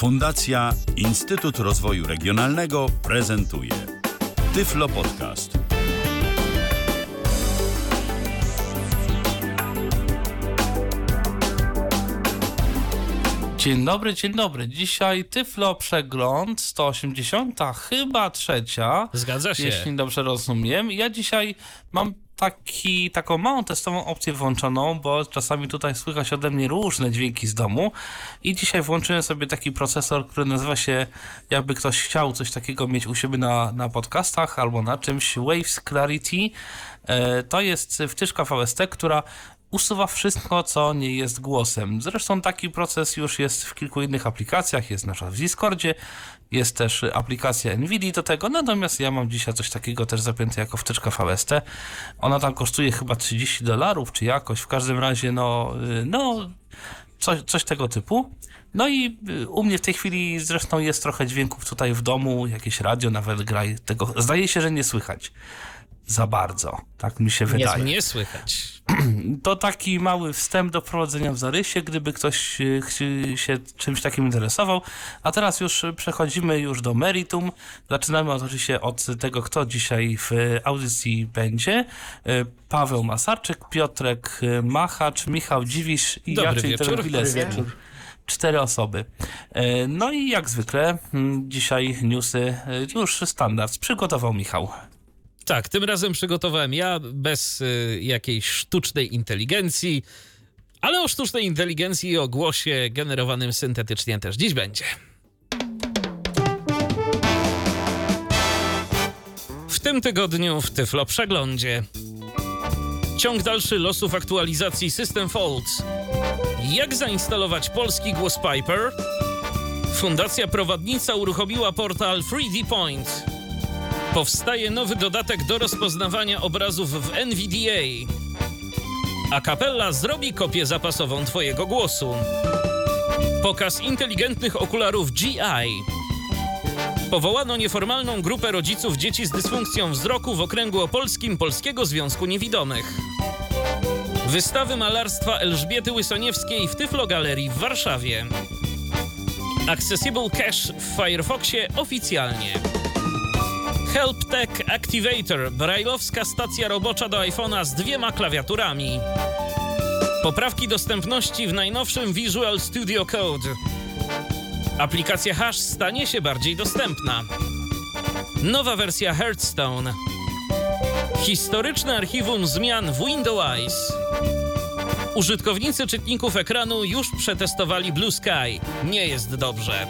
Fundacja Instytut Rozwoju Regionalnego prezentuje Tyflo Podcast. Dzień dobry, dzień dobry. Dzisiaj Tyflo Przegląd 180, chyba trzecia. Zgadza się. Jeśli dobrze rozumiem. Ja dzisiaj mam taki, taką małą testową opcję włączoną, bo czasami tutaj słychać ode mnie różne dźwięki z domu i dzisiaj włączyłem sobie taki procesor, który nazywa się, jakby ktoś chciał coś takiego mieć u siebie na, na podcastach albo na czymś, Waves Clarity. E, to jest wtyczka VST, która usuwa wszystko, co nie jest głosem. Zresztą taki proces już jest w kilku innych aplikacjach, jest na przykład w Discordzie, jest też aplikacja NVIDIA do tego, natomiast ja mam dzisiaj coś takiego też zapięte jako wtyczka VST. Ona tam kosztuje chyba 30 dolarów, czy jakoś, w każdym razie no, y, no coś, coś tego typu. No i y, u mnie w tej chwili zresztą jest trochę dźwięków tutaj w domu, jakieś radio nawet gra tego zdaje się, że nie słychać za bardzo. Tak mi się wydaje. Nie słychać. To taki mały wstęp do prowadzenia w zarysie, gdyby ktoś e, się czymś takim interesował. A teraz już przechodzimy już do meritum. Zaczynamy oczywiście od tego, kto dzisiaj w audycji będzie. E, Paweł Masarczyk, Piotrek Machacz, Michał Dziwisz i Dobry Jacek. Terwileski. Cztery osoby. E, No i jak zwykle mm, dzisiaj newsy e, już standard przygotował Michał. Tak, tym razem przygotowałem ja bez y, jakiejś sztucznej inteligencji, ale o sztucznej inteligencji i o głosie generowanym syntetycznie też dziś będzie. W tym tygodniu w Tyflo Przeglądzie. Ciąg dalszy losów aktualizacji System Folds. Jak zainstalować polski głos Piper? Fundacja Prowadnica uruchomiła portal 3D Point. Powstaje nowy dodatek do rozpoznawania obrazów w NVDA. A kapella zrobi kopię zapasową Twojego głosu. Pokaz inteligentnych okularów GI. Powołano nieformalną grupę rodziców dzieci z dysfunkcją wzroku w okręgu opolskim Polskiego Związku Niewidomych. Wystawy malarstwa Elżbiety Łysoniewskiej w Tyflo Galerii w Warszawie. Accessible Cache w Firefoxie oficjalnie. HelpTech Activator, brajlowska stacja robocza do iPhone'a z dwiema klawiaturami. Poprawki dostępności w najnowszym Visual Studio Code. Aplikacja Hash stanie się bardziej dostępna. Nowa wersja Hearthstone. Historyczne archiwum zmian w Windows. Użytkownicy czytników ekranu już przetestowali Blue Sky. Nie jest dobrze.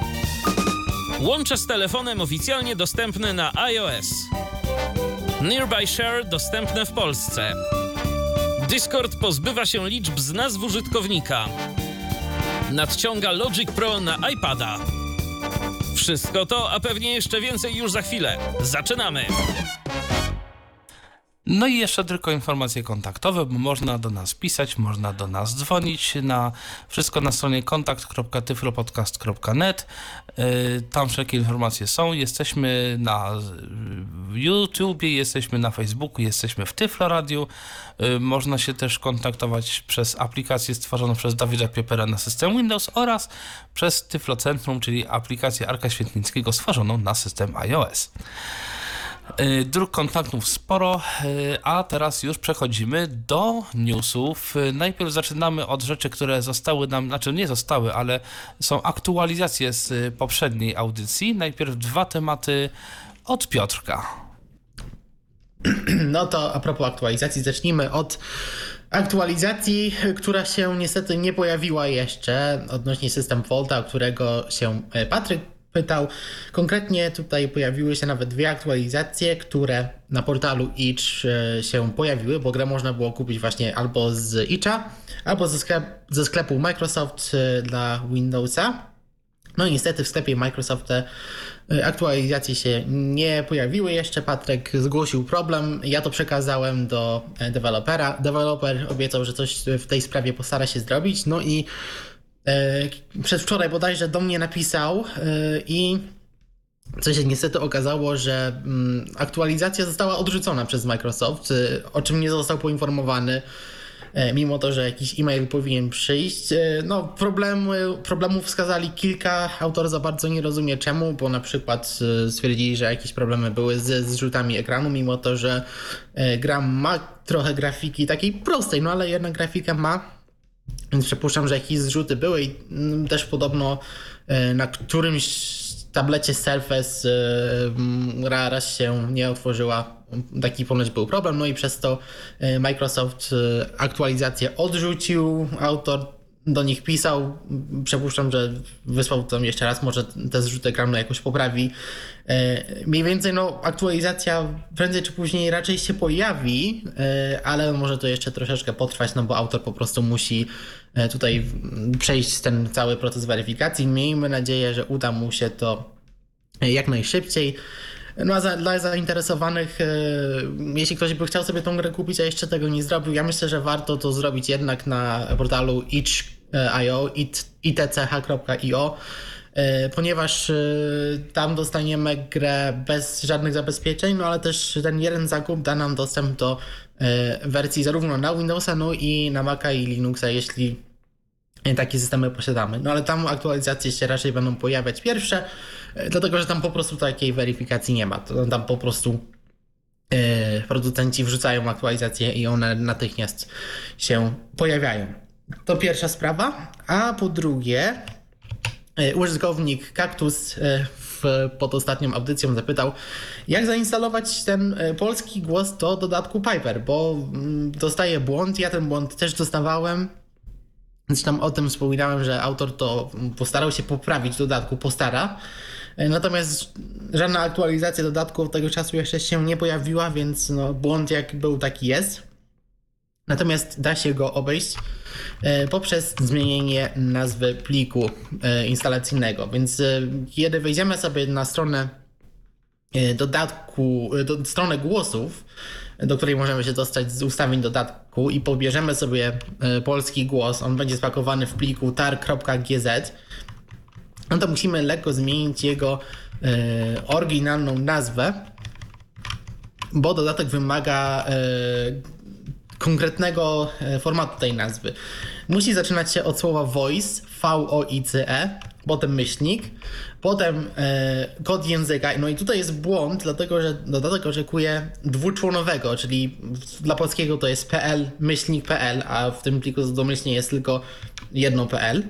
Łącze z telefonem oficjalnie dostępne na iOS. Nearby Share dostępne w Polsce. Discord pozbywa się liczb z nazw użytkownika. Nadciąga Logic Pro na iPada. Wszystko to, a pewnie jeszcze więcej już za chwilę. Zaczynamy! No i jeszcze tylko informacje kontaktowe, bo można do nas pisać, można do nas dzwonić na wszystko na stronie kontakt.tyflopodcast.net. Yy, Tam wszelkie informacje są. Jesteśmy na YouTubie, jesteśmy na Facebooku, jesteśmy w Tyflo Radio. Yy, Można się też kontaktować przez aplikację stworzoną przez Dawida Piepera na system Windows oraz przez Tyflo Centrum, czyli aplikację Arka Świetnickiego stworzoną na system iOS. Y, Dróg kontaktów sporo, y, a teraz już przechodzimy do newsów. Y, Najpierw zaczynamy od rzeczy, które zostały nam, znaczy nie zostały, ale są aktualizacje z poprzedniej audycji. Najpierw dwa tematy od Piotrka. No to a propos aktualizacji, zacznijmy od aktualizacji, która się niestety nie pojawiła jeszcze odnośnie system Volta, którego się e, Patryk pytał. Konkretnie tutaj pojawiły się nawet dwie aktualizacje, które na portalu Itch e, się pojawiły, bo grę można było kupić właśnie albo z Itcha, albo ze, sklep, ze sklepu Microsoft e, dla Windowsa. No i niestety w sklepie Microsoft te y, aktualizacje się nie pojawiły jeszcze. Patryk zgłosił problem. Ja to przekazałem do e, dewelopera. Deweloper obiecał, że coś w tej sprawie postara się zrobić. No i e, przedwczoraj bodajże do mnie napisał e, i co się niestety okazało, że mm, aktualizacja została odrzucona przez Microsoft, y, o czym nie został poinformowany. mimo to, że jakiś e-mail powinien przyjść. No, problemy, problemów wskazali kilka. Autor za bardzo nie rozumie czemu, bo na przykład stwierdzili, że jakieś problemy były ze zrzutami ekranu, mimo to, że gra ma trochę grafiki takiej prostej, no ale jednak grafika ma. Więc przypuszczam, że jakieś zrzuty były i mm, też podobno na którymś tablecie Surface raz się nie otworzyła. Taki ponoć był problem, no i przez to Microsoft aktualizację odrzucił. Autor do nich pisał. Przypuszczam, że wysłał tam jeszcze raz, może te zrzuty ekranu jakoś poprawi. Mniej więcej no, aktualizacja prędzej czy później raczej się pojawi, ale może to jeszcze troszeczkę potrwać, no bo autor po prostu musi tutaj przejść ten cały proces weryfikacji. Miejmy nadzieję, że uda mu się to jak najszybciej. No a za, dla zainteresowanych, jeśli ktoś by chciał sobie tą grę kupić, a jeszcze tego nie zrobił, ja myślę, że warto to zrobić jednak na portalu itch.io, itch.io, ponieważ tam dostaniemy grę bez żadnych zabezpieczeń, no ale też ten jeden zakup da nam dostęp do wersji zarówno na Windowsa, no i na Maca i Linuxa, jeśli takie systemy posiadamy. No ale tam aktualizacje się raczej będą pojawiać pierwsze, dlatego że tam po prostu takiej weryfikacji nie ma. To tam po prostu producenci wrzucają aktualizacje i one natychmiast się pojawiają. To pierwsza sprawa. A po drugie, użytkownik Kaktus w, pod ostatnią audycją zapytał, jak zainstalować ten polski głos do dodatku Piper, bo dostaje błąd. Ja ten błąd też dostawałem. Zresztą o tym wspominałem, że autor to postarał się poprawić w dodatku, postara. Natomiast żadna aktualizacja dodatku od tego czasu jeszcze się nie pojawiła, więc no, błąd jak był, taki jest. Natomiast da się go obejść poprzez zmienienie nazwy pliku instalacyjnego. Więc kiedy wejdziemy sobie na stronę dodatku, do stronę głosów, do której możemy się dostać z ustawień dodatku i pobierzemy sobie polski głos, on będzie spakowany w pliku tar.gz, no to musimy lekko zmienić jego oryginalną nazwę, bo dodatek wymaga konkretnego formatu tej nazwy. Musi zaczynać się od słowa voice, V-O-I-C-E, potem myślnik, potem e, kod języka. No i tutaj jest błąd, dlatego że dodatek oczekuje dwuczłonowego, czyli dla polskiego to jest PL, myślnik PL, a w tym pliku domyślnie jest tylko jedno PL.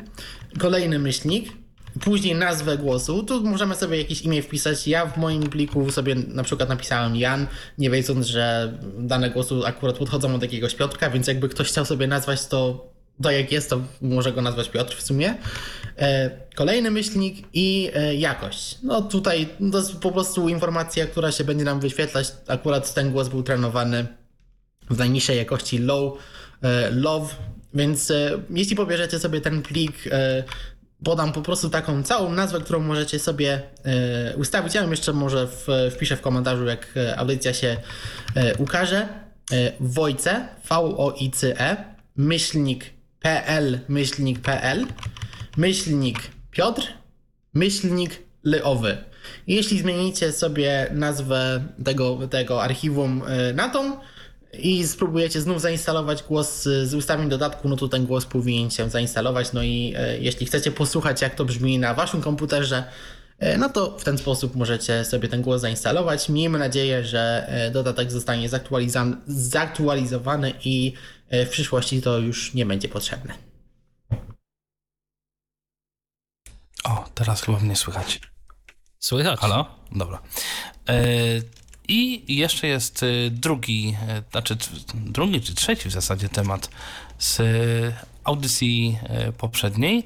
Kolejny myślnik, później nazwę głosu. Tu możemy sobie jakieś imię wpisać. Ja w moim pliku sobie na przykład napisałem Jan, nie wiedząc, że dane głosu akurat podchodzą od jakiegoś Piotrka, więc jakby ktoś chciał sobie nazwać to to jak jest, to może go nazwać Piotr w sumie. Kolejny myślnik i jakość. No tutaj to jest po prostu informacja, która się będzie nam wyświetlać. Akurat ten głos był trenowany w najniższej jakości low, love, więc jeśli pobierzecie sobie ten plik, podam po prostu taką całą nazwę, którą możecie sobie ustawić. Ja ją jeszcze może wpiszę w komentarzu, jak audycja się ukaże. Wojce, V-O-I-C-E, myślnik pl, myślnik pl, myślnik Piotr, myślnik Lyowy. Jeśli zmienicie sobie nazwę tego, tego archiwum na tą i spróbujecie znów zainstalować głos z ustawień dodatku, no to ten głos powinien się zainstalować. No i jeśli chcecie posłuchać, jak to brzmi na waszym komputerze, no to w ten sposób możecie sobie ten głos zainstalować. Miejmy nadzieję, że dodatek zostanie zaktualizowany i w przyszłości to już nie będzie potrzebne. O, teraz chyba mnie słychać. Słychać. Halo? Dobra. I jeszcze jest drugi, znaczy drugi czy trzeci w zasadzie temat z audycji poprzedniej,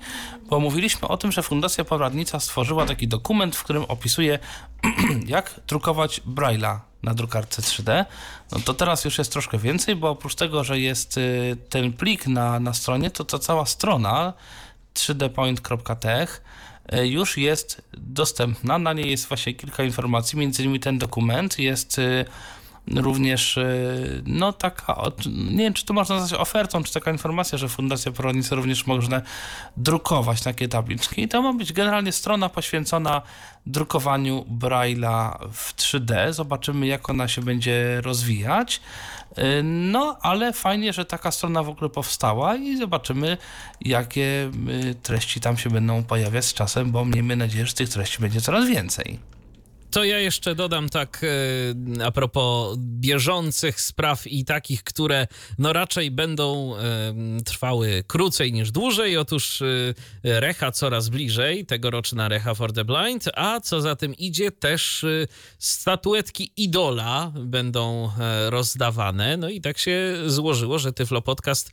bo mówiliśmy o tym, że Fundacja Poradnica stworzyła taki dokument, w którym opisuje, jak drukować Braille'a na drukarce 3D. No to teraz już jest troszkę więcej, bo oprócz tego, że jest ten plik na, na stronie, to ta cała strona 3dpoint.tech już jest dostępna. Na niej jest właśnie kilka informacji, między innymi ten dokument jest również no taka, nie wiem czy to można nazwać ofertą, czy taka informacja, że Fundacja Poronice również można drukować takie tabliczki. I to ma być generalnie strona poświęcona drukowaniu Braille'a w 3D. Zobaczymy jak ona się będzie rozwijać. No, ale fajnie, że taka strona w ogóle powstała i zobaczymy, jakie treści tam się będą pojawiać z czasem, bo miejmy nadzieję, że tych treści będzie coraz więcej. To ja jeszcze dodam tak e, a propos bieżących spraw i takich, które no raczej będą e, trwały krócej niż dłużej. Otóż e, Recha coraz bliżej, tegoroczna Recha for the Blind, a co za tym idzie też statuetki Idola będą rozdawane. No i tak się złożyło, że Tyflo Podcast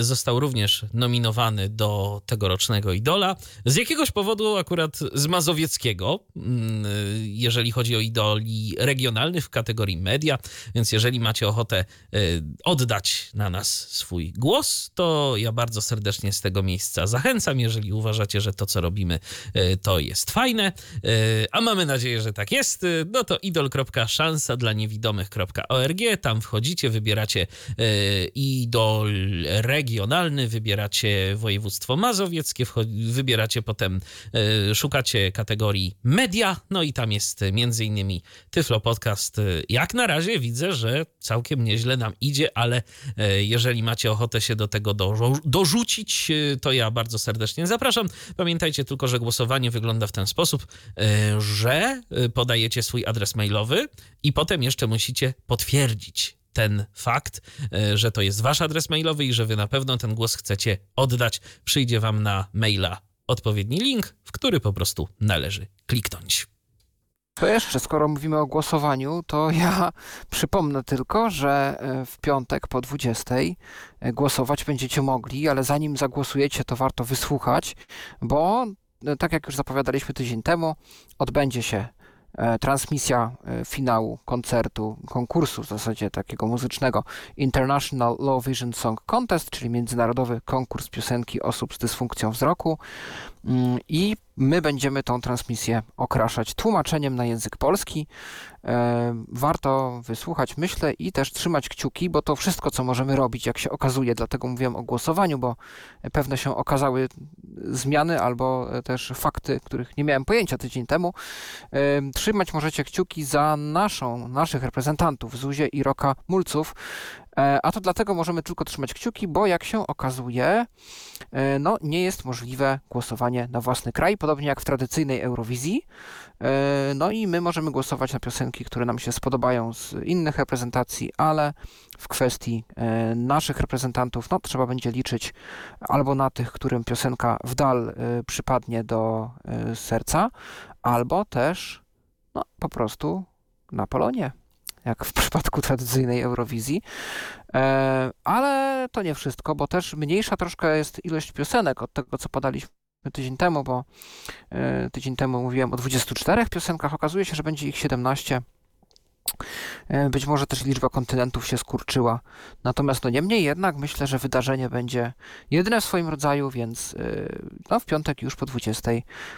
został również nominowany do tegorocznego Idola. Z jakiegoś powodu akurat z Mazowieckiego, mm, jeżeli jeżeli chodzi o idoli regionalnych w kategorii media, więc jeżeli macie ochotę e, oddać na nas swój głos, to ja bardzo serdecznie z tego miejsca zachęcam, jeżeli uważacie, że to, co robimy, e, to jest fajne, e, a mamy nadzieję, że tak jest, no to idol.szansa dla niewidomych.org, tam wchodzicie, wybieracie idol regionalny, wybieracie województwo mazowieckie, wybieracie potem, szukacie kategorii media, no i tam jest między innymi Tyflo Podcast. Jak na razie widzę, że całkiem nieźle nam idzie, ale e, jeżeli macie ochotę się do tego dorzucić, e, to ja bardzo serdecznie zapraszam. Pamiętajcie tylko, że głosowanie wygląda w ten sposób, że podajecie swój adres mailowy i potem jeszcze musicie potwierdzić ten fakt, że to jest wasz adres mailowy i że wy na pewno ten głos chcecie oddać. Przyjdzie wam na maila odpowiedni link, w który po prostu należy kliknąć. To jeszcze, skoro mówimy o głosowaniu, to ja przypomnę tylko, że e, w piątek po 20 e, głosować będziecie mogli, ale zanim zagłosujecie, to warto wysłuchać, bo e, tak jak już zapowiadaliśmy tydzień temu, odbędzie się transmisja finału koncertu, konkursu w zasadzie takiego muzycznego International Low Vision Song Contest, czyli międzynarodowy konkurs piosenki osób z dysfunkcją wzroku. Mm, I my będziemy tą transmisję okraszać tłumaczeniem na język polski. E, warto wysłuchać, myślę, i też trzymać kciuki, bo to wszystko, co możemy robić, jak się okazuje, dlatego mówiłem o głosowaniu, bo pewne się okazały zmiany albo też fakty, których nie miałem pojęcia tydzień temu. E, trzymać możecie kciuki za naszą, naszych reprezentantów, Zuzie i Roka Mulców, E, a to dlatego możemy tylko trzymać kciuki, bo jak się okazuje, e, no, nie jest możliwe głosowanie na własny kraj, podobnie jak w tradycyjnej Eurowizji. E, no i my możemy głosować na piosenki, które nam się spodobają z innych reprezentacji, ale w kwestii naszych reprezentantów, no trzeba będzie liczyć albo na tych, którym piosenka w dal przypadnie do serca, albo też no, po prostu na Polonie jak w przypadku tradycyjnej Eurowizji. E, ale to nie wszystko, bo też mniejsza troszkę jest ilość piosenek od tego, co podaliśmy tydzień temu, bo e, tydzień temu mówiłem o 24 piosenkach, okazuje się, że będzie ich 17. E, być może też liczba kontynentów się skurczyła. Natomiast no niemniej jednak myślę, że wydarzenie będzie jedyne w swoim rodzaju, więc no, w piątek już po 20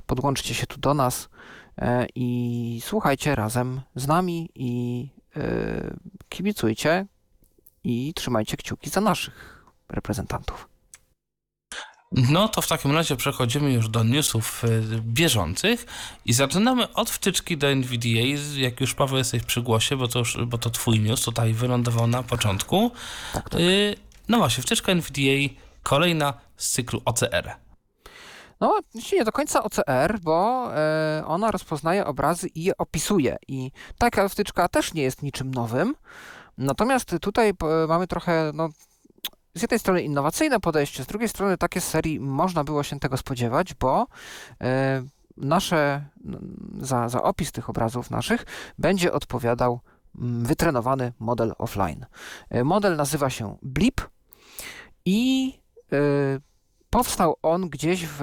podłączcie się tu do nas i słuchajcie razem z nami i kibicujcie i trzymajcie kciuki za naszych reprezentantów. No to w takim razie przechodzimy już do newsów e, bieżących i zaczynamy od wtyczki do NVDA. Jak już Paweł jesteś przy głosie, bo to, już, bo to twój news tutaj wylądował na początku. Tak, tak. E, no właśnie, wtyczka NVDA kolejna z cyklu OCR. No, nie do końca OCR, bo e, ona rozpoznaje obrazy i je opisuje. I taka wtyczka też nie jest niczym nowym. Natomiast tutaj mamy trochę, no, z jednej strony innowacyjne podejście, z drugiej strony takie serii można było się tego spodziewać, bo e, nasze, za, za opis tych obrazów naszych będzie odpowiadał wytrenowany model offline. E, model nazywa się Blip i Powstał on gdzieś w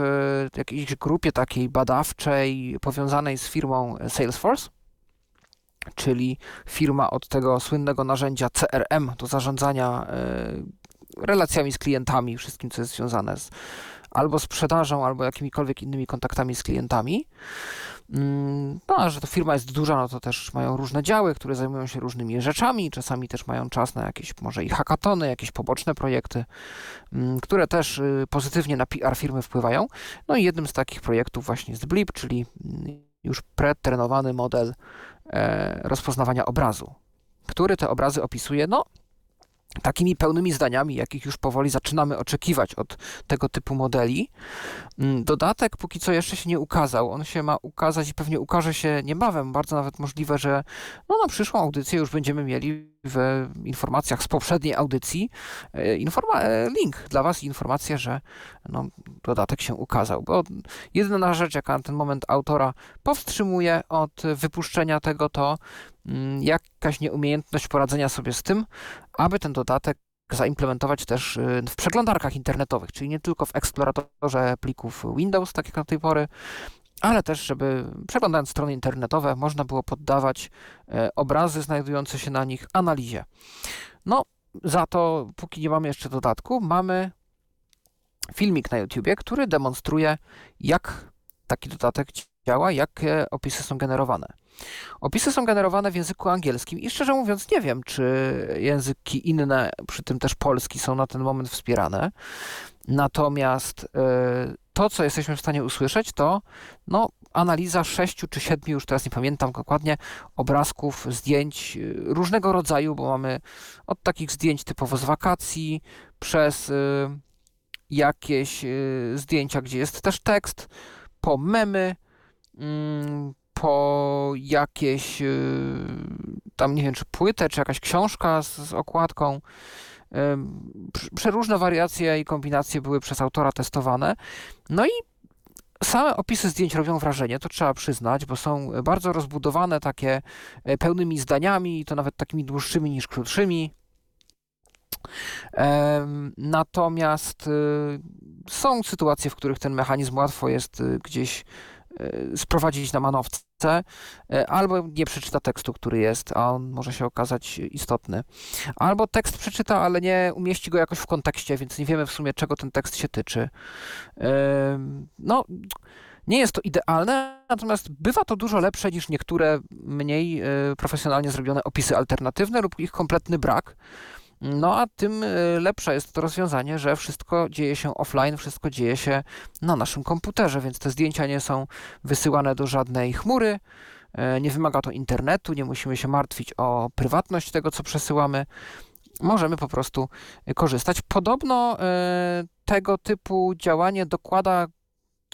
jakiejś grupie takiej badawczej powiązanej z firmą Salesforce, czyli firma od tego słynnego narzędzia CRM do zarządzania e, relacjami z klientami, wszystkim, co jest związane z albo sprzedażą, albo jakimikolwiek innymi kontaktami z klientami. Mm, No, a że to firma jest duża, no to też mają różne działy, które zajmują się różnymi rzeczami. Czasami też mają czas na jakieś może i hackatony, jakieś poboczne projekty, mm, które też y, pozytywnie na PR firmy wpływają. No i jednym z takich projektów właśnie jest Blip, czyli mm, już pretrenowany model e, rozpoznawania obrazu, który te obrazy opisuje, no, takimi pełnymi zdaniami, jakich już powoli zaczynamy oczekiwać od tego typu modeli. Mm, Dodatek póki co jeszcze się nie ukazał. On się ma ukazać i pewnie ukaże się niebawem. Bardzo nawet możliwe, że no, na przyszłą audycję już będziemy mieli w informacjach z poprzedniej audycji e, e, link dla Was i informację, że no, dodatek się ukazał. Bo jedyna rzecz, jaka na ten moment autora powstrzymuje od wypuszczenia tego, to mm, jakaś nieumiejętność poradzenia sobie z tym, aby ten dodatek zaimplementować też y, w przeglądarkach internetowych, czyli nie tylko w eksploratorze plików Windows, tak jak na tej pory, ale też, żeby przeglądając strony internetowe, można było poddawać e, obrazy znajdujące się na nich analizie. No, za to, póki nie mamy jeszcze dodatku, mamy filmik na YouTubie, który demonstruje, jak taki dodatek działa, jakie opisy są generowane. Opisy są generowane w języku angielskim i szczerze mówiąc nie wiem, czy języki inne, przy tym też polski, są na ten moment wspierane. Natomiast y, to, co jesteśmy w stanie usłyszeć, to no, analiza sześciu czy siedmiu, już teraz nie pamiętam dokładnie, obrazków, zdjęć y, różnego rodzaju, bo mamy od takich zdjęć typowo z wakacji, przez y, jakieś y, zdjęcia, gdzie jest też tekst, po memy, mm, po jakieś tam nie wiem, czy płytę, czy jakaś książka z, z okładką. Przeróżne wariacje i kombinacje były przez autora testowane. No i same opisy zdjęć robią wrażenie, to trzeba przyznać, bo są bardzo rozbudowane, takie e, pełnymi zdaniami, to nawet takimi dłuższymi niż krótszymi. Natomiast y, są sytuacje, w których ten mechanizm łatwo jest y, gdzieś sprowadzić na manowce, y, albo nie przeczyta tekstu, który jest, a on może się okazać istotny. Albo tekst przeczyta, ale nie umieści go jakoś w kontekście, więc nie wiemy w sumie, czego ten tekst się tyczy. No, nie jest to idealne, natomiast bywa to dużo lepsze niż niektóre mniej y, profesjonalnie zrobione opisy alternatywne lub ich kompletny brak. No a tym y, lepsze jest to rozwiązanie, że wszystko dzieje się offline, wszystko dzieje się na naszym komputerze, więc te zdjęcia nie są wysyłane do żadnej chmury, e, nie wymaga to internetu, nie musimy się martwić o prywatność tego, co przesyłamy. Możemy po prostu y, korzystać. Podobno e, tego typu działanie dokłada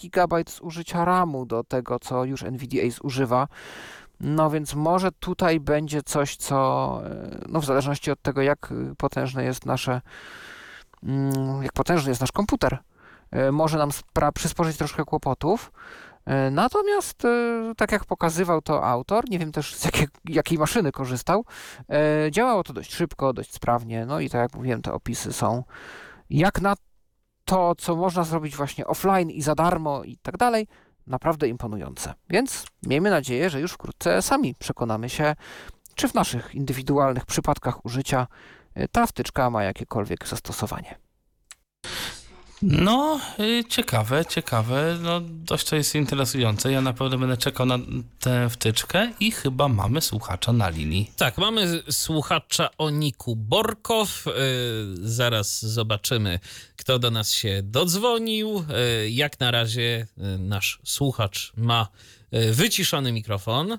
gigabajt zużycia RAMu do tego, co już NVDA zużywa. No więc może tutaj będzie coś, co e, no w zależności od tego, jak y, potężne jest nasze, mm, jak potężny jest nasz komputer, e, może nam przysporzyć troszkę kłopotów. E, Natomiast, e, tak jak pokazywał to autor, nie wiem też z jakiej, jakiej maszyny korzystał, e, działało to dość szybko, dość sprawnie. No i tak jak mówiłem, te opisy są jak na to, co można zrobić właśnie offline i za darmo i tak dalej, naprawdę imponujące. Więc miejmy nadzieję, że już wkrótce sami przekonamy się, czy w naszych indywidualnych przypadkach użycia y, ta wtyczka ma jakiekolwiek zastosowanie. No, y, ciekawe, ciekawe. No, dość to jest interesujące. Ja na pewno będę czekał na tę wtyczkę i chyba mamy słuchacza na linii. Tak, mamy słuchacza o niku Borkow. Yy, zaraz zobaczymy, kto do nas się dodzwonił. Yy, jak na razie nasz słuchacz ma wyciszony mikrofon,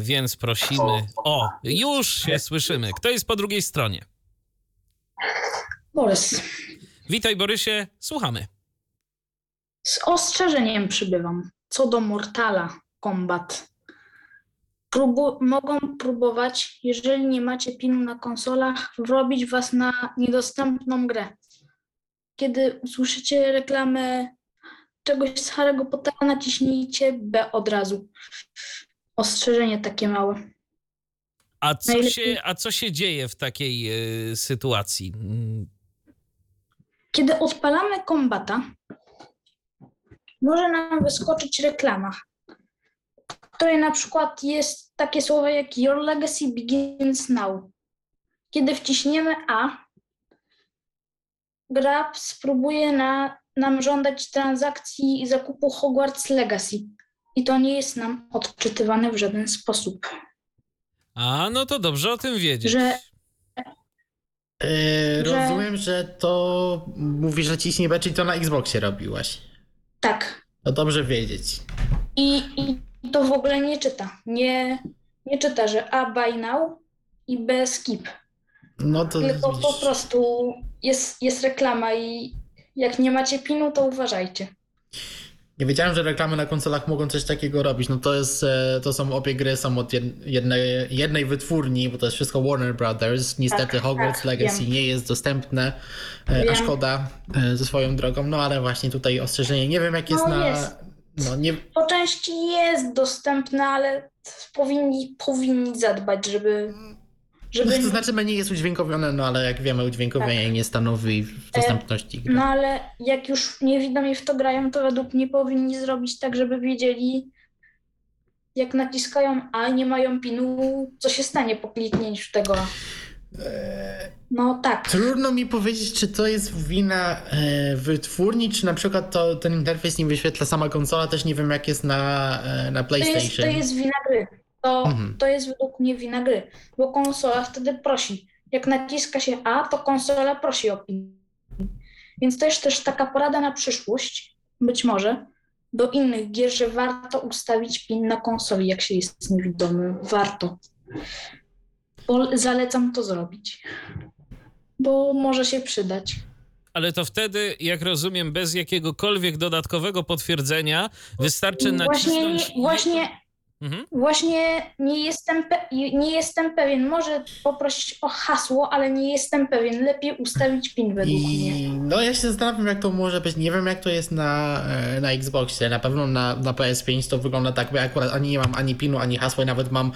więc prosimy. O, już się słyszymy. Kto jest po drugiej stronie? Borys, Witaj, Borysie, słuchamy. z ostrzeżeniem przybywam. Co do Mortala Kombat. Próbu- mogą próbować, jeżeli nie macie pinu na konsolach, wrobić was na niedostępną grę. Kiedy usłyszycie reklamę czegoś z Harry'ego Pottera, naciśnijcie B od razu. Ostrzeżenie takie małe. A co, Najlepiej- się, a co się dzieje w takiej yy, sytuacji? Kiedy odpalamy kombata, może nam wyskoczyć reklama, w której na przykład jest takie słowo jak Your legacy begins now. Kiedy wciśniemy A, gra spróbuje na nam żądać transakcji i zakupu Hogwarts Legacy. I to nie jest nam odczytywane w żaden sposób. A, no to dobrze o tym wiedzieć. Że Yy, Że- Rozumiem, że to mówisz, że ciśnie B, czyli to na Xboxie robiłaś. tak. To dobrze wiedzieć. I, I to w ogóle nie czyta. Nie, nie czyta, że A buy now i B skip. No to Tylko po prostu jest, jest reklama i jak nie macie pinu, to uważajcie. Nie wiedziałem, że reklamy na konsolach mogą coś takiego robić. No to jest, e, to są obie gry są od jed- jednej, jednej wytwórni, bo to jest wszystko Warner Brothers. Niestety Tak, Hogwarts tak, Legacy wiem. nie jest dostępne, e, a Wiem. szkoda e, ze swoją drogą. No ale właśnie tutaj ostrzeżenie. Nie wiem jak jest No na... jest. No nie, Po części jest dostępne, ale powinni, powinni zadbać, żeby. Żeby to znaczy menu jest udźwiękowione, no ale jak wiemy udźwiękowienie nie stanowi dostępności gry. No ale jak już niewidomi w to grają, to według mnie powinni zrobić tak, żeby wiedzieli, jak naciskają A i nie mają pinu, co się stanie po kliknięciu tego. A. No tak. Trudno mi powiedzieć, czy to jest wina e, wytwórni, czy na przykład to, ten interfejs nie wyświetla sama konsola. Też nie wiem, jak jest na, e, na To jest, PlayStation. to jest wina gry. To, Mhm. to jest według mnie wina gry, bo konsola wtedy prosi. Jak naciska się A, to konsola prosi o pin. Więc to jest też taka porada na przyszłość, być może, do innych gier, że warto ustawić pin na konsoli, jak się jest niewidomym. Warto. Bo zalecam to zrobić, bo może się przydać. Ale to wtedy, jak rozumiem, bez jakiegokolwiek dodatkowego potwierdzenia, wystarczy Właśnie, nacisnąć... nie, właśnie Mhm. Właśnie nie jestem, nie jestem pewien. Może poprosić o hasło, ale nie jestem pewien. Lepiej ustawić PIN według mnie. I no ja się zastanawiam, jak to może być. Nie wiem, jak to jest na, e, na Xboxie. Na pewno na, na PS5 to wygląda tak, bo ja akurat ani nie mam ani pinu, ani hasła, i nawet mam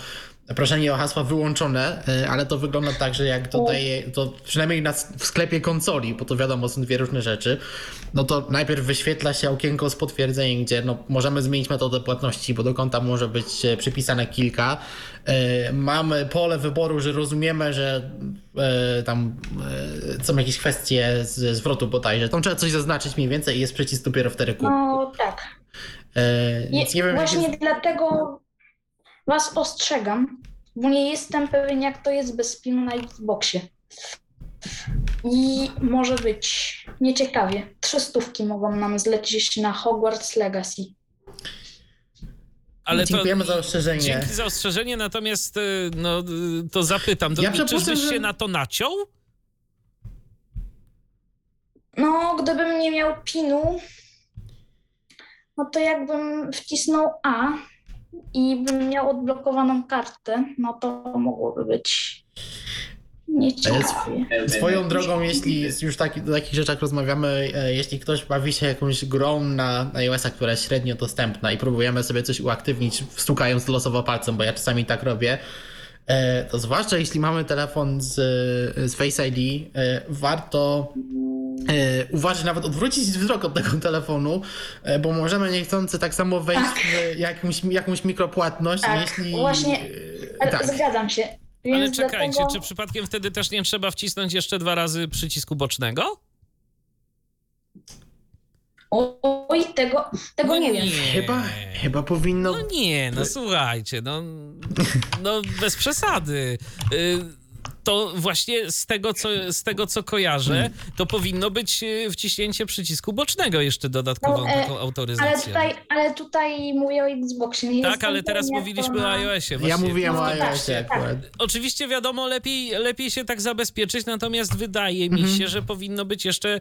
proszenie o hasła wyłączone, e, ale to wygląda tak, że jak dodaję, to przynajmniej na, w sklepie konsoli, bo to wiadomo, są dwie różne rzeczy, no to najpierw wyświetla się okienko z potwierdzeniem, gdzie no, możemy zmienić metodę płatności, bo do konta może być e, przypisane kilka. E, Mamy pole wyboru, że rozumiemy, że e, tam są jakieś kwestie z zwrotu bodajże. Tam trzeba coś zaznaczyć mniej więcej i jest przycisk dopiero wtedy kup. No tak. E, Więc nie wiem, jak właśnie jest... dlatego Was ostrzegam, bo nie jestem pewien, jak to jest bez PIN na Xboxie. I może być nieciekawie. Trzy stówki mogą nam zlecieć na Hogwarts Legacy. Ale to, Dziękujemy za ostrzeżenie. Dzięki za ostrzeżenie, natomiast y, no, y, to zapytam, to, Ja czyżbyś że- się na to naciął? No, gdybym nie miał pinu, no to jakbym wcisnął A i bym miał odblokowaną kartę, no to mogłoby być nieciekawie. Swoją drogą, jeśli już taki, o takich rzeczach rozmawiamy, e, jeśli ktoś bawi się jakąś grą na, iOS-a, która jest średnio dostępna i próbujemy sobie coś uaktywnić, stukając losowo palcem, bo ja czasami tak robię, e, to zwłaszcza jeśli mamy telefon z, z Face ID, e, warto uważać, nawet odwrócić wzrok od tego telefonu, e, bo możemy niechcący tak samo wejść w jakąś, jakąś mikropłatność, Tak, jeśli... właśnie, e, Ale tak. Zgadzam się. Ale Więc czekajcie, dlatego... czy przypadkiem wtedy też nie trzeba wcisnąć jeszcze dwa razy przycisku bocznego? Oj, tego, tego No nie wiem. Chyba, chyba powinno... No nie, no słuchajcie, no, no bez przesady. Y, To właśnie z tego, co, z tego, co kojarzę, to powinno być y, wciśnięcie przycisku bocznego jeszcze dodatkową No, e, taką autoryzacją. Ale tutaj, ale tutaj mówię o Xboxie. Nie tak, ale teraz mówiliśmy to o na- iOSie. Ja właśnie. mówiłem No o tak, iOSie tak. akurat. Oczywiście wiadomo, lepiej, lepiej się tak zabezpieczyć, natomiast wydaje mi Mhm. się, że powinno być jeszcze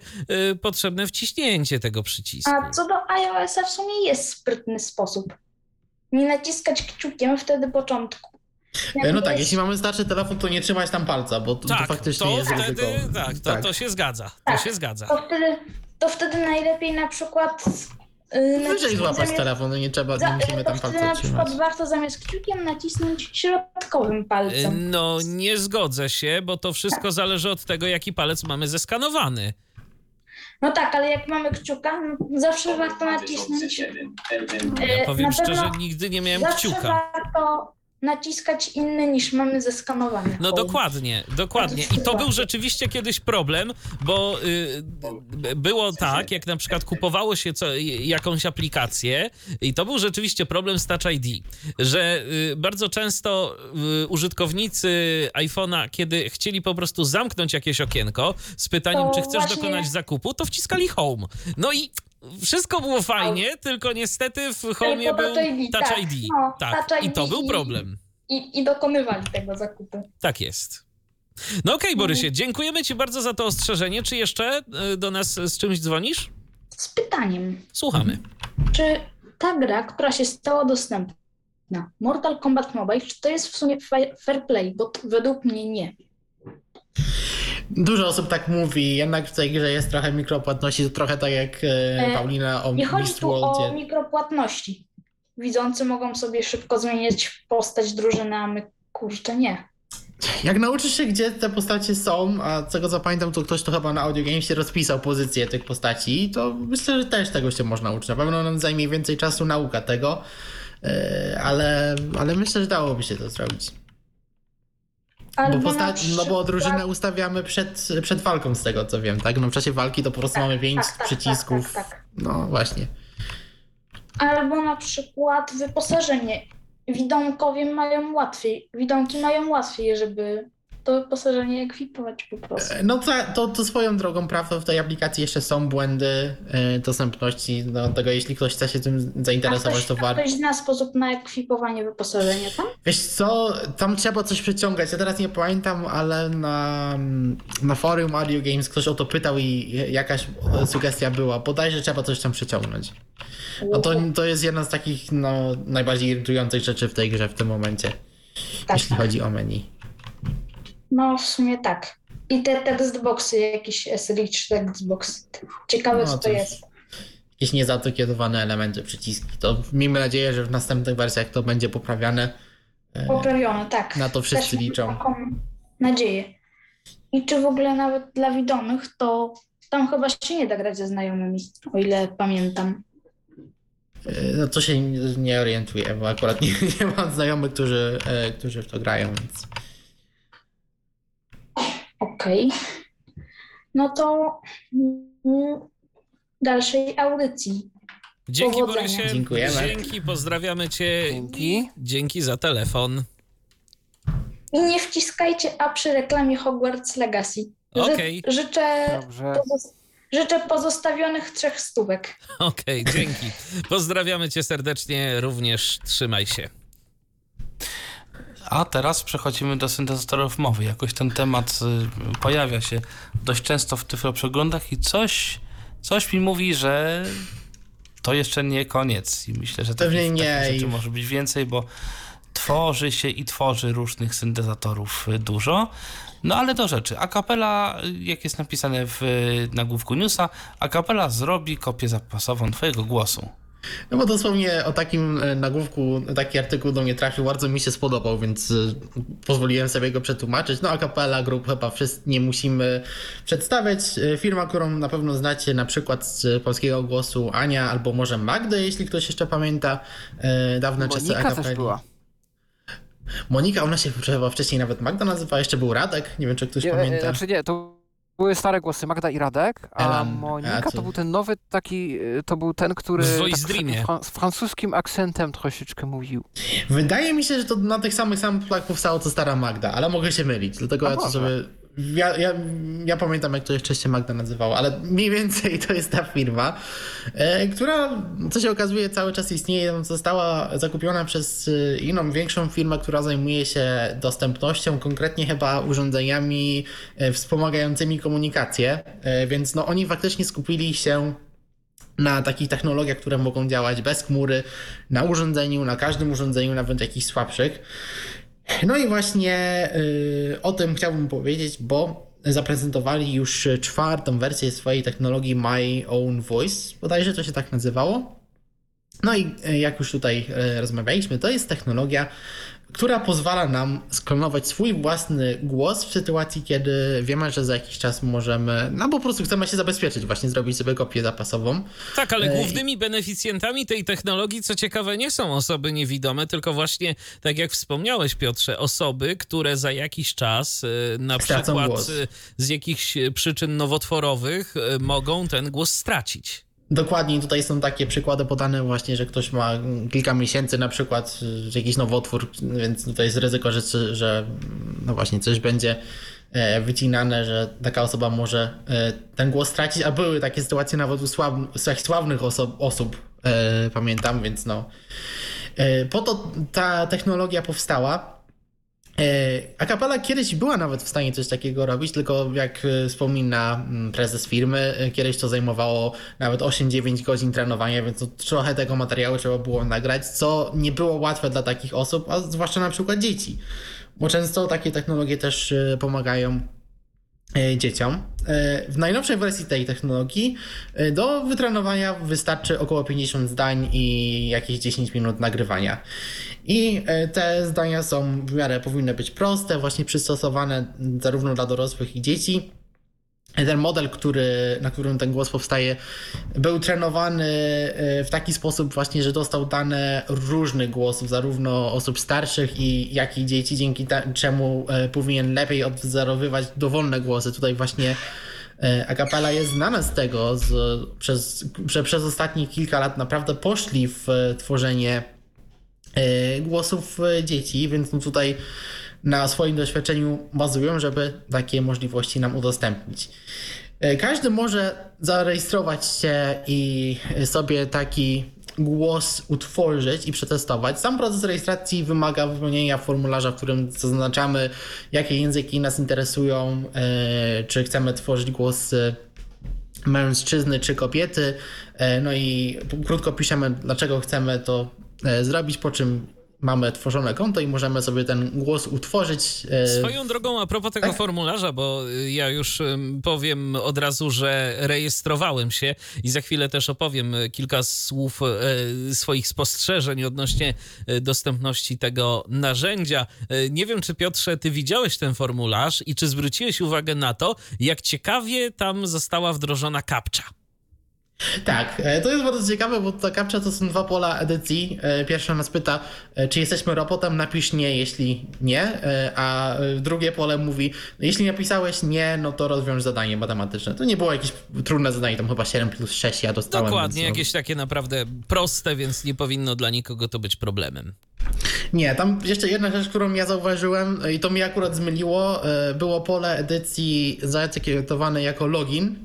y, potrzebne wciśnięcie tego przycisku. A co do iOS-a w sumie jest sprytny sposób. Nie naciskać kciukiem wtedy początku. E, No tak, jest- jeśli mamy starszy telefon, to nie trzymać tam palca, bo to, to tak, faktycznie to jest wtedy, ryzyko. tak, to, to się zgadza, to Tak. się zgadza. To wtedy, to wtedy najlepiej na przykład. Yy, Wyżej złapać zamiast- telefon, no nie trzeba, nie musimy to tam palca na przykład trzymać. warto zamiast kciukiem nacisnąć środkowym Y, palcem. No, nie zgodzę się, bo to wszystko zależy od tego, jaki palec mamy zeskanowany. No tak, ale jak mamy kciuka, no zawsze warto nacisnąć. Ja powiem na pewno szczerze, nigdy nie miałem zawsze kciuka. Warto naciskać inne niż mamy zeskanowany. No dokładnie, dokładnie. I to był rzeczywiście kiedyś problem, bo y, było tak, jak na przykład kupowało się co, jakąś aplikację i to był rzeczywiście problem z Touch ID, że y, bardzo często y, użytkownicy iPhone'a, kiedy chcieli po prostu zamknąć jakieś okienko z pytaniem, To czy chcesz właśnie- dokonać zakupu, to wciskali Home. No i wszystko było fajnie, tylko niestety w Touch był ID, Touch tak. ID. No, Tak, Touch i to ID był problem. I, I dokonywali tego zakupu. Tak jest. No okej, Borysie, dziękujemy Ci bardzo za to ostrzeżenie. Czy jeszcze y, do nas z czymś dzwonisz? Z pytaniem, Słuchamy. czy ta gra, która się stała dostępna, Mortal Kombat Mobile, czy to jest w sumie fa- fair play? Bo według mnie nie. Dużo osób tak mówi, jednak w tej grze jest trochę mikropłatności, to trochę tak jak e, E, Paulina o Nie chodzi tu o mikropłatności. Widzący mogą sobie szybko zmieniać postać drużyny, a my kurczę nie. Jak nauczysz się, gdzie te postacie są, a z tego co pamiętam, to ktoś tu chyba na Audio Gamesie rozpisał pozycję tych postaci, to myślę, że też tego się można uczyć. Na pewno nam zajmie więcej czasu nauka tego, e, ale, ale myślę, że dałoby się to zrobić. Bo, Albo posta- no bo drużynę ustawiamy przed, przed walką, z tego co wiem, tak? No w czasie walki to po prostu mamy pięć tak, tak, przycisków. tak, tak. No właśnie. Albo na przykład wyposażenie. Widomkowie mają łatwiej, widomki mają łatwiej, żeby to wyposażenie ekwipować po prostu. E, No to, to, to swoją drogą, prawda, w tej aplikacji jeszcze są błędy e, dostępności do tego, jeśli ktoś chce się tym zainteresować, ktoś, to warto. ktoś zna sposób na ekwipowanie wyposażenia tam? Wiesz co, tam trzeba coś przeciągać. Ja teraz nie pamiętam, ale na, na forum Audio Games ktoś o to pytał i jakaś sugestia była. Bodajże trzeba coś tam przeciągnąć. No to, to jest jedna z takich no, najbardziej irytujących rzeczy w tej grze w tym momencie, Tak, jeśli tak. chodzi o menu. No w sumie tak. I te textboxy, jakiś S-Rich textbox. Ciekawe No, co to jest. Jakieś niezatykietowane elementy, przyciski. To miejmy nadzieję, że w następnych wersjach to będzie poprawiane. E, Poprawione, tak. Na to wszyscy Też liczą. Taką nadzieję. I czy w ogóle nawet dla widomych, to tam chyba się nie da grać ze znajomymi, o ile pamiętam. e, No to się nie- nie orientuję, bo akurat nie, nie mam znajomych, którzy, e, którzy w to grają, więc... Okej. No to mm, dalszej audycji. Dzięki Powodzenia. Borysie. Dziękujemy. Dzięki, pozdrawiamy Cię. Dzięki. Dzięki za telefon. I nie wciskajcie A przy reklamie Hogwarts Legacy. Ży- Okej. Życzę, życzę pozostawionych trzech stówek. Okej, dzięki. Pozdrawiamy Cię serdecznie, również trzymaj się. A teraz przechodzimy do syntezatorów mowy. Jakoś ten temat y, pojawia się dość często w tyflo przeglądach i coś, coś mi mówi, że to jeszcze nie koniec. I myślę, że Pewnie takich, nie takich rzeczy może być więcej, bo tworzy się i tworzy różnych syntezatorów y, dużo. No ale do rzeczy. Akapela, y, jak jest napisane w nagłówku newsa, Akapela zrobi kopię zapasową twojego głosu. No bo dosłownie o takim e, nagłówku taki artykuł do mnie trafił, bardzo mi się spodobał, więc e, pozwoliłem sobie go przetłumaczyć. No a Capella Group chyba wszyscy nie musimy przedstawiać. E, Firma, którą na pewno znacie na przykład z polskiego głosu Ania albo może Magdy, jeśli ktoś jeszcze pamięta dawne czasy Monika też Acapelli. była. Monika, ona się chyba wcześniej nawet Magda nazywała, jeszcze był Radek, nie wiem czy ktoś Nie, pamięta. Znaczy nie, to były stare głosy Magda i Radek, a Elan, Monika a to był ten nowy taki, e, to był ten, który Voice tak fran- z francuskim akcentem troszeczkę mówił. Wydaje mi się, że to na tych samych samplach powstało co stara Magda, ale mogę się mylić, dlatego A ja to sobie. Ja, ja, ja pamiętam, jak to jeszcze się Magda nazywała, ale mniej więcej to jest ta firma, e, która, co się okazuje, cały czas istnieje. Została zakupiona przez e, inną, większą firmę, która zajmuje się dostępnością, konkretnie chyba urządzeniami e, wspomagającymi komunikację. Więc no, oni faktycznie skupili się na takich technologiach, które mogą działać bez chmury, na urządzeniu, na każdym urządzeniu, nawet jakichś słabszych. No i właśnie y, o tym chciałbym powiedzieć, bo zaprezentowali już czwartą wersję swojej technologii My Own Voice, bodajże to się tak nazywało. No i jak już tutaj rozmawialiśmy, to jest technologia która pozwala nam sklonować swój własny głos w sytuacji, kiedy wiemy, że za jakiś czas możemy, no po prostu chcemy się zabezpieczyć, właśnie zrobić sobie kopię zapasową. Tak, ale głównymi beneficjentami tej technologii, co ciekawe, nie są osoby niewidome, tylko właśnie, tak jak wspomniałeś, Piotrze, osoby, które za jakiś czas, y, na przykład głos. Z jakichś przyczyn nowotworowych, y, mogą ten głos stracić. Dokładnie, tutaj są takie przykłady podane właśnie, że ktoś ma kilka miesięcy na przykład, jakiś nowotwór, więc tutaj jest ryzyko, że, że no właśnie coś będzie e, wycinane, że taka osoba może e, ten głos stracić, a były takie sytuacje nawet u sław, sławnych osób, osób e, pamiętam, więc no. Po to ta technologia powstała. E, Akapela kiedyś była nawet w stanie coś takiego robić, tylko jak e, wspomina mm, prezes firmy, e, kiedyś to zajmowało nawet 8-9 godzin trenowania, więc trochę tego materiału trzeba było nagrać, co nie było łatwe dla takich osób, a zwłaszcza na przykład dzieci. Bo często takie technologie też pomagają dzieciom. E, w najnowszej wersji tej technologii e, do wytrenowania wystarczy około 50 zdań i jakieś 10 minut nagrywania. I te zdania są w miarę powinny być proste, właśnie przystosowane zarówno dla dorosłych i dzieci ten model, który, na którym ten głos powstaje, był trenowany e, w taki sposób właśnie, że dostał dane różnych głosów, zarówno osób starszych i jak i dzieci, dzięki czemu e, powinien lepiej odwzorowywać dowolne głosy. Tutaj właśnie e, Agapela jest znana z tego, z, przez, że przez ostatnie kilka lat naprawdę poszli w tworzenie głosów dzieci, więc tutaj na swoim doświadczeniu bazują, żeby takie możliwości nam udostępnić. E, każdy może zarejestrować się i sobie taki głos utworzyć i przetestować. Sam proces rejestracji wymaga wypełnienia formularza, w którym zaznaczamy, jakie języki nas interesują, e, czy chcemy tworzyć głos mężczyzny czy kobiety. E, no i krótko piszemy, dlaczego chcemy to zrobić, po czym mamy tworzone konto i możemy sobie ten głos utworzyć. E, Swoją drogą, a propos tego tak? formularza, bo ja już powiem od razu, że rejestrowałem się i za chwilę też opowiem kilka słów e, swoich spostrzeżeń odnośnie e, dostępności tego narzędzia. Nie wiem, czy Piotrze, ty widziałeś ten formularz i czy zwróciłeś uwagę na to, jak ciekawie tam została wdrożona kapcza. Tak, e, to jest bardzo ciekawe, bo ta kapcza to są dwa pola edycji. E, pierwsza nas pyta, e, czy jesteśmy robotem, napisz nie, jeśli nie, a drugie pole mówi, jeśli napisałeś nie, no to rozwiąż zadanie matematyczne. To nie było jakieś trudne zadanie, tam chyba 7 plus 6 ja dostałem. Dokładnie, więc, no. jakieś takie naprawdę proste, więc nie powinno dla nikogo to być problemem. Nie, tam jeszcze jedna rzecz, którą ja zauważyłem i to mi akurat zmyliło, było pole edycji zaetykietowane jako login,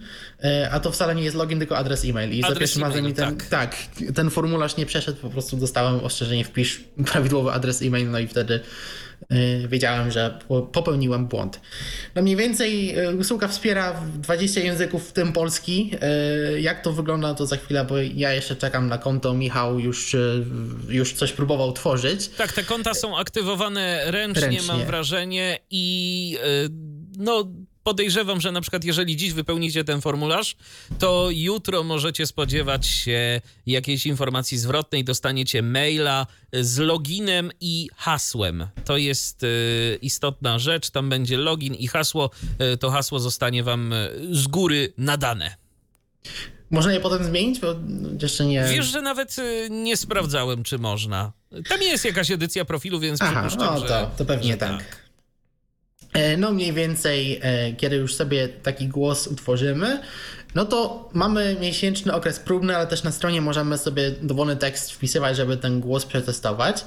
a to wcale nie jest login, tylko adres e-mail. I adres za pierwszym razem mi ten, tak. tak. ten formularz nie przeszedł, po prostu dostałem ostrzeżenie, wpisz prawidłowy adres e-mail, no i wtedy y, wiedziałem, że popełniłem błąd. No mniej więcej y, usługa wspiera 20 języków, w tym polski. Jak to wygląda, to za chwilę, bo ja jeszcze czekam na konto. Michał już, już coś próbował tworzyć. Tak, te konta są aktywowane ręcznie, ręcznie. mam wrażenie i no podejrzewam, że na przykład jeżeli dziś wypełnicie ten formularz, to jutro możecie spodziewać się jakiejś informacji zwrotnej, dostaniecie maila z loginem i hasłem. To jest y, istotna rzecz, tam będzie login i hasło, y, to hasło zostanie wam y, z góry nadane. Można je potem zmienić, bo jeszcze nie. Wiesz, że nawet nie sprawdzałem, czy można. Tam jest jakaś edycja profilu, więc Aha, przypuszczam, no to, że, to pewnie tak. tak. E, no mniej więcej, e, kiedy już sobie taki głos utworzymy, no to mamy miesięczny okres próbny, ale też na stronie możemy sobie dowolny tekst wpisywać, żeby ten głos przetestować,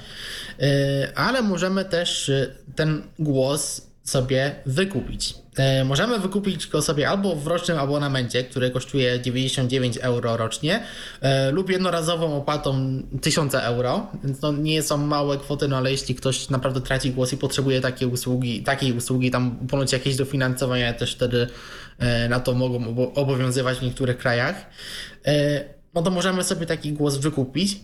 e, ale możemy też ten głos sobie wykupić. E, możemy wykupić go sobie albo w rocznym abonamencie, który kosztuje 99 euro rocznie, e, lub jednorazową opłatą 1000 euro, więc no nie są małe kwoty, no ale jeśli ktoś naprawdę traci głos i potrzebuje takiej usługi, takiej usługi tam ponoć jakieś dofinansowania też wtedy e, na to mogą obowiązywać w niektórych krajach, no to możemy sobie taki głos wykupić.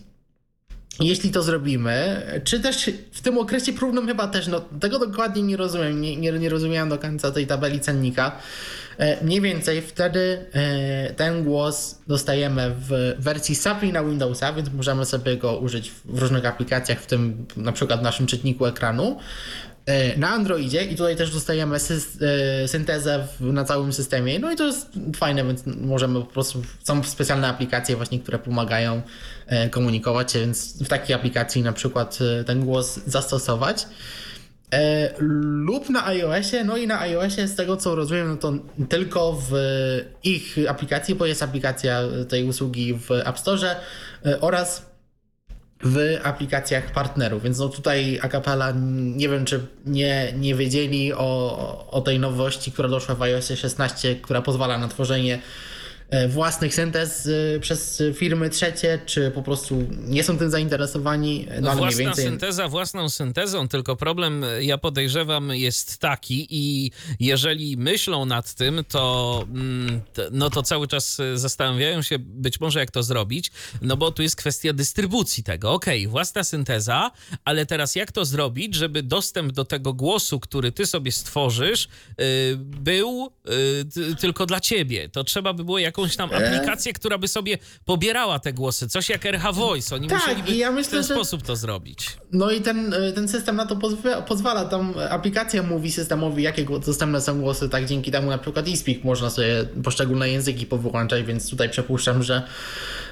Jeśli to zrobimy, czy też w tym okresie próbnym chyba też, no tego dokładnie nie rozumiem, nie, nie, nie rozumiałem do końca tej tabeli cennika, E, mniej więcej wtedy e, ten głos dostajemy w wersji SAPI na Windowsa, więc możemy sobie go użyć w różnych aplikacjach, w tym na przykład w naszym czytniku ekranu. E, na Androidzie i tutaj też dostajemy syntezę na całym systemie. No i to jest fajne, więc możemy po prostu, są specjalne aplikacje właśnie, które pomagają komunikować się, więc w takiej aplikacji na przykład ten głos zastosować. E, lub na iOSie, no i na iOSie z tego co rozumiem, no to tylko w ich aplikacji, bo jest aplikacja tej usługi w App Store e, oraz w aplikacjach partnerów, więc no tutaj Acapella nie wiem, czy nie, nie wiedzieli o, o tej nowości, która doszła w iOSie 16, która pozwala na tworzenie własnych syntez e, przez firmy trzecie, czy po prostu nie są tym zainteresowani? No, no Własna więcej... synteza własną syntezą, tylko problem, e, ja podejrzewam, jest taki i jeżeli myślą nad tym, to, mm, no to cały czas zastanawiają się być może jak to zrobić, no bo tu jest kwestia dystrybucji tego. Okej, okay, własna synteza, ale teraz jak to zrobić, żeby dostęp do tego głosu, który ty sobie stworzysz, był tylko dla ciebie? To trzeba by było jakąś jakąś tam e? aplikację, która by sobie pobierała te głosy, coś jak RH Voice. Oni tak, musieliby ja myślę, w ten że... sposób to zrobić. No i ten, e, ten system na to pozwala, pozwala. Tam aplikacja mówi systemowi, jakie dostępne są głosy, tak dzięki temu na przykład eSpeak można sobie poszczególne języki powyłączać, więc tutaj przypuszczam, że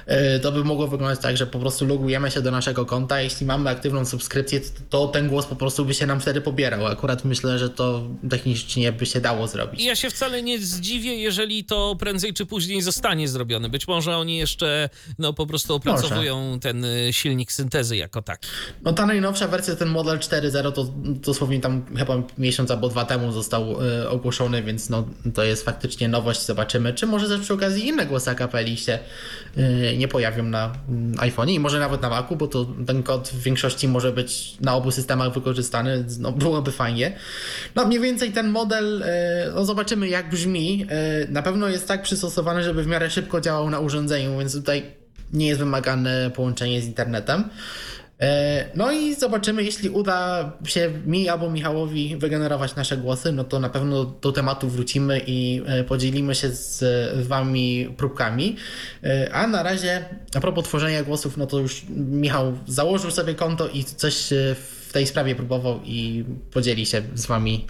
e, to by mogło wyglądać tak, że po prostu logujemy się do naszego konta, jeśli mamy aktywną subskrypcję, to ten głos po prostu by się nam wtedy pobierał. Akurat myślę, że to technicznie by się dało zrobić. Ja się wcale nie zdziwię, jeżeli to prędzej czy później zostanie zrobiony. Być może oni jeszcze no, po prostu opracowują może. ten y, silnik syntezy jako taki. No ta najnowsza wersja, ten model 4.0 to dosłownie tam chyba miesiąc albo dwa temu został y, ogłoszony, więc no, to jest faktycznie nowość. Zobaczymy, czy może też przy okazji inne głosy akapeli się y, nie pojawią na y, iPhone'ie i może nawet na Macu, bo to ten kod w większości może być na obu systemach wykorzystany, no byłoby fajnie. No mniej więcej ten model, y, no zobaczymy jak brzmi. Y, na pewno jest tak przystosowany, żeby w miarę szybko działał na urządzeniu, więc tutaj nie jest wymagane połączenie z internetem. E, no i zobaczymy, jeśli uda się mi albo Michałowi wygenerować nasze głosy, no to na pewno do tematu wrócimy i e, podzielimy się z wami próbkami. E, a na razie, a propos tworzenia głosów, no to już Michał założył sobie konto i coś w tej sprawie próbował i podzieli się z wami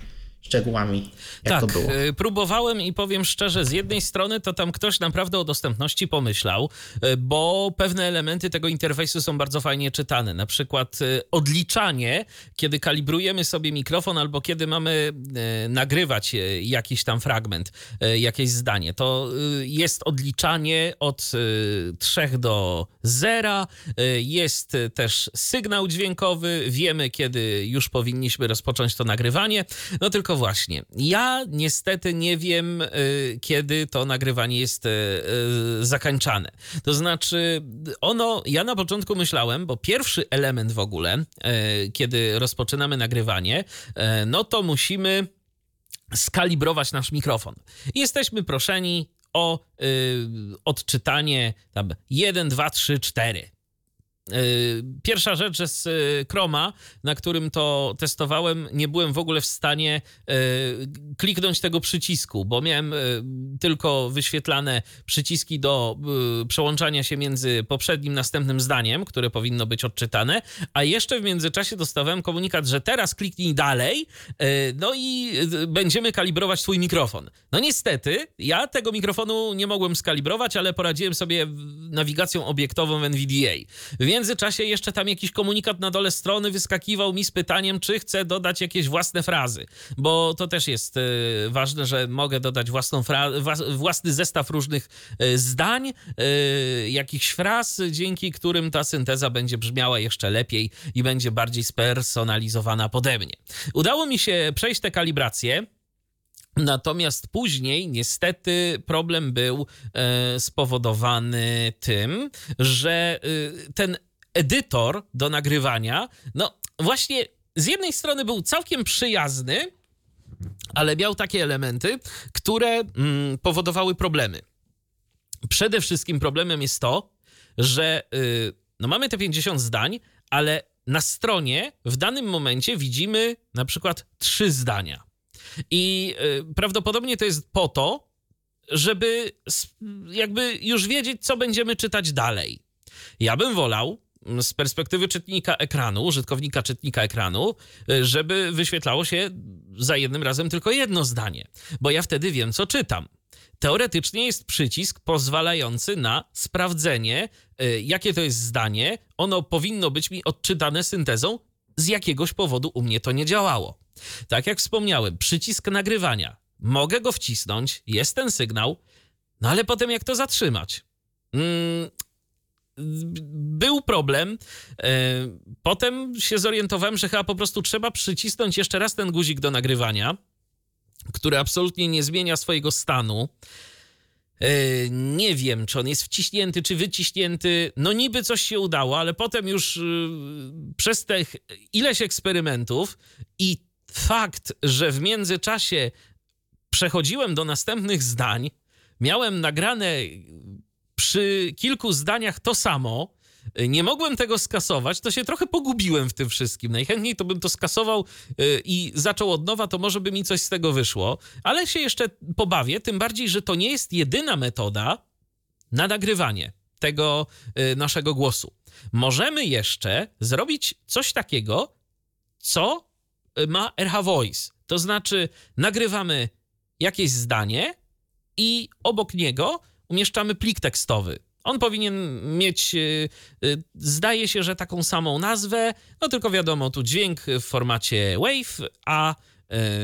szczegółami, jak tak, to było. Y, próbowałem i powiem szczerze, z jednej strony to tam ktoś naprawdę o dostępności pomyślał, y, bo pewne elementy tego interfejsu są bardzo fajnie czytane. Na przykład y, odliczanie, kiedy kalibrujemy sobie mikrofon albo kiedy mamy nagrywać jakiś tam fragment, jakieś zdanie. To jest odliczanie od 3 do 0, jest też sygnał dźwiękowy, wiemy kiedy już powinniśmy rozpocząć to nagrywanie. No tylko tylko właśnie, ja niestety nie wiem, y, kiedy to nagrywanie jest y, y, zakończane. To znaczy, ono, ja na początku myślałem, bo pierwszy element w ogóle, kiedy rozpoczynamy nagrywanie, no to musimy skalibrować nasz mikrofon. Jesteśmy proszeni o odczytanie tam 1, 2, 3, 4 Y, pierwsza rzecz, że z y, Chroma, na którym to testowałem, nie byłem w ogóle w stanie y, kliknąć tego przycisku, bo miałem tylko wyświetlane przyciski do przełączania się między poprzednim, następnym zdaniem, które powinno być odczytane, a jeszcze w międzyczasie dostawałem komunikat, że teraz kliknij dalej, no i będziemy kalibrować twój mikrofon. No niestety, ja tego mikrofonu nie mogłem skalibrować, ale poradziłem sobie nawigacją obiektową w NVDA. Więc międzyczasie jeszcze tam jakiś komunikat na dole strony wyskakiwał mi z pytaniem, czy chcę dodać jakieś własne frazy, bo to też jest y, ważne, że mogę dodać własną własny zestaw różnych y, zdań, y, jakichś fraz, dzięki którym ta synteza będzie brzmiała jeszcze lepiej i będzie bardziej spersonalizowana pode mnie. Udało mi się przejść tę kalibrację. Natomiast później niestety problem był e, spowodowany tym, że e, ten edytor do nagrywania, no właśnie z jednej strony był całkiem przyjazny, ale miał takie elementy, które mm, powodowały problemy. Przede wszystkim problemem jest to, że y, no mamy te 50 zdań, ale na stronie w danym momencie widzimy na przykład trzy zdania. I y, prawdopodobnie to jest po to, żeby jakby już wiedzieć, co będziemy czytać dalej. Ja bym wolał, z perspektywy czytnika ekranu, użytkownika czytnika ekranu, y, żeby wyświetlało się za jednym razem tylko jedno zdanie, bo ja wtedy wiem, co czytam. Teoretycznie jest przycisk pozwalający na sprawdzenie, y, jakie to jest zdanie. Ono powinno być mi odczytane syntezą. Z jakiegoś powodu u mnie to nie działało. Tak jak wspomniałem, przycisk nagrywania. Mogę go wcisnąć, jest ten sygnał, no ale potem jak to zatrzymać? Mm, był problem. E, potem się zorientowałem, że chyba po prostu trzeba przycisnąć jeszcze raz ten guzik do nagrywania, który absolutnie nie zmienia swojego stanu. E, nie wiem, czy on jest wciśnięty, czy wyciśnięty. No niby coś się udało, ale potem już e, przez te ileś eksperymentów i fakt, że w międzyczasie przechodziłem do następnych zdań, miałem nagrane przy kilku zdaniach to samo. Nie mogłem tego skasować, to się trochę pogubiłem w tym wszystkim. Najchętniej to bym to skasował y, i zaczął od nowa, to może by mi coś z tego wyszło, ale się jeszcze pobawię, tym bardziej, że to nie jest jedyna metoda na nagrywanie tego y, naszego głosu. Możemy jeszcze zrobić coś takiego, co y, ma RH Voice. To znaczy, nagrywamy jakieś zdanie i obok niego umieszczamy plik tekstowy. On powinien mieć, y, y, zdaje się, że taką samą nazwę, no tylko wiadomo, tu dźwięk w formacie WAV, a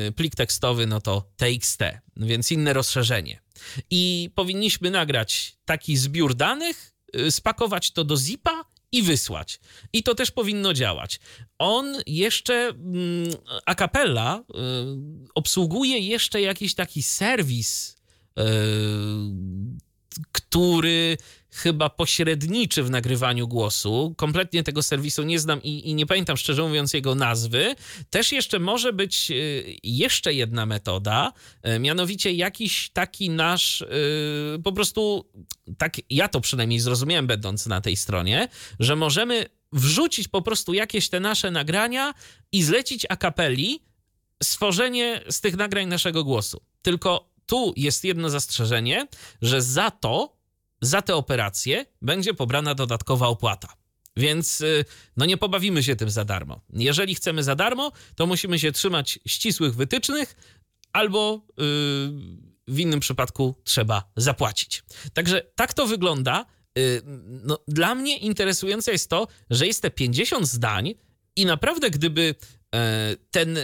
y, plik tekstowy no to TXT, więc inne rozszerzenie. I powinniśmy nagrać taki zbiór danych, spakować to do zipa i wysłać. I to też powinno działać. On jeszcze, mm, a capella obsługuje jeszcze jakiś taki serwis który chyba pośredniczy w nagrywaniu głosu. Kompletnie tego serwisu nie znam i, i, nie pamiętam szczerze mówiąc jego nazwy. Też jeszcze może być e, jeszcze jedna metoda, e, mianowicie jakiś taki nasz e, po prostu, tak ja to przynajmniej zrozumiałem będąc na tej stronie, że możemy wrzucić po prostu jakieś te nasze nagrania i zlecić a capelli stworzenie z tych nagrań naszego głosu. Tylko tu jest jedno zastrzeżenie, że za to, za te operacje będzie pobrana dodatkowa opłata. Więc y, no nie pobawimy się tym za darmo. Jeżeli chcemy za darmo, to musimy się trzymać ścisłych wytycznych albo yy, w innym przypadku trzeba zapłacić. Także tak to wygląda. Yy, no, dla mnie interesujące jest to, że jest te 50 zdań i naprawdę gdyby yy, ten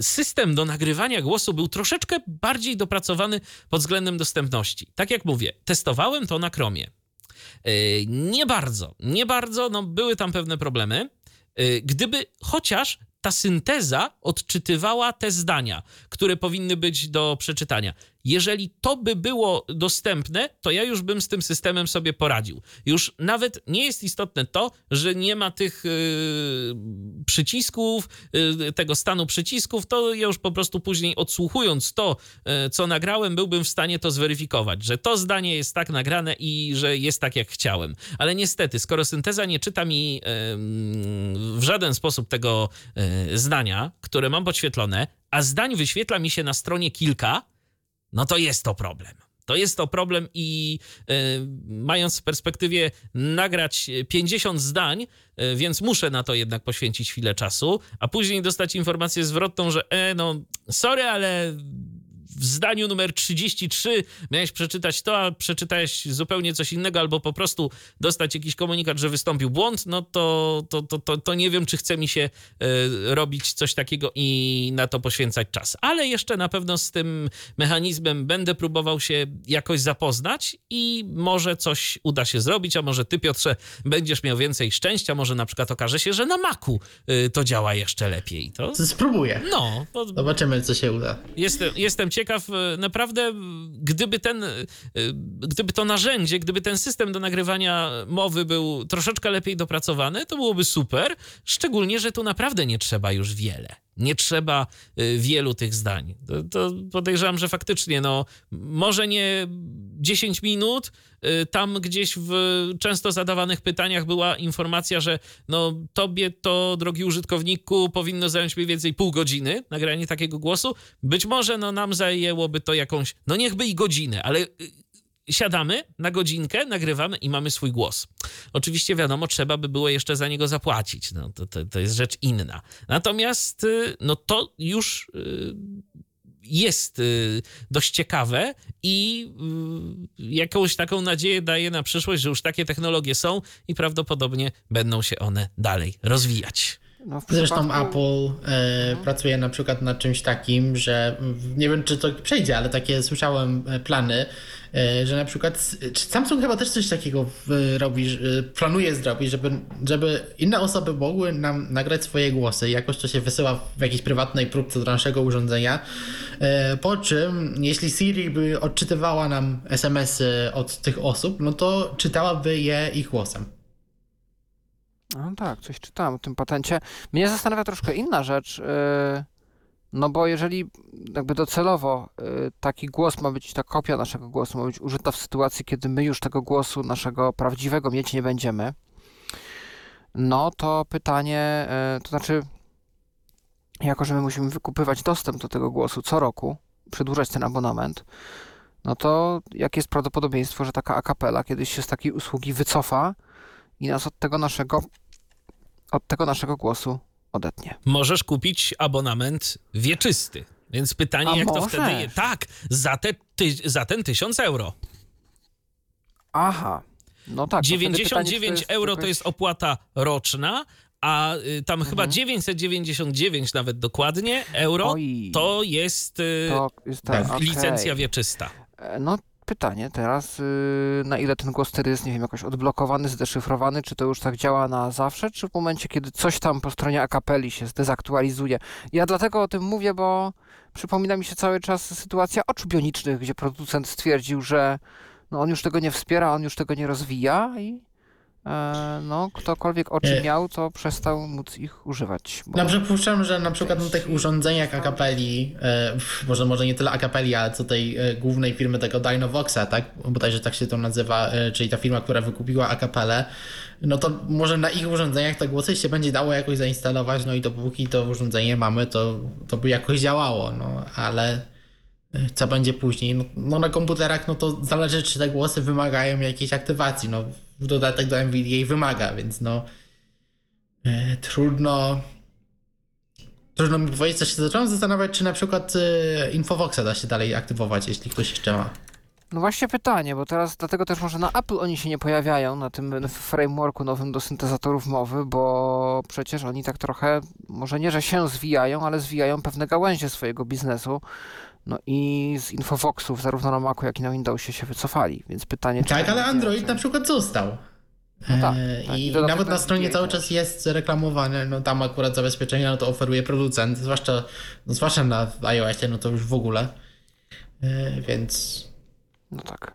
system do nagrywania głosu był troszeczkę bardziej dopracowany pod względem dostępności. Tak jak mówię, testowałem to na Chromie. E, nie bardzo, nie bardzo, no były tam pewne problemy. E, gdyby chociaż ta synteza odczytywała te zdania, które powinny być do przeczytania. Jeżeli to by było dostępne, to ja już bym z tym systemem sobie poradził. Już nawet nie jest istotne to, że nie ma tych yy, przycisków, yy, tego stanu przycisków, to ja już po prostu później odsłuchując to, yy, co nagrałem, byłbym w stanie to zweryfikować, że to zdanie jest tak nagrane i że jest tak, jak chciałem. Ale niestety, skoro synteza nie czyta mi w żaden sposób tego yy, zdania, które mam podświetlone, a zdań wyświetla mi się na stronie kilka, no to jest to problem. To jest to problem i y, mając w perspektywie nagrać 50 zdań, y, więc muszę na to jednak poświęcić chwilę czasu, a później dostać informację zwrotną, że e, no sorry, ale w zdaniu numer 33 miałeś przeczytać to, a przeczytałeś zupełnie coś innego, albo po prostu dostać jakiś komunikat, że wystąpił błąd, no to, to, to, to, to nie wiem, czy chce mi się y, robić coś takiego i na to poświęcać czas. Ale jeszcze na pewno z tym mechanizmem będę próbował się jakoś zapoznać i może coś uda się zrobić, a może ty, Piotrze, będziesz miał więcej szczęścia, może na przykład okaże się, że na Macu y, to działa jeszcze lepiej. To... Spróbuję. No. To... Zobaczymy, co się uda. Jestem, jestem ciekaw, ciekaw, e, naprawdę, gdyby ten, e, gdyby to narzędzie, gdyby ten system do nagrywania mowy był troszeczkę lepiej dopracowany, to byłoby super. Szczególnie, że tu naprawdę nie trzeba już wiele. Nie trzeba y, wielu tych zdań. To, to podejrzewam, że faktycznie, no, może nie 10 minut, y, tam gdzieś w często zadawanych pytaniach była informacja, że no, tobie to, drogi użytkowniku, powinno zająć mniej więcej pół godziny nagranie takiego głosu. Być może no, nam zajęłoby to jakąś, no niechby i godzinę, ale y, siadamy na godzinkę, nagrywamy i mamy swój głos. Oczywiście wiadomo, trzeba by było jeszcze za niego zapłacić. No, to, to, to jest rzecz inna. Natomiast y, no, to już y, jest y, dość ciekawe i jakąś taką nadzieję daje na przyszłość, że już takie technologie są i prawdopodobnie będą się one dalej rozwijać. No Zresztą przypadku... Apple e, mhm. pracuje na przykład nad czymś takim, że nie wiem czy to przejdzie, ale takie słyszałem e, plany, e, że na przykład Samsung chyba też coś takiego robi, planuje zrobić, żeby, żeby inne osoby mogły nam nagrać swoje głosy. Jakoś to się wysyła w jakiejś prywatnej próbce do naszego urządzenia. E, po czym, jeśli Siri by odczytywała nam SMS-y od tych osób, no to czytałaby je ich głosem. No tak, coś czytałem o tym patencie. Mnie zastanawia troszkę inna rzecz, y, no bo jeżeli jakby docelowo y, taki głos ma być, ta kopia naszego głosu ma być użyta w sytuacji, kiedy my już tego głosu naszego prawdziwego mieć nie będziemy, no to pytanie, y, to znaczy, jako że my musimy wykupywać dostęp do tego głosu co roku, przedłużać ten abonament, no to jakie jest prawdopodobieństwo, że taka akapela kiedyś się z takiej usługi wycofa, i nas od tego naszego, od tego naszego głosu odetnie. Możesz kupić abonament wieczysty. Więc pytanie, A jak możesz? to wtedy jest? Tak, za, te, ty, za ten tysiąc euro. Aha. No tak. 99 pytanie, to euro to jest opłata roczna, a y, tam mhm. chyba 999 nawet dokładnie euro Oj. to jest, y, to jest ta, licencja okay. wieczysta. E, no pytanie teraz, yy, na ile ten głos wtedy jest, nie wiem, jakoś odblokowany, zdeszyfrowany, czy to już tak działa na zawsze, czy w momencie, kiedy coś tam po stronie akapeli się zdezaktualizuje. Ja dlatego o tym mówię, bo przypomina mi się cały czas sytuacja oczu bionicznych, gdzie producent stwierdził, że no on już tego nie wspiera, on już tego nie rozwija i no, ktokolwiek oczy miał, to przestał móc ich używać. Bo... No, przypuszczam, że na przykład na tych urządzeniach Akapeli, e, może, może nie tyle Akapeli, ale co tej e, głównej firmy tego Dynavoxa, tak? Bodajże tak się to nazywa, e, czyli ta firma, która wykupiła Akapelę, no to może na ich urządzeniach te głosy się będzie dało jakoś zainstalować, no i dopóki to urządzenie mamy, to, to by jakoś działało, no ale e, co będzie później? No, no na komputerach, no to zależy, czy te głosy wymagają jakiejś aktywacji, no dodatek do NVDA wymaga, więc no e, trudno trudno mi powiedzieć, co się zacząłem zastanawiać, czy na przykład e, Infovoxa da się dalej aktywować, jeśli ktoś jeszcze ma. No właśnie pytanie, bo teraz dlatego też może na Apple oni się nie pojawiają na tym frameworku nowym do syntezatorów mowy, bo przecież oni tak trochę, może nie, że się zwijają, ale zwijają pewne gałęzie swojego biznesu. No i z Infovoxów zarówno na Macu, jak i na Windowsie się wycofali, więc pytanie... Tak, ale Android czy... na przykład został. No tak, e, tak. I, I nawet na stronie cały czas jest reklamowane, no tam akurat zabezpieczenia no to oferuje producent, zwłaszcza, no zwłaszcza na iOSie, no to już w ogóle. E, więc... No tak.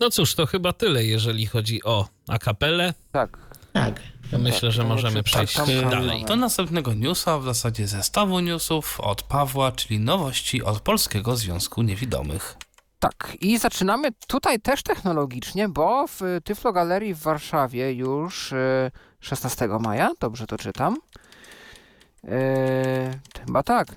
No cóż, to chyba tyle, jeżeli chodzi o akapelę. Tak. Tak. Myślę, że możemy przejść dalej. Do następnego newsa, w zasadzie zestawu newsów od Pawła, czyli nowości od Polskiego Związku Niewidomych. Tak, i zaczynamy tutaj też technologicznie, bo w Tyflo Galerii w Warszawie już 16 e, maja, dobrze to czytam, yy, chyba tak,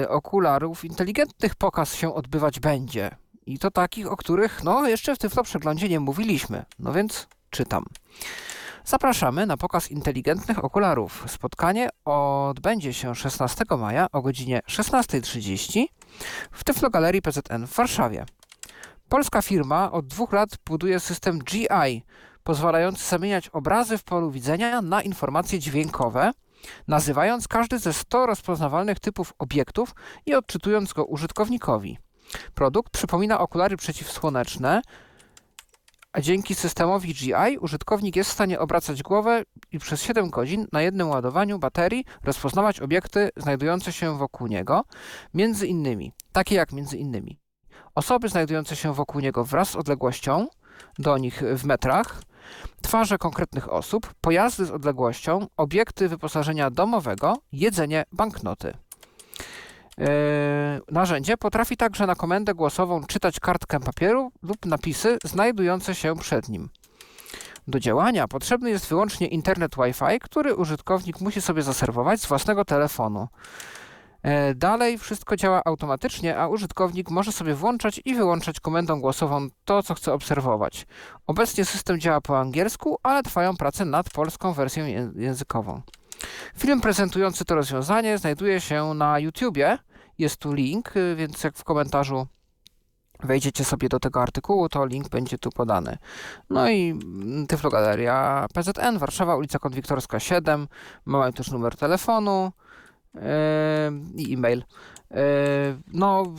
yy, okularów inteligentnych pokaz się odbywać będzie. I to takich, o których no jeszcze w Tyflo Przeglądzie nie mówiliśmy. No więc czytam. Zapraszamy na pokaz inteligentnych okularów. Spotkanie odbędzie się 16 maja o godzinie 16.30 w Tyflogalerii PZN w Warszawie. Polska firma od dwóch lat buduje system GI, pozwalający zamieniać obrazy w polu widzenia na informacje dźwiękowe, nazywając każdy ze 100 rozpoznawalnych typów obiektów i odczytując go użytkownikowi. Produkt przypomina okulary przeciwsłoneczne, a dzięki systemowi GI użytkownik jest w stanie obracać głowę i przez 7 godzin na jednym ładowaniu baterii rozpoznawać obiekty znajdujące się wokół niego, między innymi, takie jak między innymi osoby znajdujące się wokół niego wraz z odległością, do nich w metrach, twarze konkretnych osób, pojazdy z odległością, obiekty wyposażenia domowego, jedzenie, banknoty. Yy, narzędzie potrafi także na komendę głosową czytać kartkę papieru lub napisy znajdujące się przed nim. Do działania potrzebny jest wyłącznie internet Wi-Fi, który użytkownik musi sobie zaserwować z własnego telefonu. Yy, Dalej wszystko działa automatycznie, a użytkownik może sobie włączać i wyłączać komendą głosową to, co chce obserwować. Obecnie system działa po angielsku, ale trwają prace nad polską wersją ję- językową. Film prezentujący to rozwiązanie znajduje się na YouTubie. Jest tu link, y, więc jak w komentarzu wejdziecie sobie do tego artykułu, to link będzie tu podany. No i mm, Tyflogaleria PZN, Warszawa, ulica Konwiktorska 7. Mamy też numer telefonu yy, i e-mail. Yy, no,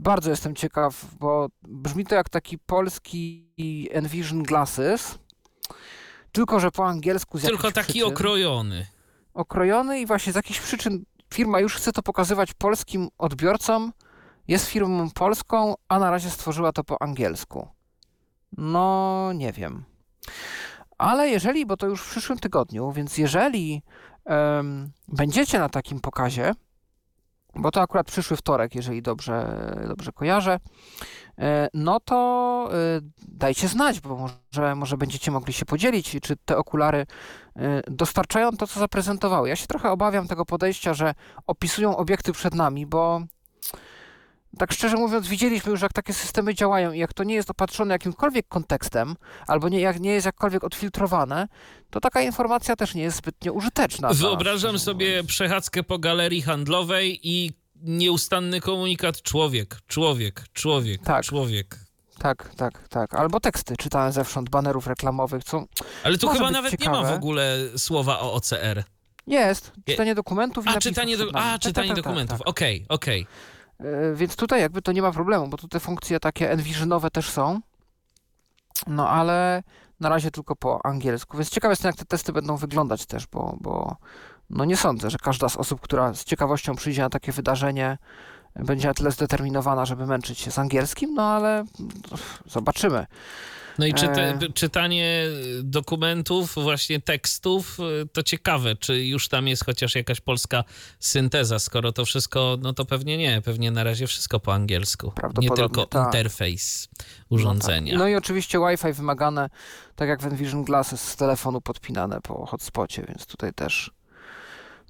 bardzo jestem ciekaw, bo brzmi to jak taki polski Envision Glasses, tylko że po angielsku z Tylko taki przyczyn okrojony. Okrojony i właśnie z jakichś przyczyn firma już chce to pokazywać polskim odbiorcom. Jest firmą polską, a na razie stworzyła to po angielsku. No, nie wiem. Ale jeżeli, bo to już w przyszłym tygodniu, więc jeżeli em, będziecie na takim pokazie, bo to akurat przyszły wtorek, jeżeli dobrze, dobrze kojarzę, e, no to e, dajcie znać, bo może, może będziecie mogli się podzielić, czy te okulary dostarczają to, co zaprezentowały. Ja się trochę obawiam tego podejścia, że opisują obiekty przed nami, bo tak szczerze mówiąc, widzieliśmy już, jak takie systemy działają i jak to nie jest opatrzone jakimkolwiek kontekstem, albo nie, jak nie jest jakkolwiek odfiltrowane, to taka informacja też nie jest zbytnio użyteczna. nas, Wyobrażam szczerze sobie mówiąc. przechadzkę po galerii handlowej i nieustanny komunikat człowiek, człowiek, człowiek, Tak. człowiek. Tak, tak, tak. Albo teksty czytane zewsząd, banerów reklamowych, co Ale tu chyba nawet nie ma ciekawe. w ogóle słowa o OCR. jest. Czytanie dokumentów i A, czytanie, do, a, Tak, czytanie tak, tak, dokumentów. tak. Okej, okej. E, Więc tutaj jakby to nie ma problemu, bo tu te funkcje takie Envisionowe też są. No ale na razie tylko po angielsku. Więc ciekawe jestem, jak te testy będą wyglądać też, bo, bo no nie sądzę, że każda z osób, która z ciekawością przyjdzie na takie wydarzenie, będzie na tyle zdeterminowana, żeby męczyć się z angielskim, no ale zobaczymy. No i czyta, E. czytanie dokumentów, właśnie tekstów, y, to ciekawe, czy już tam jest chociaż jakaś polska synteza. Skoro to wszystko, no to pewnie nie. Pewnie na razie wszystko po angielsku. Nie tylko tak. interfejs No, urządzenia. tak. no i oczywiście Wi-Fi wymagane, tak jak w Envision Glasses z telefonu podpinane po hotspocie, więc tutaj też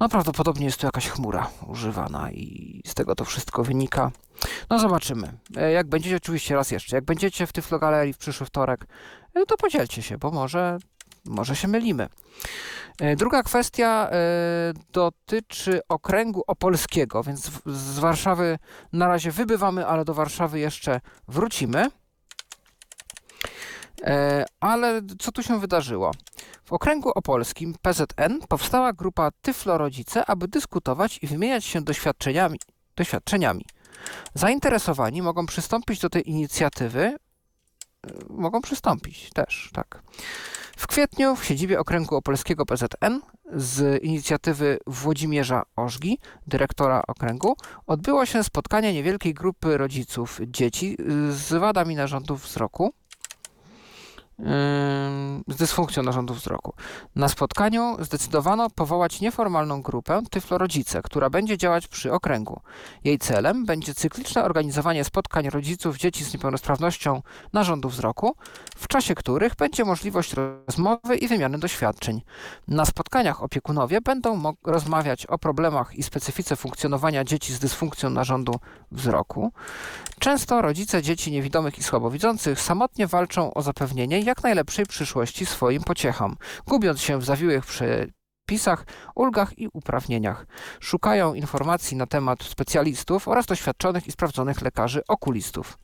no prawdopodobnie jest tu jakaś chmura używana i z tego to wszystko wynika. No zobaczymy. E, Jak będziecie, oczywiście raz jeszcze, jak będziecie w Tyflo Galerii w przyszły wtorek, e, to podzielcie się, bo może, może się mylimy. E, Druga kwestia dotyczy okręgu opolskiego, więc z Warszawy na razie wybywamy, ale do Warszawy jeszcze wrócimy. E, Ale co tu się wydarzyło? W okręgu opolskim PZN powstała grupa Tyflo Rodzice, aby dyskutować i wymieniać się doświadczeniami. doświadczeniami. Zainteresowani mogą przystąpić do tej inicjatywy. e, Mogą przystąpić też, tak. W kwietniu w siedzibie okręgu opolskiego PZN z inicjatywy Włodzimierza Ożgi, dyrektora okręgu, odbyło się spotkanie niewielkiej grupy rodziców dzieci z wadami narządów wzroku, z dysfunkcją narządów wzroku. Na spotkaniu zdecydowano powołać nieformalną grupę Tyflo Rodzice, która będzie działać przy okręgu. Jej celem będzie cykliczne organizowanie spotkań rodziców dzieci z niepełnosprawnością narządów wzroku, w czasie których będzie możliwość rozmowy i wymiany doświadczeń. Na spotkaniach opiekunowie będą rozmawiać o problemach i specyfice funkcjonowania dzieci z dysfunkcją narządu wzroku. Często rodzice dzieci niewidomych i słabowidzących samotnie walczą o zapewnienie jak najlepszej przyszłości swoim pociechom, gubiąc się w zawiłych przepisach, ulgach i uprawnieniach. Szukają informacji na temat specjalistów oraz doświadczonych i sprawdzonych lekarzy okulistów.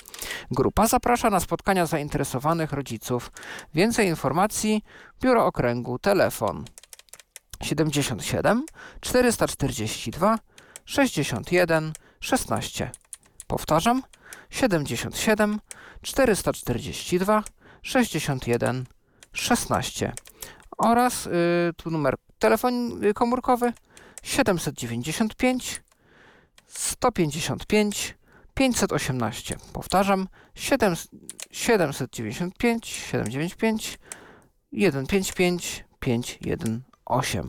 Grupa zaprasza na spotkania zainteresowanych rodziców. Więcej informacji Biuro Okręgu, telefon 77 442 61 16. Powtarzam 77 442 61 16 oraz y, tu numer telefon y, komórkowy 795 155 518. Powtarzam, 7, 795 795 155 518.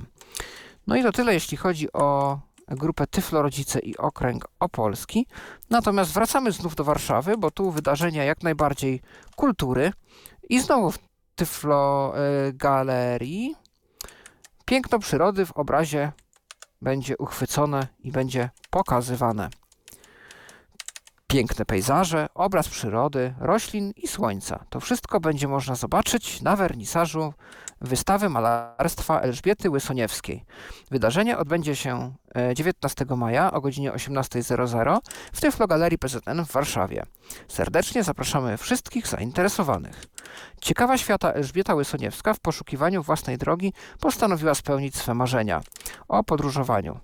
No i to tyle, jeśli chodzi o grupę Tyflo Rodzice i Okręg Opolski. Natomiast wracamy znów do Warszawy, bo tu wydarzenia jak najbardziej kultury. I znowu w Tyflo y, Galerii piękno przyrody w obrazie będzie uchwycone i będzie pokazywane. Piękne pejzaże, obraz przyrody, roślin i słońca. To wszystko będzie można zobaczyć na wernisażu wystawy malarstwa Elżbiety Łysoniewskiej. Wydarzenie odbędzie się 19 e, maja o godzinie 18.00 w Tyflo Galerii PZN w Warszawie. Serdecznie zapraszamy wszystkich zainteresowanych. Ciekawa świata Elżbieta Łysoniewska w poszukiwaniu własnej drogi postanowiła spełnić swe marzenia o podróżowaniu.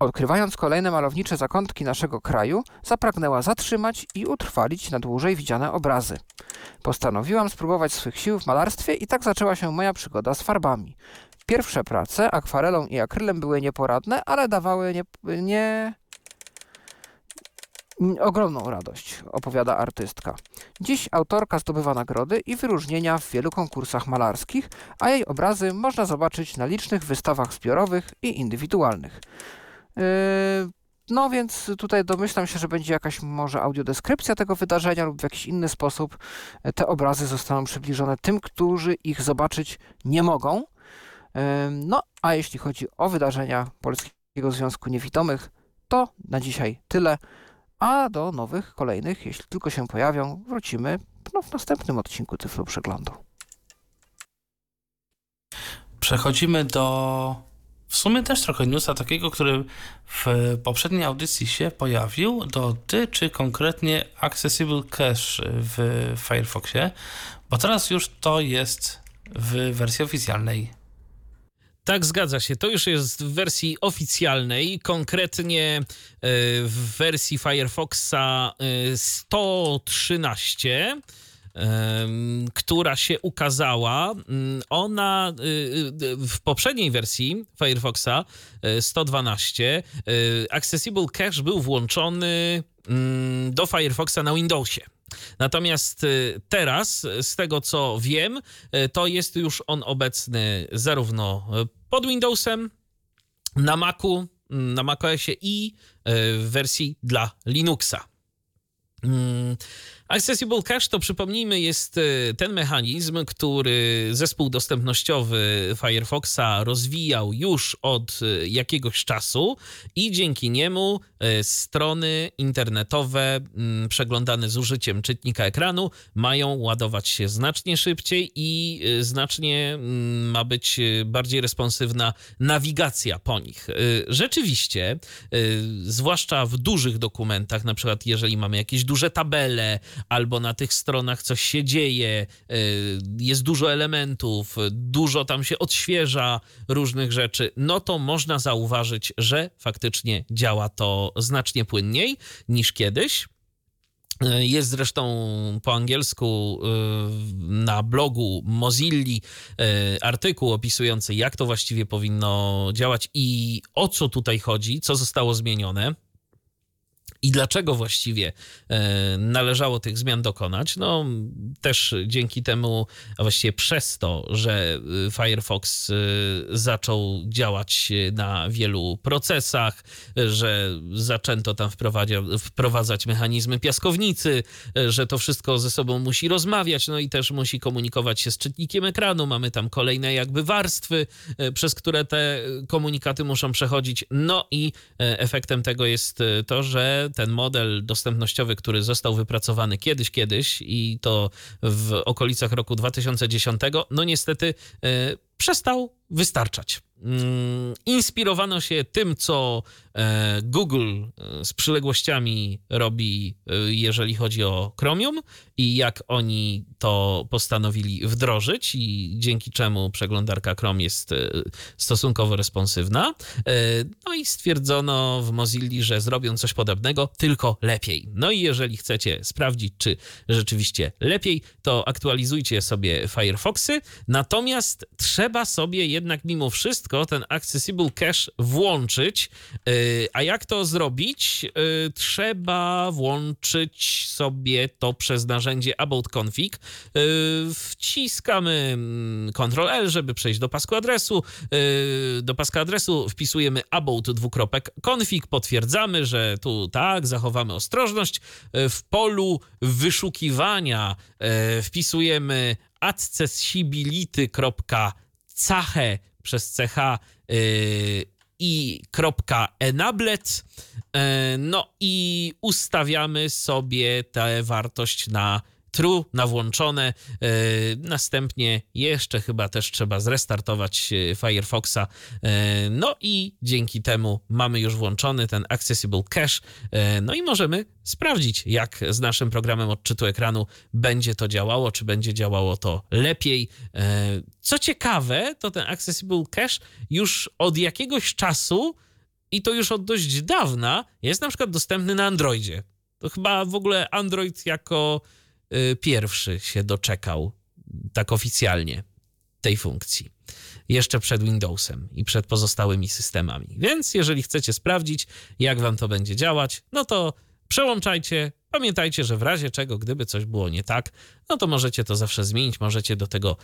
Odkrywając kolejne malownicze zakątki naszego kraju, zapragnęła zatrzymać i utrwalić na dłużej widziane obrazy. Postanowiłam spróbować swych sił w malarstwie i tak zaczęła się moja przygoda z farbami. Pierwsze prace akwarelą i akrylem były nieporadne, ale dawały nie, nie... ogromną radość, opowiada artystka. Dziś autorka zdobywa nagrody i wyróżnienia w wielu konkursach malarskich, a jej obrazy można zobaczyć na licznych wystawach zbiorowych i indywidualnych. Yy, no więc tutaj domyślam się, że będzie jakaś może audiodeskrypcja tego wydarzenia lub w jakiś inny sposób te obrazy zostaną przybliżone tym, którzy ich zobaczyć nie mogą. Yy, no a jeśli chodzi o wydarzenia Polskiego Związku Niewidomych, to na dzisiaj tyle. A do nowych, kolejnych, jeśli tylko się pojawią, wrócimy no, w następnym odcinku Tyflo Przeglądu. Przechodzimy do w sumie też trochę newsa takiego, który w poprzedniej audycji się pojawił, dotyczy konkretnie Accessible Cache w Firefoxie, bo teraz już to jest w wersji oficjalnej. Tak, zgadza się. To już jest w wersji oficjalnej, konkretnie e, w wersji Firefoxa 113 e, która się ukazała. Mm, ona y, y, w poprzedniej wersji Firefoxa 112 y, Accessible Cache był włączony mm, do Firefoxa na Windowsie. Natomiast teraz, z tego co wiem, to jest już on obecny zarówno pod Windowsem, na Macu, mm, na macOSie i w wersji dla Linuxa. Accessible Cache to przypomnijmy jest e, ten mechanizm, który zespół dostępnościowy Firefoxa rozwijał już od e, jakiegoś czasu i dzięki niemu e, strony internetowe przeglądane z użyciem czytnika ekranu mają ładować się znacznie szybciej i znacznie ma być bardziej responsywna nawigacja po nich. Rzeczywiście, zwłaszcza w dużych dokumentach, na przykład jeżeli mamy jakieś duże tabele, albo na tych stronach coś się dzieje, y, jest dużo elementów, dużo tam się odświeża różnych rzeczy, no to można zauważyć, że faktycznie działa to znacznie płynniej niż kiedyś. Y, jest zresztą po angielsku y, na blogu Mozilli artykuł opisujący, jak to właściwie powinno działać i o co tutaj chodzi, co zostało zmienione i dlaczego właściwie e, należało tych zmian dokonać? No, też dzięki temu, a właściwie przez to, że e, Firefox e, zaczął działać na wielu procesach, że zaczęto tam wprowadzać mechanizmy piaskownicy, że to wszystko ze sobą musi rozmawiać, no i też musi komunikować się z czytnikiem ekranu. Mamy tam kolejne jakby warstwy, przez które te komunikaty muszą przechodzić. No i efektem tego jest to, że ten model dostępnościowy, który został wypracowany kiedyś, kiedyś i to w okolicach roku 2010, no niestety e, przestał wystarczać. Mm, inspirowano się tym, co e, Google e, z przyległościami robi, e, jeżeli chodzi o Chromium i jak oni to postanowili wdrożyć i dzięki czemu przeglądarka Chrome jest stosunkowo responsywna. No i stwierdzono w Mozilla, że zrobią coś podobnego, tylko lepiej. No i jeżeli chcecie sprawdzić, czy rzeczywiście lepiej, to aktualizujcie sobie Firefoxy, natomiast trzeba sobie jednak mimo wszystko ten Accessible Cache włączyć. A jak to zrobić? Trzeba włączyć sobie to przez narzędzie About Config. Wciskamy mm, Ctrl L, żeby przejść do pasku adresu. Do pasku adresu wpisujemy about dwukropek config, potwierdzamy, że tu tak, zachowamy ostrożność. W polu wyszukiwania wpisujemy accessibility.cache przez ch y, i .enablet. Y, no i ustawiamy sobie tę wartość na true, na włączone. E, następnie jeszcze chyba też trzeba zrestartować e, Firefoxa. E, no i dzięki temu mamy już włączony ten Accessible Cache. No i możemy sprawdzić, jak z naszym programem odczytu ekranu będzie to działało, czy będzie działało to lepiej. Co ciekawe, to ten Accessible Cache już od jakiegoś czasu i to już od dość dawna jest na przykład dostępny na Androidzie. To chyba w ogóle Android jako pierwszy się doczekał tak oficjalnie tej funkcji. Jeszcze przed Windowsem i przed pozostałymi systemami. Więc jeżeli chcecie sprawdzić, jak wam to będzie działać, no to przełączajcie. Pamiętajcie, że w razie czego, gdyby coś było nie tak, no to możecie to zawsze zmienić, możecie do tego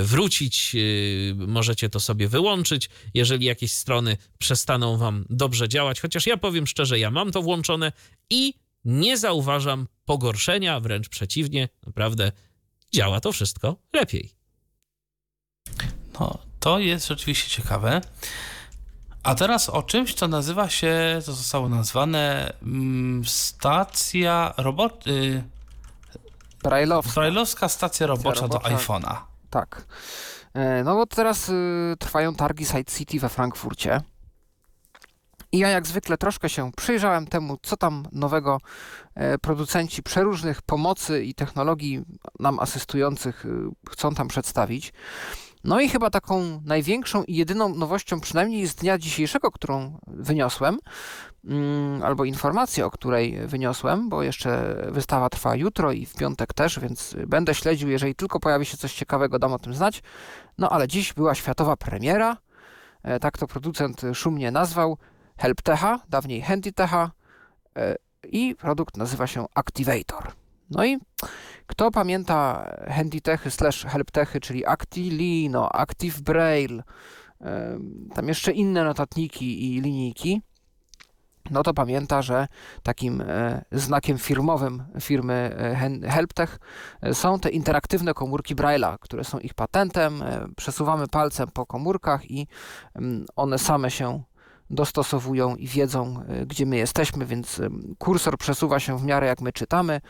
y, wrócić, y, możecie to sobie wyłączyć, jeżeli jakieś strony przestaną wam dobrze działać. Chociaż ja powiem szczerze, ja mam to włączone i nie zauważam pogorszenia, wręcz przeciwnie, naprawdę działa to wszystko lepiej. No, to jest rzeczywiście ciekawe. A teraz o czymś, co nazywa się, co zostało nazwane mm, stacja robot... Y, Brajlowska. Brajlowska stacja robocza, robocza. do iPhone'a. Tak. E, no bo teraz y, trwają targi Side City we Frankfurcie. I ja jak zwykle troszkę się przyjrzałem temu, co tam nowego e, producenci przeróżnych pomocy i technologii nam asystujących e, chcą tam przedstawić. No i chyba taką największą i jedyną nowością, przynajmniej z dnia dzisiejszego, którą wyniosłem, mm, albo informację, o której wyniosłem, bo jeszcze wystawa trwa jutro i w piątek też, więc będę śledził, jeżeli tylko pojawi się coś ciekawego, dam o tym znać. No ale dziś była światowa premiera, e, tak to producent szumnie nazwał, HelpTecha, dawniej HandyTecha e, i produkt nazywa się Activator. No i kto pamięta HandyTechy slash HelpTechy, czyli Actilino, Active Braille, e, tam jeszcze inne notatniki i linijki, no to pamięta, że takim e, znakiem firmowym firmy HelpTech są te interaktywne komórki Braille'a, które są ich patentem. Przesuwamy palcem po komórkach i mm, one same się dostosowują i wiedzą, e, gdzie my jesteśmy, więc kursor przesuwa się w miarę jak my czytamy.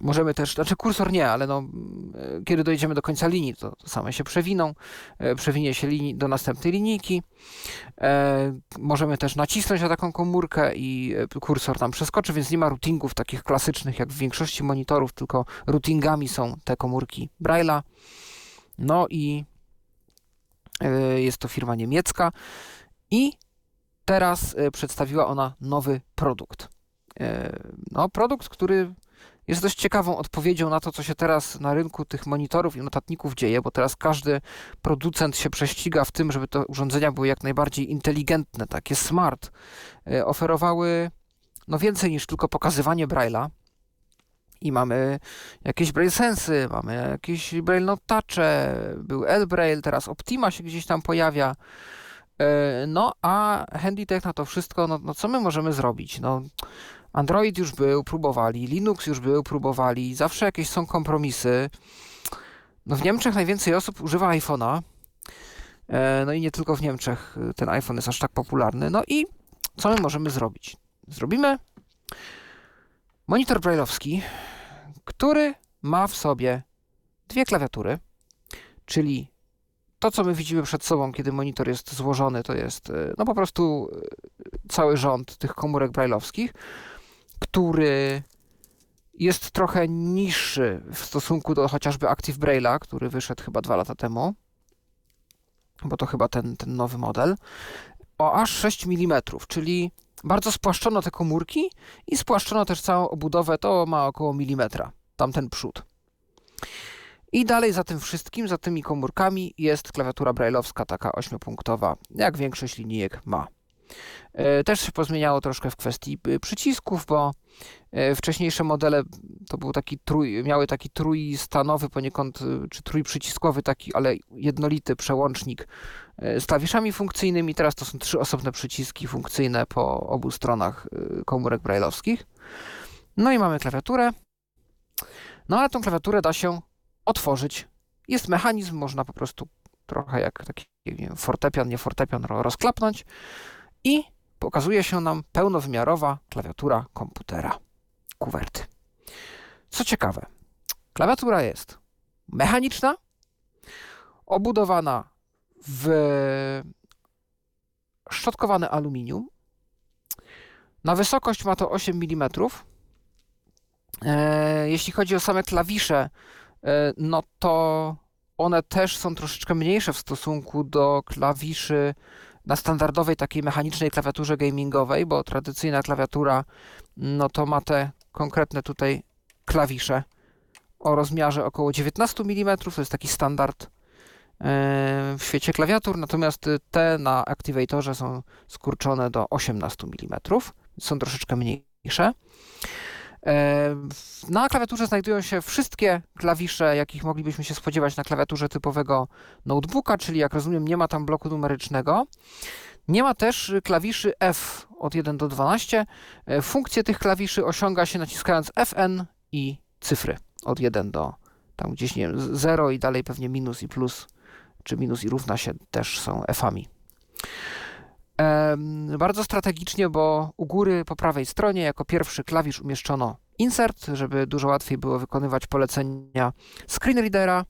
Możemy też, znaczy kursor nie, ale no, e, kiedy dojdziemy do końca linii, to, same się przewiną, e, przewinie się linii do następnej linijki. E, możemy też nacisnąć na taką komórkę i kursor tam przeskoczy, więc nie ma routingów takich klasycznych jak w większości monitorów, tylko routingami są te komórki Braille'a. No i e, jest to firma niemiecka i teraz e, przedstawiła ona nowy produkt. E, no, produkt, który jest dość ciekawą odpowiedzią na to, co się teraz na rynku tych monitorów i notatników dzieje, bo teraz każdy producent się prześciga w tym, żeby te urządzenia były jak najbardziej inteligentne, takie smart. E, oferowały no więcej niż tylko pokazywanie Braille'a. I mamy jakieś Braille Sensy, mamy jakieś Braille Notacze, był L-Braille, teraz Optima się gdzieś tam pojawia. E, no a HandyTech na to wszystko, no, no co my możemy zrobić? No, Android już był, próbowali, Linux już był, próbowali, zawsze jakieś są kompromisy. No w Niemczech najwięcej osób używa iPhone'a. E, no i nie tylko w Niemczech ten iPhone jest aż tak popularny. No i co my możemy zrobić? Zrobimy monitor brailleowski, który ma w sobie dwie klawiatury, czyli to, co my widzimy przed sobą, kiedy monitor jest złożony, to jest e, no po prostu e, cały rząd tych komórek brailleowskich, który jest trochę niższy w stosunku do chociażby Active Braille'a, który wyszedł chyba dwa lata temu, bo to chyba ten, ten nowy model, o aż 6 mm, czyli bardzo spłaszczono te komórki i spłaszczono też całą obudowę, to ma około milimetra, tamten przód. I dalej za tym wszystkim, za tymi komórkami jest klawiatura brailleowska, taka ośmiopunktowa, jak większość linijek ma. E, też się pozmieniało troszkę w kwestii y, przycisków, bo e, wcześniejsze modele to był taki trój, miały taki trójstanowy poniekąd, czy trójprzyciskowy taki, ale jednolity przełącznik e, z klawiszami funkcyjnymi. Teraz to są trzy osobne przyciski funkcyjne po obu stronach komórek brailleowskich. No i mamy klawiaturę. No ale tą klawiaturę da się otworzyć. Jest mechanizm, można po prostu trochę jak taki wiem, fortepian, nie fortepian rozklapnąć i pokazuje się nam pełnowymiarowa klawiatura komputera, kuwerty. Co ciekawe, klawiatura jest mechaniczna, obudowana w szczotkowane aluminium. Na wysokość ma to 8 mm. E, jeśli chodzi o same klawisze, no to one też są troszeczkę mniejsze w stosunku do klawiszy na standardowej takiej mechanicznej klawiaturze gamingowej, bo tradycyjna klawiatura no to ma te konkretne tutaj klawisze o rozmiarze około 19 mm, to jest taki standard e, w świecie klawiatur, natomiast te na Activatorze są skurczone do 18 mm, są troszeczkę mniejsze. E, na klawiaturze znajdują się wszystkie klawisze, jakich moglibyśmy się spodziewać na klawiaturze typowego notebooka, czyli jak rozumiem nie ma tam bloku numerycznego. Nie ma też klawiszy F od 1 do 12. E, funkcję tych klawiszy osiąga się naciskając Fn i cyfry od 1 do tam gdzieś nie wiem, 0 i dalej pewnie minus i plus, czy minus i równa się też są F-ami. Bardzo strategicznie, bo u góry po prawej stronie jako pierwszy klawisz umieszczono insert, żeby dużo łatwiej było wykonywać polecenia screenreadera.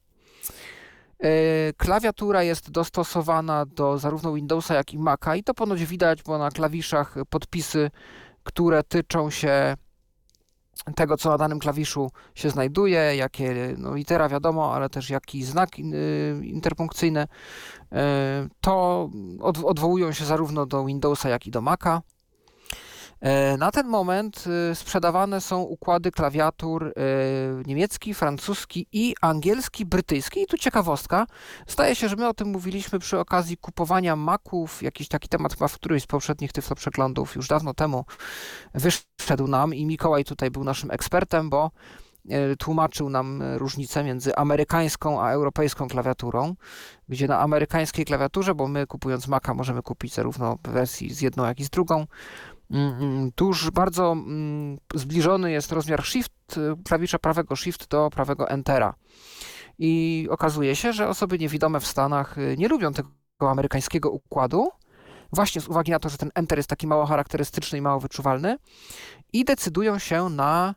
E, klawiatura jest dostosowana do zarówno Windowsa, jak i Maca i to ponoć widać, bo na klawiszach podpisy, które tyczą się tego, co na danym klawiszu się znajduje, jakie no, litera wiadomo, ale też jaki znak y, interpunkcyjny, y, to odwołują się zarówno do Windowsa, jak i do Maca. E, na ten moment y, sprzedawane są układy klawiatur y, niemiecki, francuski i angielski, brytyjski. I tu ciekawostka. Zdaje się, że my o tym mówiliśmy przy okazji kupowania Maców. Jakiś taki temat chyba w którymś z poprzednich Tyflo przeglądów już dawno temu wyszedł nam i Mikołaj tutaj był naszym ekspertem, bo e, tłumaczył nam różnicę między amerykańską a europejską klawiaturą, gdzie na amerykańskiej klawiaturze, bo my kupując Maca możemy kupić zarówno wersji z jedną, jak i z drugą, tuż bardzo mm, zbliżony jest rozmiar Shift, y, klawisza prawego Shift do prawego Entera. I okazuje się, że osoby niewidome w Stanach y, nie lubią tego amerykańskiego układu, właśnie z uwagi na to, że ten Enter jest taki mało charakterystyczny i mało wyczuwalny, i decydują się na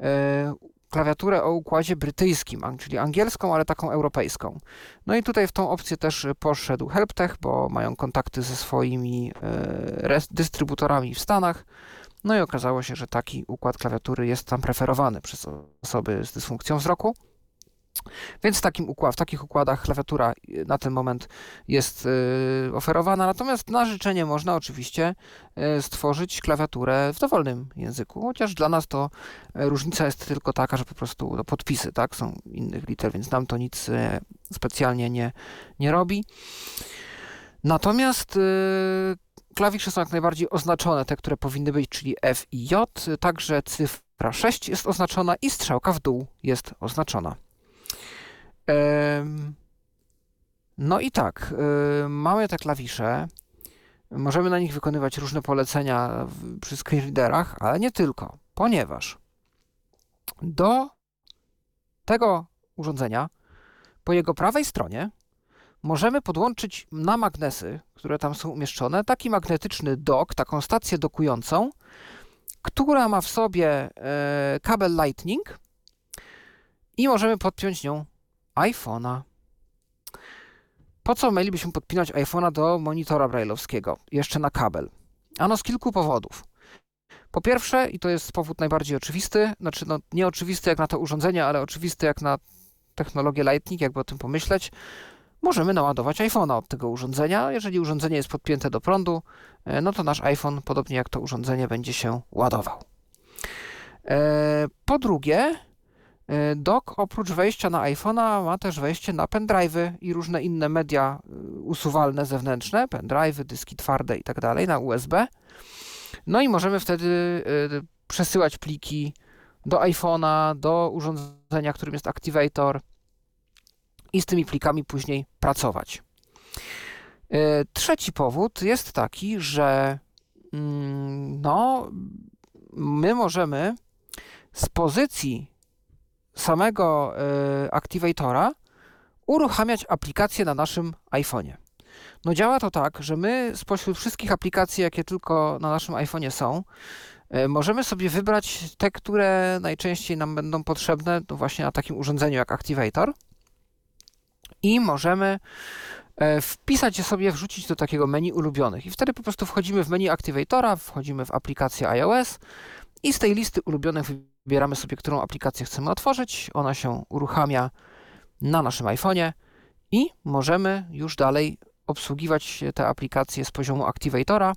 y, klawiaturę o układzie brytyjskim, czyli angielską, ale taką europejską. No i tutaj w tą opcję też poszedł HelpTech, bo mają kontakty ze swoimi e, dystrybutorami w Stanach. No i okazało się, że taki układ klawiatury jest tam preferowany przez osoby z dysfunkcją wzroku. Więc w, takim układ, w takich układach klawiatura y, na ten moment jest y, oferowana, natomiast na życzenie można oczywiście y, stworzyć klawiaturę w dowolnym języku, chociaż dla nas to różnica jest tylko taka, że po prostu no, podpisy tak, są innych liter, więc nam to nic specjalnie nie, nie robi. Natomiast klawisze są jak najbardziej oznaczone, te, które powinny być, czyli F i J, także cyfra 6 jest oznaczona i strzałka w dół jest oznaczona. No i tak, mamy te klawisze, możemy na nich wykonywać różne polecenia przy screenreaderach, ale nie tylko, ponieważ do tego urządzenia po jego prawej stronie możemy podłączyć na magnesy, które tam są umieszczone, taki magnetyczny dok, taką stację dokującą, która ma w sobie e, kabel Lightning i możemy podpiąć nią iPhone'a. Po co mielibyśmy podpinać iPhone'a do monitora brailleowskiego, jeszcze na kabel? Ano z kilku powodów. Po pierwsze, i to jest powód najbardziej oczywisty, znaczy no, nie oczywisty jak na to urządzenie, ale oczywisty jak na technologię Lightning, jakby o tym pomyśleć, możemy naładować iPhone'a od tego urządzenia. Jeżeli urządzenie jest podpięte do prądu, e, no to nasz iPhone, podobnie jak to urządzenie, będzie się ładował. E, po drugie, Dock oprócz wejścia na iPhone'a ma też wejście na pendrive'y i różne inne media e, usuwalne zewnętrzne, pendrive'y, dyski twarde i tak dalej, na USB. No i możemy wtedy e, przesyłać pliki do iPhone'a, do urządzenia, którym jest Activator i z tymi plikami później pracować. Trzeci powód jest taki, że mm, no, my możemy z pozycji samego y, Activatora uruchamiać aplikacje na naszym iPhone'ie. No działa to tak, że my spośród wszystkich aplikacji, jakie tylko na naszym iPhone'ie są, y, możemy sobie wybrać te, które najczęściej nam będą potrzebne no właśnie na takim urządzeniu jak Activator i możemy y, wpisać je sobie, wrzucić do takiego menu ulubionych i wtedy po prostu wchodzimy w menu Activatora, wchodzimy w aplikację iOS i z tej listy ulubionych Wybieramy sobie, którą aplikację chcemy otworzyć. Ona się uruchamia na naszym iPhone'ie i możemy już dalej obsługiwać te aplikacje z poziomu Activatora,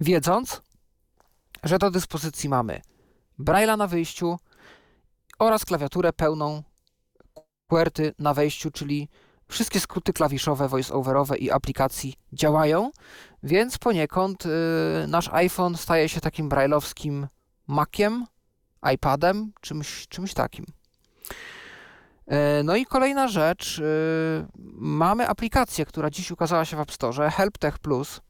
wiedząc, że do dyspozycji mamy Braille'a na wyjściu oraz klawiaturę pełną QWERTY na wejściu, czyli wszystkie skróty klawiszowe, voice-overowe i aplikacji działają, więc poniekąd yy, nasz iPhone staje się takim brailleowskim Maciem, iPadem, czymś, czymś takim. E, no i kolejna rzecz. E, mamy aplikację, która dziś ukazała się w App Store, HelpTech Plus,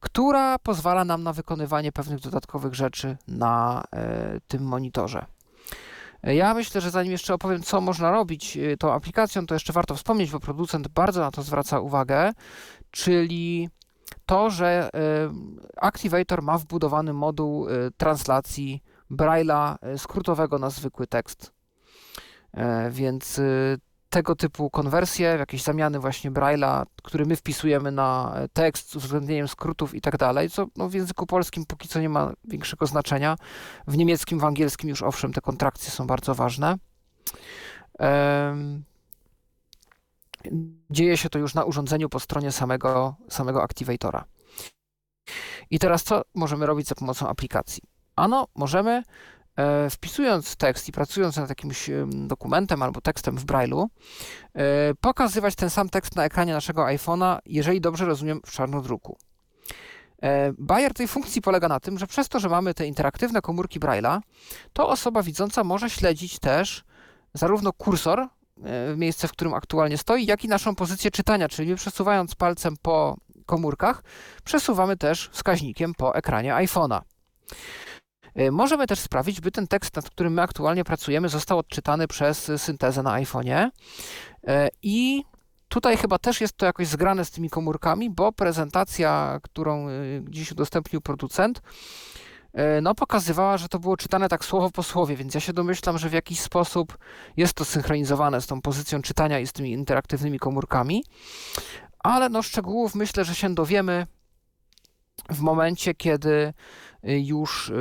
która pozwala nam na wykonywanie pewnych dodatkowych rzeczy na e, tym monitorze. Ja myślę, że zanim jeszcze opowiem, co można robić tą aplikacją, to jeszcze warto wspomnieć, bo producent bardzo na to zwraca uwagę, czyli to, że Activator ma wbudowany moduł translacji Braille'a e, skrótowego na zwykły tekst. E, więc e, tego typu konwersje, jakieś zamiany właśnie Braille'a, który my wpisujemy na tekst z uwzględnieniem skrótów i tak dalej, co no, w języku polskim póki co nie ma większego znaczenia. W niemieckim, w angielskim już owszem te kontrakcje są bardzo ważne. Dzieje się to już na urządzeniu po stronie samego, samego Activatora. I teraz co możemy robić za pomocą aplikacji? Ano, możemy e, wpisując tekst i pracując nad jakimś dokumentem albo tekstem w Braille'u, e, pokazywać ten sam tekst na ekranie naszego iPhone'a, jeżeli dobrze rozumiem, w czarnodruku. E, bajer tej funkcji polega na tym, że przez to, że mamy te interaktywne komórki Braille'a, to osoba widząca może śledzić też zarówno kursor, miejsce, w którym aktualnie stoi, jak i naszą pozycję czytania, czyli przesuwając palcem po komórkach, przesuwamy też wskaźnikiem po ekranie iPhone'a. E, możemy też sprawić, by ten tekst, nad którym my aktualnie pracujemy, został odczytany przez syntezę na iPhone'ie. E, I tutaj chyba też jest to jakoś zgrane z tymi komórkami, bo prezentacja, którą e, dziś udostępnił producent, no, pokazywała, że to było czytane tak słowo po słowie, więc ja się domyślam, że w jakiś sposób jest to synchronizowane z tą pozycją czytania i z tymi interaktywnymi komórkami, ale no szczegółów myślę, że się dowiemy w momencie, kiedy już y,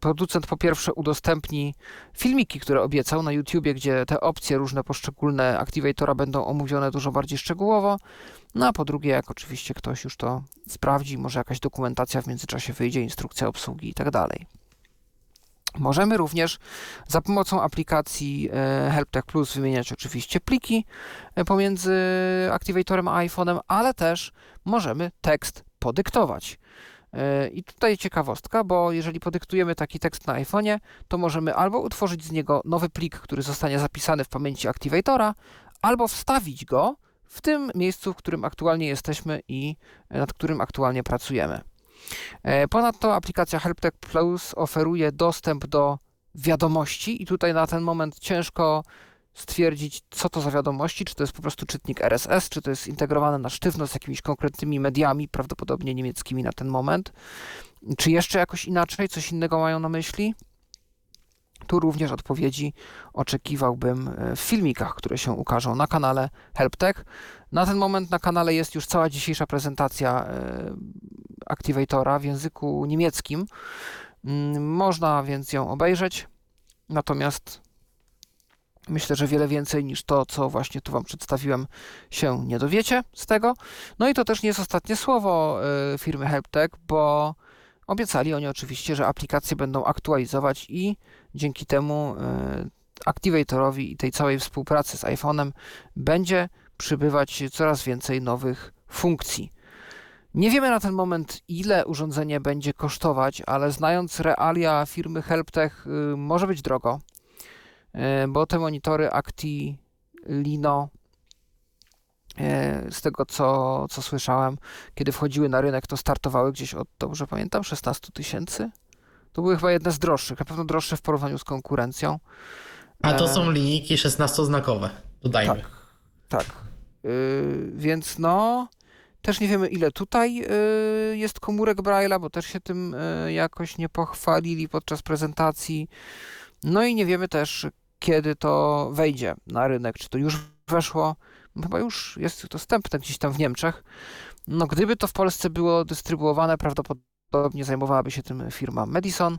producent po pierwsze udostępni filmiki, które obiecał na YouTubie, gdzie te opcje różne poszczególne Activatora będą omówione dużo bardziej szczegółowo. No a po drugie, jak oczywiście ktoś już to sprawdzi, może jakaś dokumentacja w międzyczasie wyjdzie, instrukcja obsługi i tak dalej. Możemy również za pomocą aplikacji e, HelpTech Plus wymieniać oczywiście pliki e, pomiędzy Activatorem a iPhone'em, ale też możemy tekst podyktować. E, I tutaj ciekawostka, bo jeżeli podyktujemy taki tekst na iPhone'ie, to możemy albo utworzyć z niego nowy plik, który zostanie zapisany w pamięci Activatora, albo wstawić go w tym miejscu, w którym aktualnie jesteśmy i nad którym aktualnie pracujemy. E, ponadto aplikacja HelpTech Plus oferuje dostęp do wiadomości i tutaj na ten moment ciężko stwierdzić, co to za wiadomości, czy to jest po prostu czytnik RSS, czy to jest integrowane na sztywno z jakimiś konkretnymi mediami, prawdopodobnie niemieckimi na ten moment, czy jeszcze jakoś inaczej, coś innego mają na myśli. Tu również odpowiedzi oczekiwałbym e, w filmikach, które się ukażą na kanale HelpTech. Na ten moment na kanale jest już cała dzisiejsza prezentacja e, Activatora w języku niemieckim. Mm, można więc ją obejrzeć. Natomiast Myślę, że wiele więcej niż to, co właśnie tu Wam przedstawiłem, się nie dowiecie z tego. No i to też nie jest ostatnie słowo y, firmy HelpTech, bo obiecali oni oczywiście, że aplikacje będą aktualizować i dzięki temu y, Activatorowi i tej całej współpracy z iPhone'em będzie przybywać coraz więcej nowych funkcji. Nie wiemy na ten moment, ile urządzenie będzie kosztować, ale znając realia firmy HelpTech, y, może być drogo, bo te monitory Acti Lino, y, z tego co, co słyszałem, kiedy wchodziły na rynek, to startowały gdzieś od, dobrze pamiętam, 16 tysięcy. To były chyba jedne z droższych, na pewno droższe w porównaniu z konkurencją. A to są linijki 16-znakowe, dodajmy. Tak, tak. Yy, więc no, też nie wiemy ile tutaj yy, jest komórek Braille'a, bo też się tym yy, jakoś nie pochwalili podczas prezentacji. No i nie wiemy też, kiedy to wejdzie na rynek, czy to już weszło. Chyba już jest dostępne gdzieś tam w Niemczech. No, gdyby to w Polsce było dystrybuowane, prawdopodobnie zajmowałaby się tym firma Madison.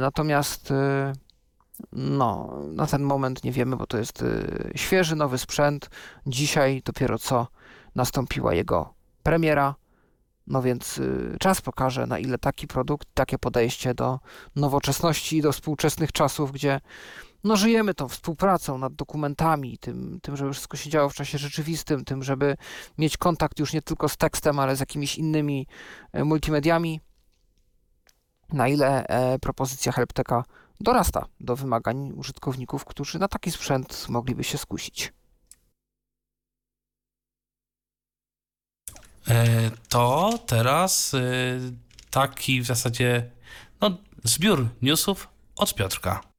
Natomiast no, na ten moment nie wiemy, bo to jest y, świeży, nowy sprzęt. Dzisiaj dopiero co nastąpiła jego premiera. No więc czas pokaże, na ile taki produkt, takie podejście do nowoczesności i do współczesnych czasów, gdzie no, żyjemy tą współpracą nad dokumentami, tym, tym, żeby wszystko się działo w czasie rzeczywistym, tym, żeby mieć kontakt już nie tylko z tekstem, ale z jakimiś innymi e, multimediami. Na ile e, propozycja HelpTeka dorasta do wymagań użytkowników, którzy na taki sprzęt mogliby się skusić. E, to teraz taki w zasadzie no, zbiór newsów od Piotrka.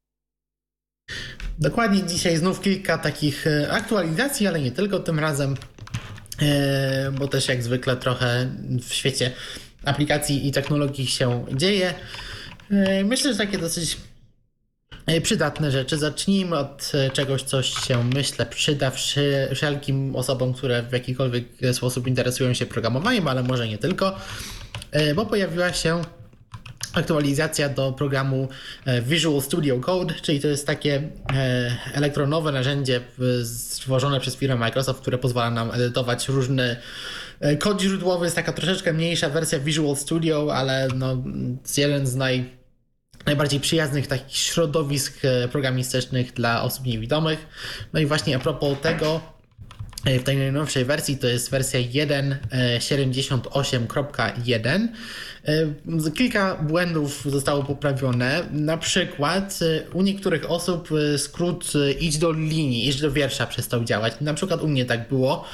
Dokładnie dzisiaj znów kilka takich e, aktualizacji, ale nie tylko tym razem, bo też jak zwykle trochę w świecie aplikacji i technologii się dzieje. Myślę, że takie dosyć E, przydatne rzeczy. Zacznijmy od e, czegoś, coś się myślę przyda wszelkim osobom, które w jakikolwiek sposób interesują się programowaniem, ale może nie tylko, e, bo pojawiła się aktualizacja do programu Visual Studio Code, czyli to jest takie elektronowe narzędzie stworzone przez firmę Microsoft, które pozwala nam edytować różny kod źródłowy. Jest taka troszeczkę mniejsza wersja Visual Studio, ale no, jeden z naj najbardziej przyjaznych takich środowisk e, programistycznych dla osób niewidomych. No i właśnie a propos tego, e, w tej najnowszej wersji to jest wersja 1.78.1. E, kilka błędów zostało poprawione. Na przykład u niektórych osób skrót idź do linii, idź do wiersza przestał działać. Na przykład u mnie tak było.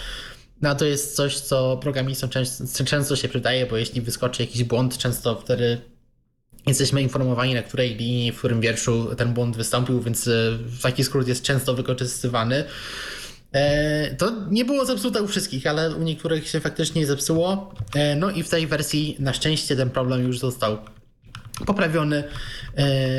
No to jest coś, co programistom często, często się przydaje, bo jeśli wyskoczy jakiś błąd, często wtedy jesteśmy informowani, na której linii, w którym wierszu ten błąd wystąpił, więc e, taki skrót jest często wykorzystywany. E, to nie było zepsute u wszystkich, ale u niektórych się faktycznie zepsuło. E, no i w tej wersji na szczęście ten problem już został poprawiony.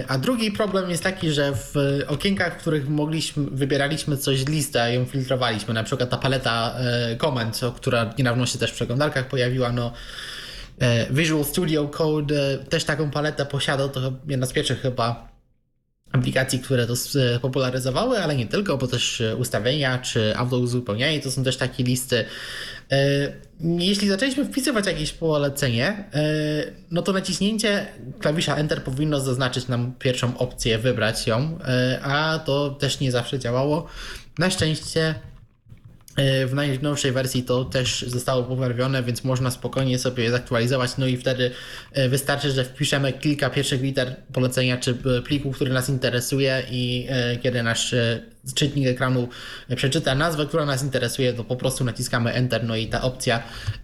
A drugi problem jest taki, że w okienkach, w których mogliśmy, wybieraliśmy coś z listy, a ją filtrowaliśmy, na przykład ta paleta komend, która niedawno się też w przeglądarkach pojawiła, no E, Visual Studio Code e, też taką paletę posiadał, to jedna z pierwszych chyba aplikacji, które to popularyzowały, ale nie tylko, bo też ustawienia czy uzupełnianie to są też takie listy. E, jeśli zaczęliśmy wpisywać jakieś polecenie, no to naciśnięcie klawisza Enter powinno zaznaczyć nam pierwszą opcję, wybrać ją, a to też nie zawsze działało. Na szczęście E, w najnowszej wersji to też zostało poprawione, więc można spokojnie sobie zaktualizować. No i wtedy e, wystarczy, że wpiszemy kilka pierwszych liter polecenia czy e, pliku, który nas interesuje, i kiedy nasz czytnik ekranu przeczyta nazwę, która nas interesuje, to po prostu naciskamy Enter, no i ta opcja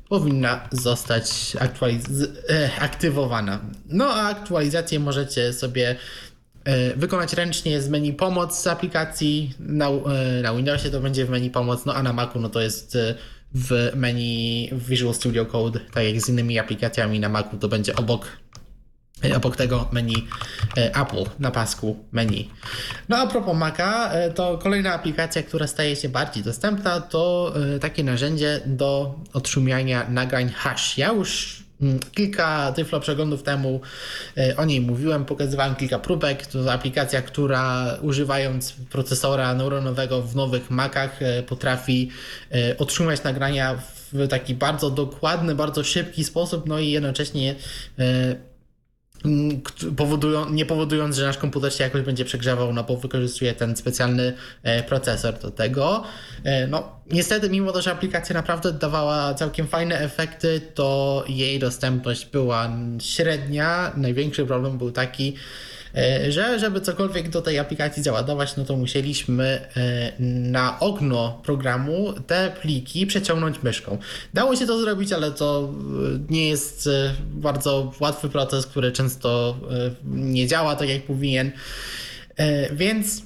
powinna zostać aktywowana. No a aktualizację możecie sobie E, wykonać ręcznie z menu pomoc z aplikacji. Na, e, na Windowsie to będzie w menu pomoc, no a na Macu no to jest e, w menu Visual Studio Code, tak jak z innymi aplikacjami na Macu to będzie obok obok tego menu Apple na pasku menu. No a propos Maca, to kolejna aplikacja, która staje się bardziej dostępna, to takie narzędzie do otrzymiania nagrań hash. Ja już kilka Tyflo przeglądów temu e, o niej mówiłem, pokazywałem kilka próbek. To aplikacja, która używając procesora neuronowego w nowych Macach e, potrafi e, otrzymać nagrania w taki bardzo dokładny, bardzo szybki sposób, no i jednocześnie mm, powodują, nie powodując, że nasz komputer się jakoś będzie przegrzewał, no bo wykorzystuje ten specjalny e, procesor do tego. E, no, niestety, mimo to, że aplikacja naprawdę dawała całkiem fajne efekty, to jej dostępność była średnia. Największy problem był taki, że żeby cokolwiek do tej aplikacji załadować, no to musieliśmy e, na okno programu te pliki przeciągnąć myszką. Dało się to zrobić, ale to e, nie jest bardzo łatwy proces, który często nie działa tak jak powinien. Więc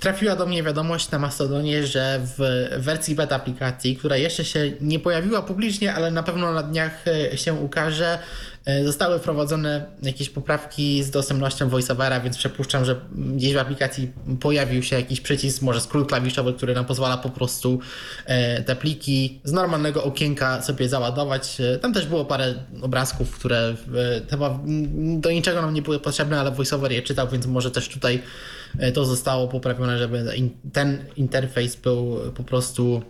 trafiła do mnie wiadomość na Mastodonie, że w wersji beta aplikacji, która jeszcze się nie pojawiła publicznie, ale na pewno na dniach się ukaże, E, zostały wprowadzone jakieś poprawki z dostępnością VoiceOvera, więc przypuszczam, że gdzieś w aplikacji pojawił się jakiś przycisk, może skrót klawiszowy, który nam pozwala po prostu te pliki z normalnego okienka sobie załadować. Tam też było parę obrazków, które chyba do niczego nam nie były potrzebne, ale VoiceOver je czytał, więc może też tutaj to zostało poprawione, żeby ten interfejs był po prostu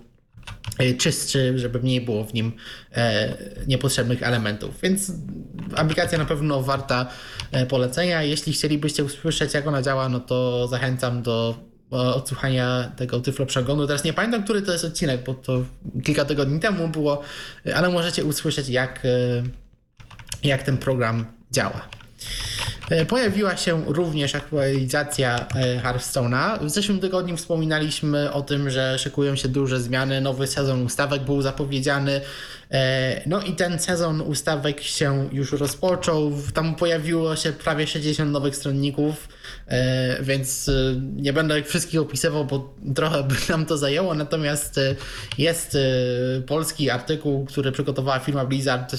E, czystszy, żeby mniej było w nim e, niepotrzebnych elementów. Więc aplikacja na pewno warta e, polecenia. Jeśli chcielibyście usłyszeć, jak ona działa, no to zachęcam do odsłuchania tego Tyflo przeglądu. Teraz nie pamiętam, który to jest odcinek, bo to kilka tygodni temu było, ale możecie usłyszeć, jak, jak ten program działa. E, pojawiła się również aktualizacja e, Hearthstone'a. W zeszłym tygodniu wspominaliśmy o tym, że szykują się duże zmiany. Nowy sezon ustawek był zapowiedziany. E, no i ten sezon ustawek się już rozpoczął. Tam pojawiło się prawie 60 nowych stronników, e, więc e, nie będę wszystkich opisywał, bo trochę by nam to zajęło. Natomiast jest polski artykuł, który przygotowała firma Blizzard,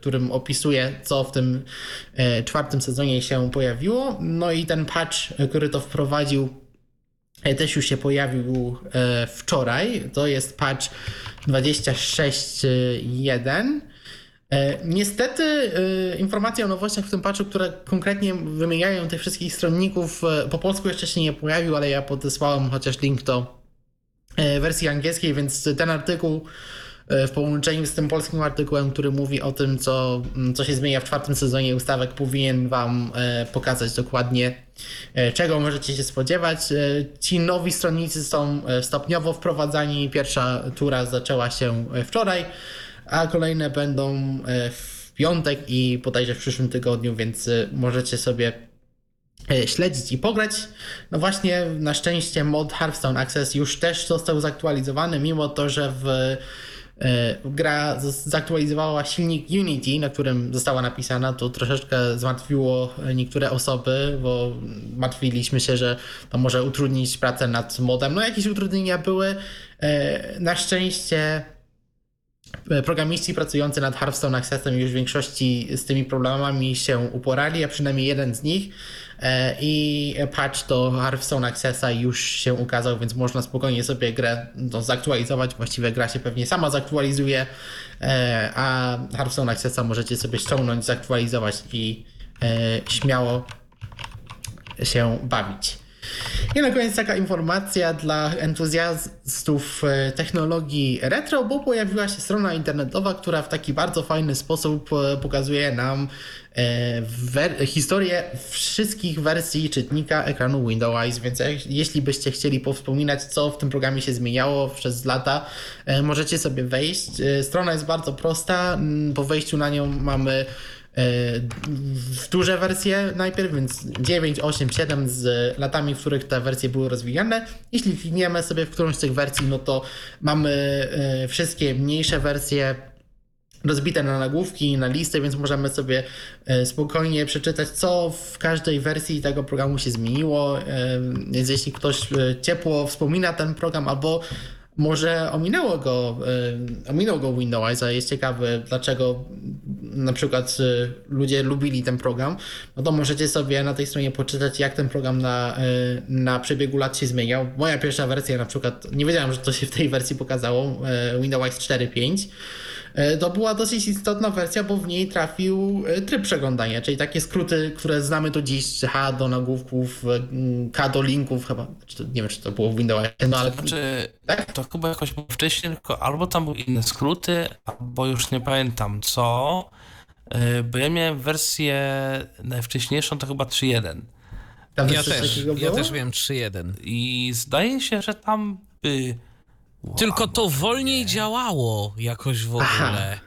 którym opisuje, co w tym czwartym sezonie się pojawiło. No i ten patch, który to wprowadził, też już się pojawił wczoraj. To jest patch 26.1. E, niestety e, informacje o nowościach w tym patchu, które konkretnie wymieniają tych wszystkich stronników, e, po polsku jeszcze się nie pojawił, ale ja podesłałem chociaż link do wersji angielskiej, więc ten artykuł w połączeniu z tym polskim artykułem, który mówi o tym, co, mm, co się zmienia w czwartym sezonie ustawek, powinien Wam pokazać dokładnie, czego możecie się spodziewać. Ci nowi stronnicy są stopniowo wprowadzani. Pierwsza tura zaczęła się wczoraj a kolejne będą e, w piątek i bodajże w przyszłym tygodniu, więc e, możecie sobie e, śledzić i pograć. No właśnie, na szczęście mod Hearthstone Access już też został zaktualizowany, mimo to, że w gra zaktualizowała silnik Unity, na którym została napisana, to troszeczkę zmartwiło niektóre osoby, bo martwiliśmy się, że to może utrudnić pracę nad modem. No jakieś utrudnienia były. Na szczęście E, programiści pracujący nad Hearthstone Accessem już w większości z tymi problemami się uporali, a przynajmniej jeden z nich. E, I patch do Hearthstone Accessa już się ukazał, więc można spokojnie sobie grę no, zaktualizować. Właściwie gra się pewnie sama zaktualizuje, e, a Hearthstone Accessa możecie sobie ściągnąć, zaktualizować i śmiało się bawić. I na koniec taka informacja dla entuzjastów e, technologii retro, bo pojawiła się strona internetowa, która w taki bardzo fajny sposób e, pokazuje nam e, historię wszystkich wersji czytnika ekranu Windows, więc jeśli byście chcieli powspominać, co w tym programie się zmieniało przez lata, możecie sobie wejść. Strona jest bardzo prosta. Po wejściu na nią mamy w duże wersje najpierw, więc 9, 8, 7 z latami, w których te wersje były rozwijane. Jeśli klikniemy sobie w którąś z tych wersji, no to mamy e, wszystkie mniejsze wersje rozbite na nagłówki, na listy, więc możemy sobie e, spokojnie przeczytać, co w każdej wersji tego programu się zmieniło. E, więc jeśli ktoś ciepło wspomina ten program albo może ominęło go, y, ominął go Windows, a jest ciekawy, dlaczego na przykład y, ludzie lubili ten program, no to możecie sobie na tej stronie poczytać, jak ten program na, y, na przebiegu lat się zmieniał. Moja pierwsza wersja na przykład, nie wiedziałem, że to się w tej wersji pokazało, Windows 4.5, E, to była dosyć istotna wersja, bo w niej trafił e, tryb przeglądania, czyli takie skróty, które znamy do dziś, H do nagłówków, e, K do linków, chyba, nie wiem, czy to było w Windowsie, no ale... Znaczy, tak? to chyba jakoś było wcześniej, tylko albo tam były inne skróty, albo już nie pamiętam co, bo ja miałem wersję najwcześniejszą, to chyba 3.1. Tam Ja też, ja też miałem 3.1. I zdaje się, że tam by... Tylko to wolniej działało jakoś w Aha. ogóle.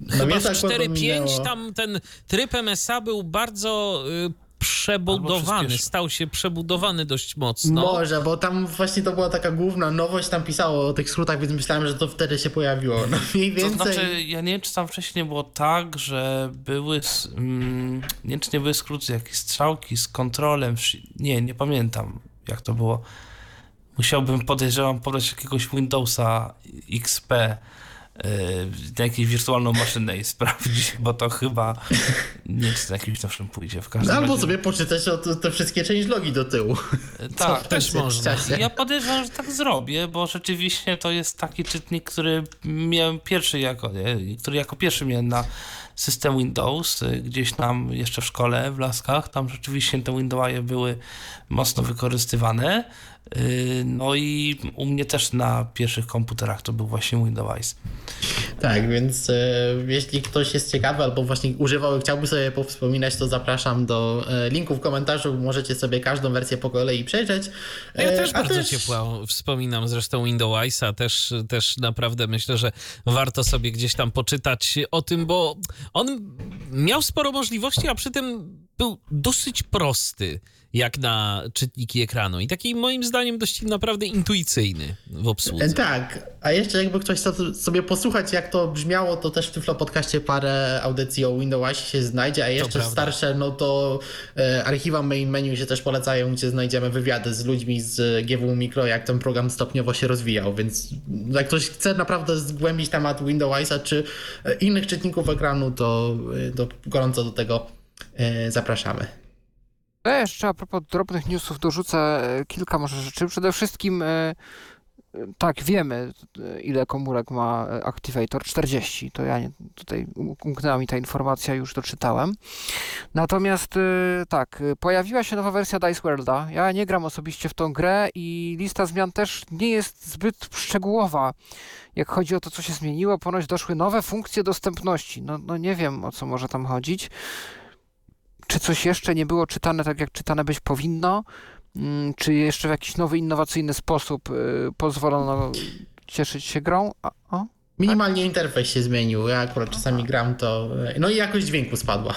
No Chyba w tak 4.5 minęło. tam ten tryb MSA był bardzo y, przebudowany, stał się przebudowany dość mocno. Może, bo tam właśnie to była taka główna nowość, tam pisało o tych skrótach, więc myślałem, że to wtedy się pojawiło. No mniej To więcej. znaczy, ja nie wiem, czy tam wcześniej było tak, że były, mm, nie wiem, czy nie były skróty, jakieś strzałki z kontrolem, nie, nie pamiętam, jak to było. Musiałbym, podejrzewam, podać jakiegoś Windowsa XP yy, na jakąś wirtualną maszynę i sprawdzić, bo to chyba nie czy na jakimś nowszym pójdzie. W każdym No, albo razie, sobie poczytać o te, wszystkie changelogi do tyłu. tak, też można. Ja podejrzewam, że tak zrobię, bo rzeczywiście to jest taki czytnik, który miałem pierwszy jako, nie? który jako pierwszy miałem na system Windows, y, gdzieś tam jeszcze w szkole, w Laskach, tam rzeczywiście te Windowsy były mocno wykorzystywane. Y, No i u mnie też na pierwszych komputerach to był właśnie Windows. Tak, więc e, jeśli ktoś jest ciekawy albo właśnie używał i chciałby sobie powspominać, to zapraszam do e, linku w komentarzu. Możecie sobie każdą wersję po kolei przejrzeć. Ja E, też a bardzo ciepło wspominam zresztą Windowsa, też, też naprawdę myślę, że warto sobie gdzieś tam poczytać o tym, bo on miał sporo możliwości, a przy tym był dosyć prosty jak na czytniki ekranu i taki moim zdaniem dość naprawdę intuicyjny w E, obsłudze. Tak, a jeszcze jakby ktoś chciał sobie posłuchać, jak to brzmiało, to też w Tyflo Podcaście parę audycji o Windowsie się znajdzie, a jeszcze starsze, no to e, archiwa main menu się też polecają, gdzie znajdziemy wywiady z ludźmi z GW Micro, jak ten program stopniowo się rozwijał, więc jak ktoś chce naprawdę zgłębić temat Windowsa czy e, innych czytników ekranu, to, e, to gorąco do tego e, zapraszamy. Ja jeszcze a propos drobnych newsów dorzucę e, kilka może rzeczy. Przede wszystkim e, e, tak, wiemy e, ile komórek ma e, Activator, 40. To ja nie, tutaj um- umknęła mi ta informacja, już doczytałem. Natomiast e, tak, e, pojawiła się nowa wersja Dice Worlda. Ja nie gram osobiście w tą grę i lista zmian też nie jest zbyt szczegółowa. Jak chodzi o to, co się zmieniło, ponoć doszły nowe funkcje dostępności. No, no nie wiem, o co może tam chodzić czy coś jeszcze nie było czytane tak, jak czytane być powinno, Mm, czy jeszcze w jakiś nowy, innowacyjny sposób y, pozwolono cieszyć się grą. O? Minimalnie interfejs się zmienił, ja akurat czasami gram to, e, no i jakość dźwięku spadła.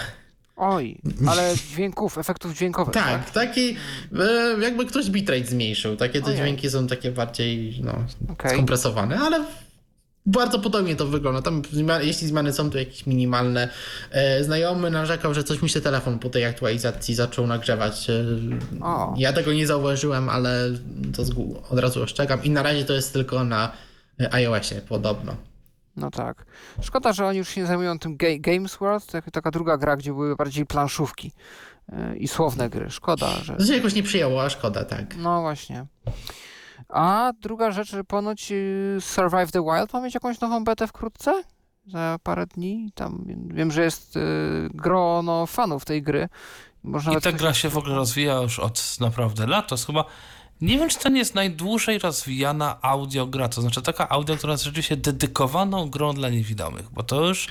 Oj, ale dźwięków, efektów dźwiękowych. Tak, taki e, jakby ktoś bitrate zmniejszył. Takie te Ojej. dźwięki są takie bardziej no, Okej. skompresowane, ale bardzo podobnie to wygląda. Tam jeśli zmiany są to jakieś minimalne. E, znajomy narzekał, że coś mi się telefon po tej aktualizacji zaczął nagrzewać. E, O. ja tego nie zauważyłem, ale to od razu ostrzegam. I na razie to jest tylko na e, iOSie podobno. No tak. Szkoda, że oni już się nie zajmują tym ga Games World, to taka druga gra, gdzie były bardziej planszówki i słowne gry. Szkoda, że... To się jakoś nie przyjęło, a szkoda, tak. No właśnie. A druga rzecz, ponoć y, Survive the Wild ma mieć jakąś nową betę wkrótce? Za parę dni. Tam wiem, że jest y, grono fanów tej gry. Można I ta coś- gra się w ogóle rozwija już od naprawdę lat. To jest chyba. Nie wiem, czy to nie jest najdłużej rozwijana audiogra. To znaczy taka audio, która jest rzeczywiście dedykowaną grą dla niewidomych, bo to już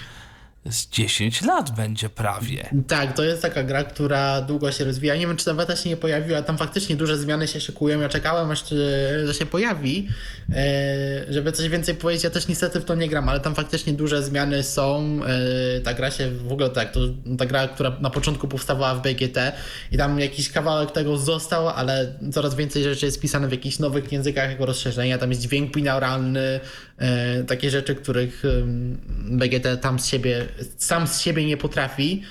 z 10 lat będzie prawie. Tak, to jest taka gra, która długo się rozwija. Nie wiem, czy ta beta się nie pojawiła. Tam faktycznie duże zmiany się szykują. Ja czekałem, aż e, że się pojawi, e, żeby coś więcej powiedzieć. Ja też niestety w to nie gram, ale tam faktycznie duże zmiany są. E, Ta gra się w ogóle tak, to ta gra, która na początku powstawała w BGT i tam jakiś kawałek tego został, ale coraz więcej rzeczy jest pisane w jakichś nowych językach jako rozszerzenia. Tam jest dźwięk binauralny, takie rzeczy, których BGT tam z siebie, sam z siebie nie potrafi.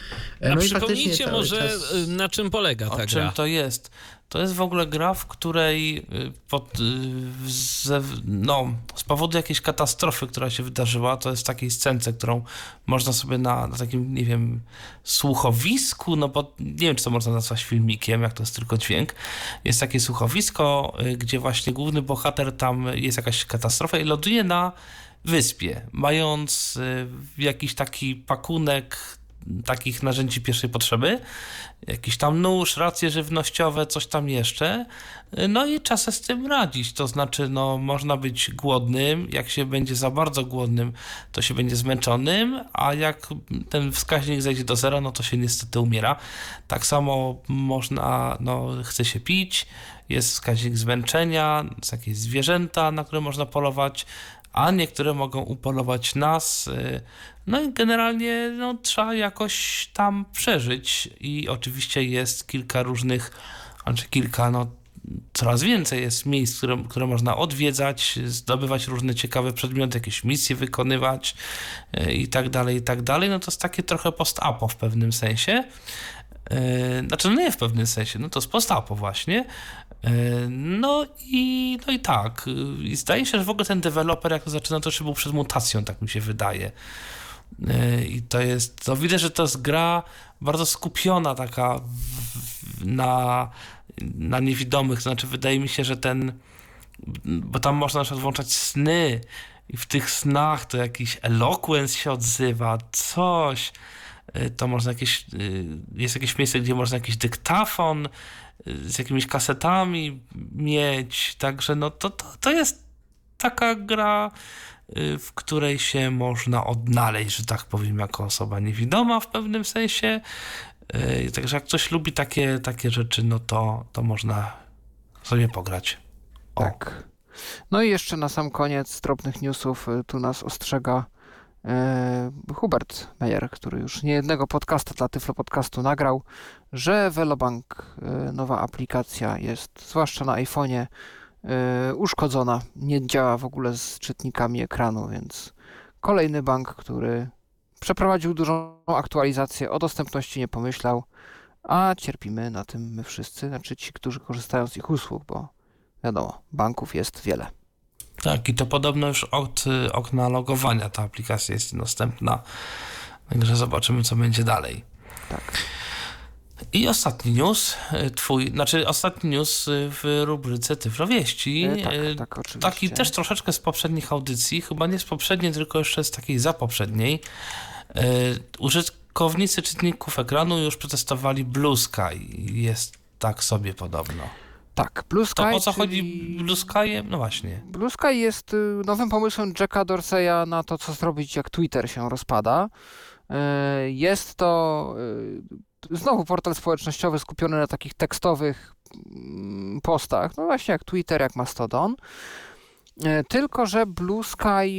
E, A no i faktycznie przypomnijcie może, czas- y, na czym polega ta O czym gra. to jest? To jest w ogóle gra, w której y, pod, y, no, z powodu jakiejś katastrofy, która się wydarzyła, to jest w takiej scence, którą można sobie na, na takim, nie wiem, słuchowisku, no bo nie wiem, czy to można nazwać filmikiem, jak to jest tylko dźwięk. Jest takie słuchowisko, y, gdzie właśnie główny bohater tam jest jakaś katastrofa i ląduje na wyspie, mając jakiś taki pakunek takich narzędzi pierwszej potrzeby, jakiś tam nóż, racje żywnościowe, coś tam jeszcze, no i czas z tym radzić, to znaczy no można być głodnym, jak się będzie za bardzo głodnym, to się będzie zmęczonym, a jak ten wskaźnik zejdzie do zera, no to się niestety umiera. Tak samo można, no chce się pić, jest wskaźnik zmęczenia, są jakieś zwierzęta, na które można polować, a niektóre mogą upolować nas. No i generalnie no, trzeba jakoś tam przeżyć. I oczywiście jest kilka różnych, znaczy kilka, no coraz więcej jest miejsc, które, które można odwiedzać, zdobywać różne ciekawe przedmioty, jakieś misje wykonywać y, i tak dalej, i tak dalej. No to jest takie trochę post-apo w pewnym sensie. Y, znaczy, no nie w pewnym sensie, no to jest post-apo właśnie. No i, no i tak. I zdaje się, że w ogóle ten deweloper, jak to zaczyna, to jeszcze był przed mutacją, tak mi się wydaje. I to jest, to widać, że to jest gra bardzo skupiona taka na, na niewidomych. Znaczy, wydaje mi się, że ten, bo tam można na przykład włączać sny i w tych snach to jakiś eloquence się odzywa, coś. To można jakieś, jest jakieś miejsce, gdzie można jakiś dyktafon z jakimiś kasetami mieć, także no to, to, to jest taka gra, w której się można odnaleźć, że tak powiem, jako osoba niewidoma w pewnym sensie. Y, także jak ktoś lubi takie, takie rzeczy, no to, to można sobie pograć. O. Tak. No i jeszcze na sam koniec drobnych newsów y, tu nas ostrzega Hubert Meyer, który już niejednego podcasta dla Tyflo Podcastu nagrał, że Velobank, nowa aplikacja jest, zwłaszcza na iPhone'ie, uszkodzona. Nie działa w ogóle z czytnikami ekranu, więc kolejny bank, który przeprowadził dużą aktualizację, o dostępności nie pomyślał, a cierpimy na tym my wszyscy, znaczy ci, którzy korzystają z ich usług, bo wiadomo, banków jest wiele. Tak, i to podobno już od y, okna logowania ta aplikacja jest dostępna. Także zobaczymy, co będzie dalej. Tak. I ostatni news, y, twój, znaczy ostatni news y, w rubryce Tyflowieści. E, tak, tak, oczywiście. Taki też troszeczkę z poprzednich audycji, chyba nie z poprzedniej, tylko jeszcze z takiej zapoprzedniej. Użytkownicy czytników ekranu już przetestowali Blue Sky. Jest tak sobie podobno. Tak, Blue Sky. To o co chodzi Blue Sky? No właśnie. Blue Sky jest y, nowym pomysłem Jacka Dorseya na to, co zrobić, jak Twitter się rozpada. Jest to y, znowu portal społecznościowy skupiony na takich tekstowych mm, postach, no właśnie jak Twitter, jak Mastodon. Tylko, że Blue Sky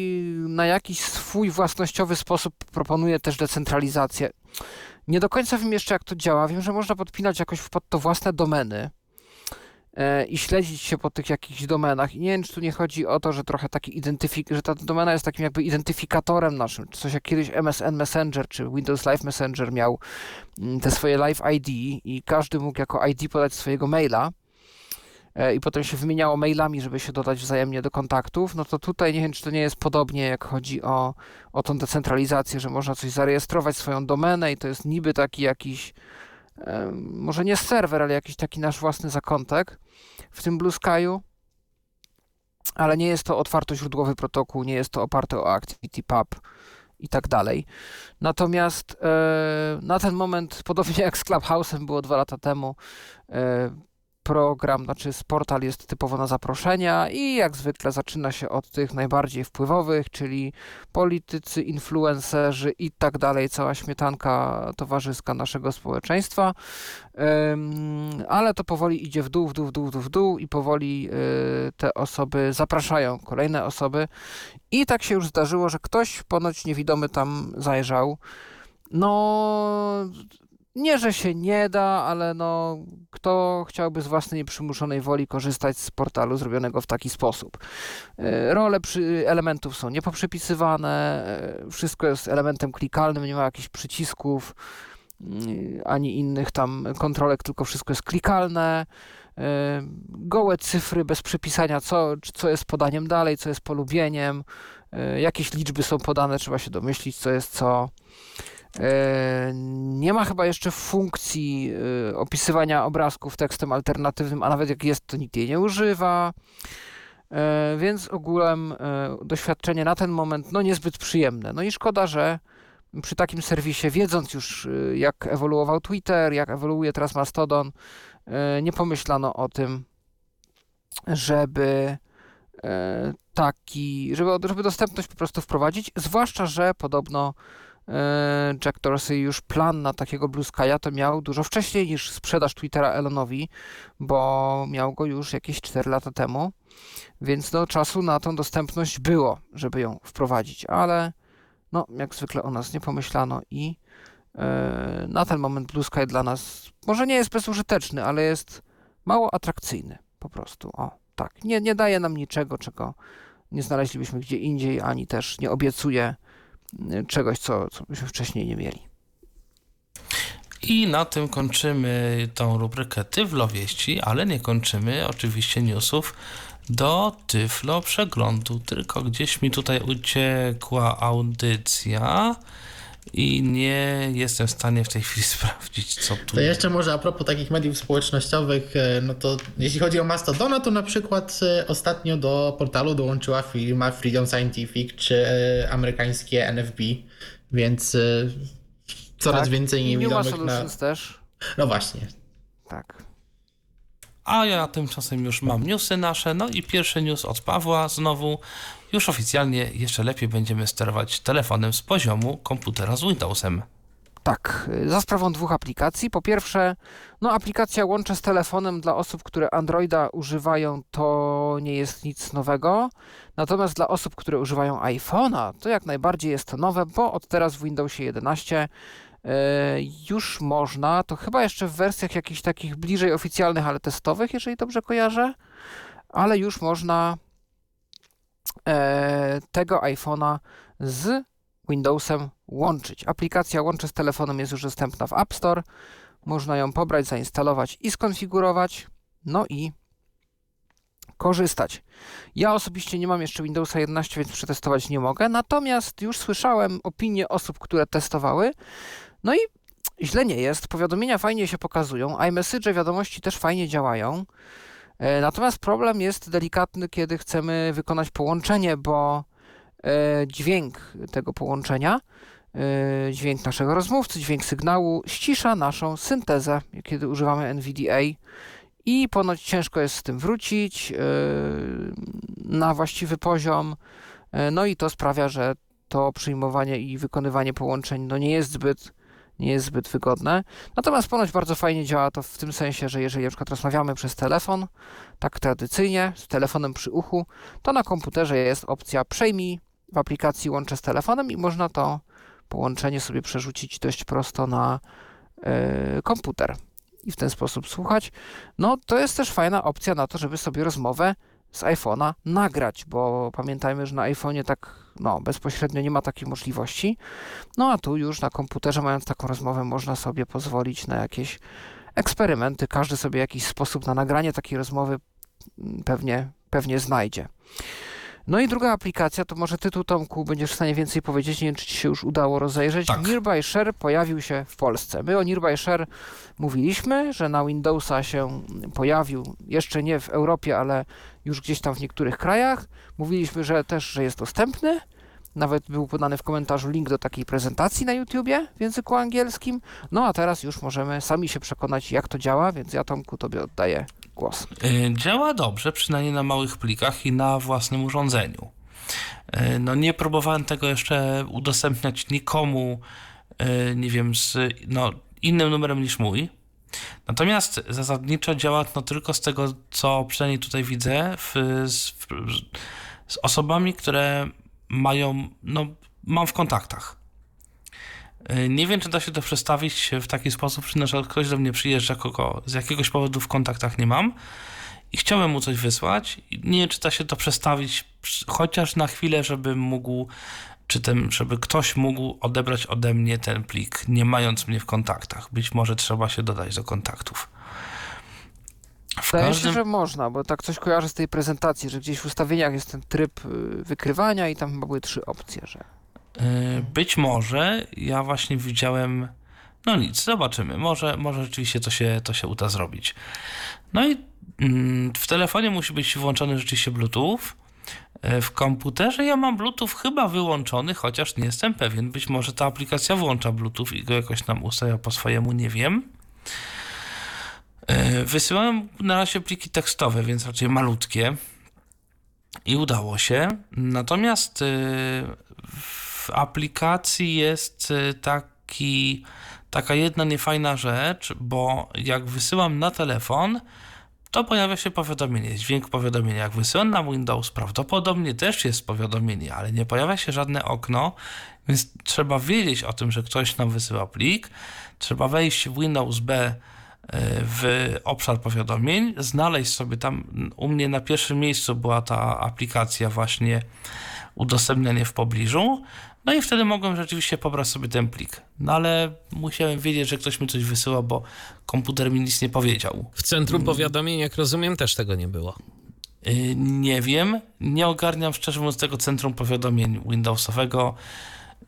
na jakiś swój własnościowy sposób proponuje też decentralizację. Nie do końca wiem jeszcze, jak to działa. Wiem, że można podpinać jakoś pod to własne domeny. E, i śledzić się po tych jakichś domenach. I nie wiem, czy tu nie chodzi o to, że trochę taki identyfik, że ta domena jest takim jakby identyfikatorem naszym. Coś jak kiedyś MSN Messenger czy Windows Live Messenger miał mm, te swoje Live ID i każdy mógł jako ID podać swojego maila e, i potem się wymieniało mailami, żeby się dodać wzajemnie do kontaktów, no to tutaj nie wiem, czy to nie jest podobnie, jak chodzi o, o tą decentralizację, że można coś zarejestrować, swoją domenę i to jest niby taki jakiś może nie serwer, ale jakiś taki nasz własny zakątek w tym Blue Sky'u, ale nie jest to otwartoźródłowy protokół, nie jest to oparte o ActivityPub i tak dalej. Natomiast e, na ten moment, podobnie jak z Clubhouse'em było dwa lata temu, e, program, znaczy portal jest typowo na zaproszenia i jak zwykle zaczyna się od tych najbardziej wpływowych, czyli politycy, influencerzy i tak dalej, cała śmietanka towarzyska naszego społeczeństwa. Ale to powoli idzie w dół, w dół, w dół, w dół, w dół i powoli y, te osoby zapraszają kolejne osoby. I tak się już zdarzyło, że ktoś ponoć niewidomy tam zajrzał. No, nie, że się nie da, ale no, kto chciałby z własnej nieprzymuszonej woli korzystać z portalu zrobionego w taki sposób? E, role przy, elementów są niepoprzepisywane, e, wszystko jest elementem klikalnym, nie ma jakichś przycisków mm, ani innych tam kontrolek, tylko wszystko jest klikalne. E, gołe cyfry bez przypisania, co, co jest podaniem dalej, co jest polubieniem. Jakieś liczby są podane, trzeba się domyślić, co jest co. E, nie ma chyba jeszcze funkcji e, opisywania obrazków tekstem alternatywnym, a nawet jak jest, to nikt jej nie używa. E, więc ogółem doświadczenie na ten moment no niezbyt przyjemne. No i szkoda, że przy takim serwisie, wiedząc już jak ewoluował Twitter, jak ewoluuje teraz Mastodon, nie pomyślano o tym, żeby taki, żeby, żeby dostępność po prostu wprowadzić, zwłaszcza, że podobno Jack Dorsey już plan na takiego Blue Sky'a to miał dużo wcześniej niż sprzedaż Twittera Elonowi, bo miał go już jakieś 4 lata temu, więc no czasu na tą dostępność było, żeby ją wprowadzić, ale no jak zwykle o nas nie pomyślano i e, na ten moment Blue Sky dla nas może nie jest bezużyteczny, ale jest mało atrakcyjny po prostu. O, tak. Nie, nie daje nam niczego, czego nie znaleźlibyśmy gdzie indziej, ani też nie obiecuje czegoś, co, co byśmy wcześniej nie mieli. I na tym kończymy tą rubrykę Tyflo Wieści, ale nie kończymy oczywiście newsów do Tyflo Przeglądu, tylko gdzieś mi tutaj uciekła audycja i nie jestem w stanie w tej chwili sprawdzić, co tu... To jeszcze może a propos takich mediów społecznościowych, e, no to jeśli chodzi o Mastodona, to na przykład e, ostatnio do portalu dołączyła firma Freedom Scientific czy e, amerykańskie NFB, więc coraz tak. więcej niewidomych na... też. No właśnie. Tak. A ja tymczasem już mam newsy nasze. No i pierwszy news od Pawła znowu. Już oficjalnie jeszcze lepiej będziemy sterować telefonem z poziomu komputera z Windowsem. Tak, za sprawą dwóch aplikacji. Po pierwsze, no aplikacja łącze z telefonem dla osób, które Androida używają, to nie jest nic nowego. Natomiast dla osób, które używają iPhone'a, to jak najbardziej jest to nowe, bo od teraz w Windowsie 11 E, już można, to chyba jeszcze w wersjach jakichś takich bliżej oficjalnych, ale testowych, jeżeli dobrze kojarzę, ale już można tego iPhone'a z Windowsem łączyć. Aplikacja łączy z telefonem jest już dostępna w App Store. Można ją pobrać, zainstalować i skonfigurować. No i korzystać. Ja osobiście nie mam jeszcze Windowsa 11, więc przetestować nie mogę. Natomiast już słyszałem opinie osób, które testowały, no i źle nie jest, powiadomienia fajnie się pokazują, iMessage wiadomości też fajnie działają. E, natomiast problem jest delikatny, kiedy chcemy wykonać połączenie, bo e, dźwięk tego połączenia, e, dźwięk naszego rozmówcy, dźwięk sygnału ścisza naszą syntezę, kiedy używamy NVDA i ponoć ciężko jest z tym wrócić na właściwy poziom. No i to sprawia, że to przyjmowanie i wykonywanie połączeń no nie jest zbyt nie jest zbyt wygodne. Natomiast ponoć bardzo fajnie działa to w tym sensie, że jeżeli na przykład rozmawiamy przez telefon, tak tradycyjnie, z telefonem przy uchu, to na komputerze jest opcja przejmij w aplikacji łączę z telefonem i można to połączenie sobie przerzucić dość prosto na yy, komputer i w ten sposób słuchać. No to jest też fajna opcja na to, żeby sobie rozmowę z iPhone'a nagrać, bo pamiętajmy, że na iPhone'ie tak no, bezpośrednio nie ma takiej możliwości. No a tu już na komputerze, mając taką rozmowę, można sobie pozwolić na jakieś eksperymenty. Każdy sobie jakiś sposób na nagranie takiej rozmowy mm, pewnie, pewnie znajdzie. No i druga aplikacja, to może ty tu Tomku będziesz w stanie więcej powiedzieć, nie wiem czy ci się już udało rozejrzeć. Tak. Nearby Share pojawił się w Polsce. My o Nearby Share mówiliśmy, że na Windowsa się pojawił, jeszcze nie w Europie, ale już gdzieś tam w niektórych krajach. Mówiliśmy, że też, że jest dostępny. Nawet był podany w komentarzu link do takiej prezentacji na YouTubie w języku angielskim. No a teraz już możemy sami się przekonać, jak to działa, więc ja Tomku tobie oddaję głos. Y, działa dobrze, przynajmniej na małych plikach i na własnym urządzeniu. Y, no nie próbowałem tego jeszcze udostępniać nikomu, y, nie wiem, z no, innym numerem niż mój. Natomiast zasadniczo działa no tylko z tego, co przynajmniej tutaj widzę, w, z, w, z osobami, które mają, no mam w kontaktach. Nie wiem, czy da się to przestawić w taki sposób, że na przykład ktoś do mnie przyjeżdża, kogo z jakiegoś powodu w kontaktach nie mam i chciałem mu coś wysłać. Nie wiem, czy da się to przestawić chociaż na chwilę, żeby mógł, czy ten, żeby ktoś mógł odebrać ode mnie ten plik, nie mając mnie w kontaktach. Być może trzeba się dodać do kontaktów. W Wydaje każdym... się, że można, bo tak coś kojarzę z tej prezentacji, że gdzieś w ustawieniach jest ten tryb y, wykrywania i tam chyba były trzy opcje, że E, być może ja właśnie widziałem. No nic, zobaczymy. Może, może rzeczywiście to się, to się uda zrobić. No i mm, w telefonie musi być włączony rzeczywiście Bluetooth. e, w komputerze ja mam Bluetooth chyba wyłączony, chociaż nie jestem pewien. Być może ta aplikacja włącza Bluetooth i go jakoś nam ustawia po swojemu, nie wiem. E, wysyłałem na razie pliki tekstowe, więc raczej malutkie. I udało się. Natomiast e, w aplikacji jest e, taki, taka jedna niefajna rzecz, bo jak wysyłam na telefon, to pojawia się powiadomienie, dźwięk powiadomienia. Jak wysyłam na Windows, prawdopodobnie też jest powiadomienie, ale nie pojawia się żadne okno, więc trzeba wiedzieć o tym, że ktoś nam wysyła plik. Trzeba wejść w Windows B w obszar powiadomień, znaleźć sobie tam, u mnie na pierwszym miejscu była ta aplikacja właśnie udostępnianie w pobliżu, no i wtedy mogłem rzeczywiście pobrać sobie ten plik. No ale musiałem wiedzieć, że ktoś mi coś wysyła, bo komputer mi nic nie powiedział. W centrum powiadomień, jak rozumiem, też tego nie było. Yy, nie wiem, nie ogarniam szczerze mówiąc tego centrum powiadomień Windowsowego.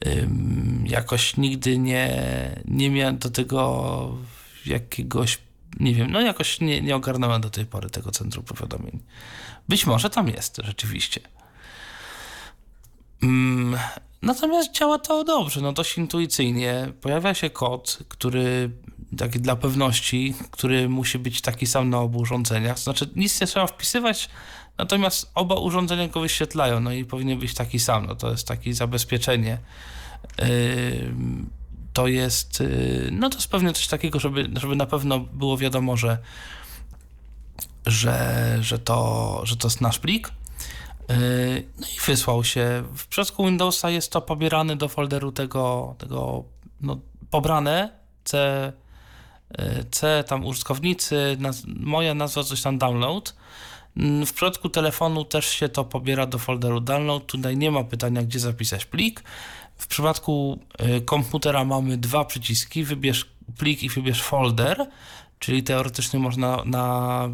Yy, jakoś nigdy nie, nie miałem do tego jakiegoś, nie wiem, no jakoś nie, nie ogarnąłem do tej pory tego centrum powiadomień. Być może tam jest, rzeczywiście. Natomiast działa to dobrze, no dość intuicyjnie. Pojawia się kod, który taki dla pewności, który musi być taki sam na obu urządzeniach. Znaczy nic nie trzeba wpisywać, natomiast oba urządzenia go wyświetlają, no i powinien być taki sam. No to jest takie zabezpieczenie. Yy, to jest, y, no to jest pewnie coś takiego, żeby, żeby na pewno było wiadomo, że, że, że, to, że to jest nasz plik. Y, no i wysłał się. W przypadku Windowsa jest to pobierane do folderu tego, tego no, pobrane C, y, C tam użytkownicy, naz moja nazwa coś tam download. W przypadku telefonu też się to pobiera do folderu download. Tutaj nie ma pytania, gdzie zapisać plik. W przypadku y, komputera mamy dwa przyciski, wybierz plik i wybierz folder, czyli teoretycznie można na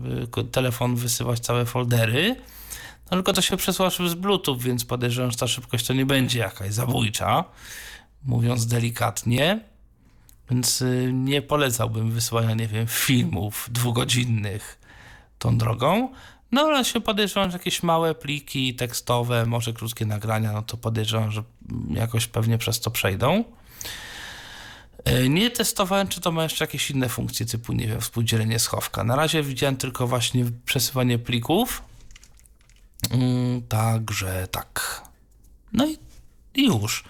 telefon wysyłać całe foldery. No tylko to się przesyła z Bluetooth, więc podejrzewam, że ta szybkość to nie będzie jakaś zabójcza, mówiąc delikatnie. Więc y, nie polecałbym wysyłania, nie wiem, filmów dwugodzinnych tą drogą. No ale się podejrzewam, że jakieś małe pliki tekstowe, może krótkie nagrania, no to podejrzewam, że jakoś pewnie przez to przejdą. E, nie testowałem, czy to ma jeszcze jakieś inne funkcje, typu, nie wiem, współdzielenie schowka. Na razie widziałem tylko właśnie przesyłanie plików. Mm, także tak. No i, już.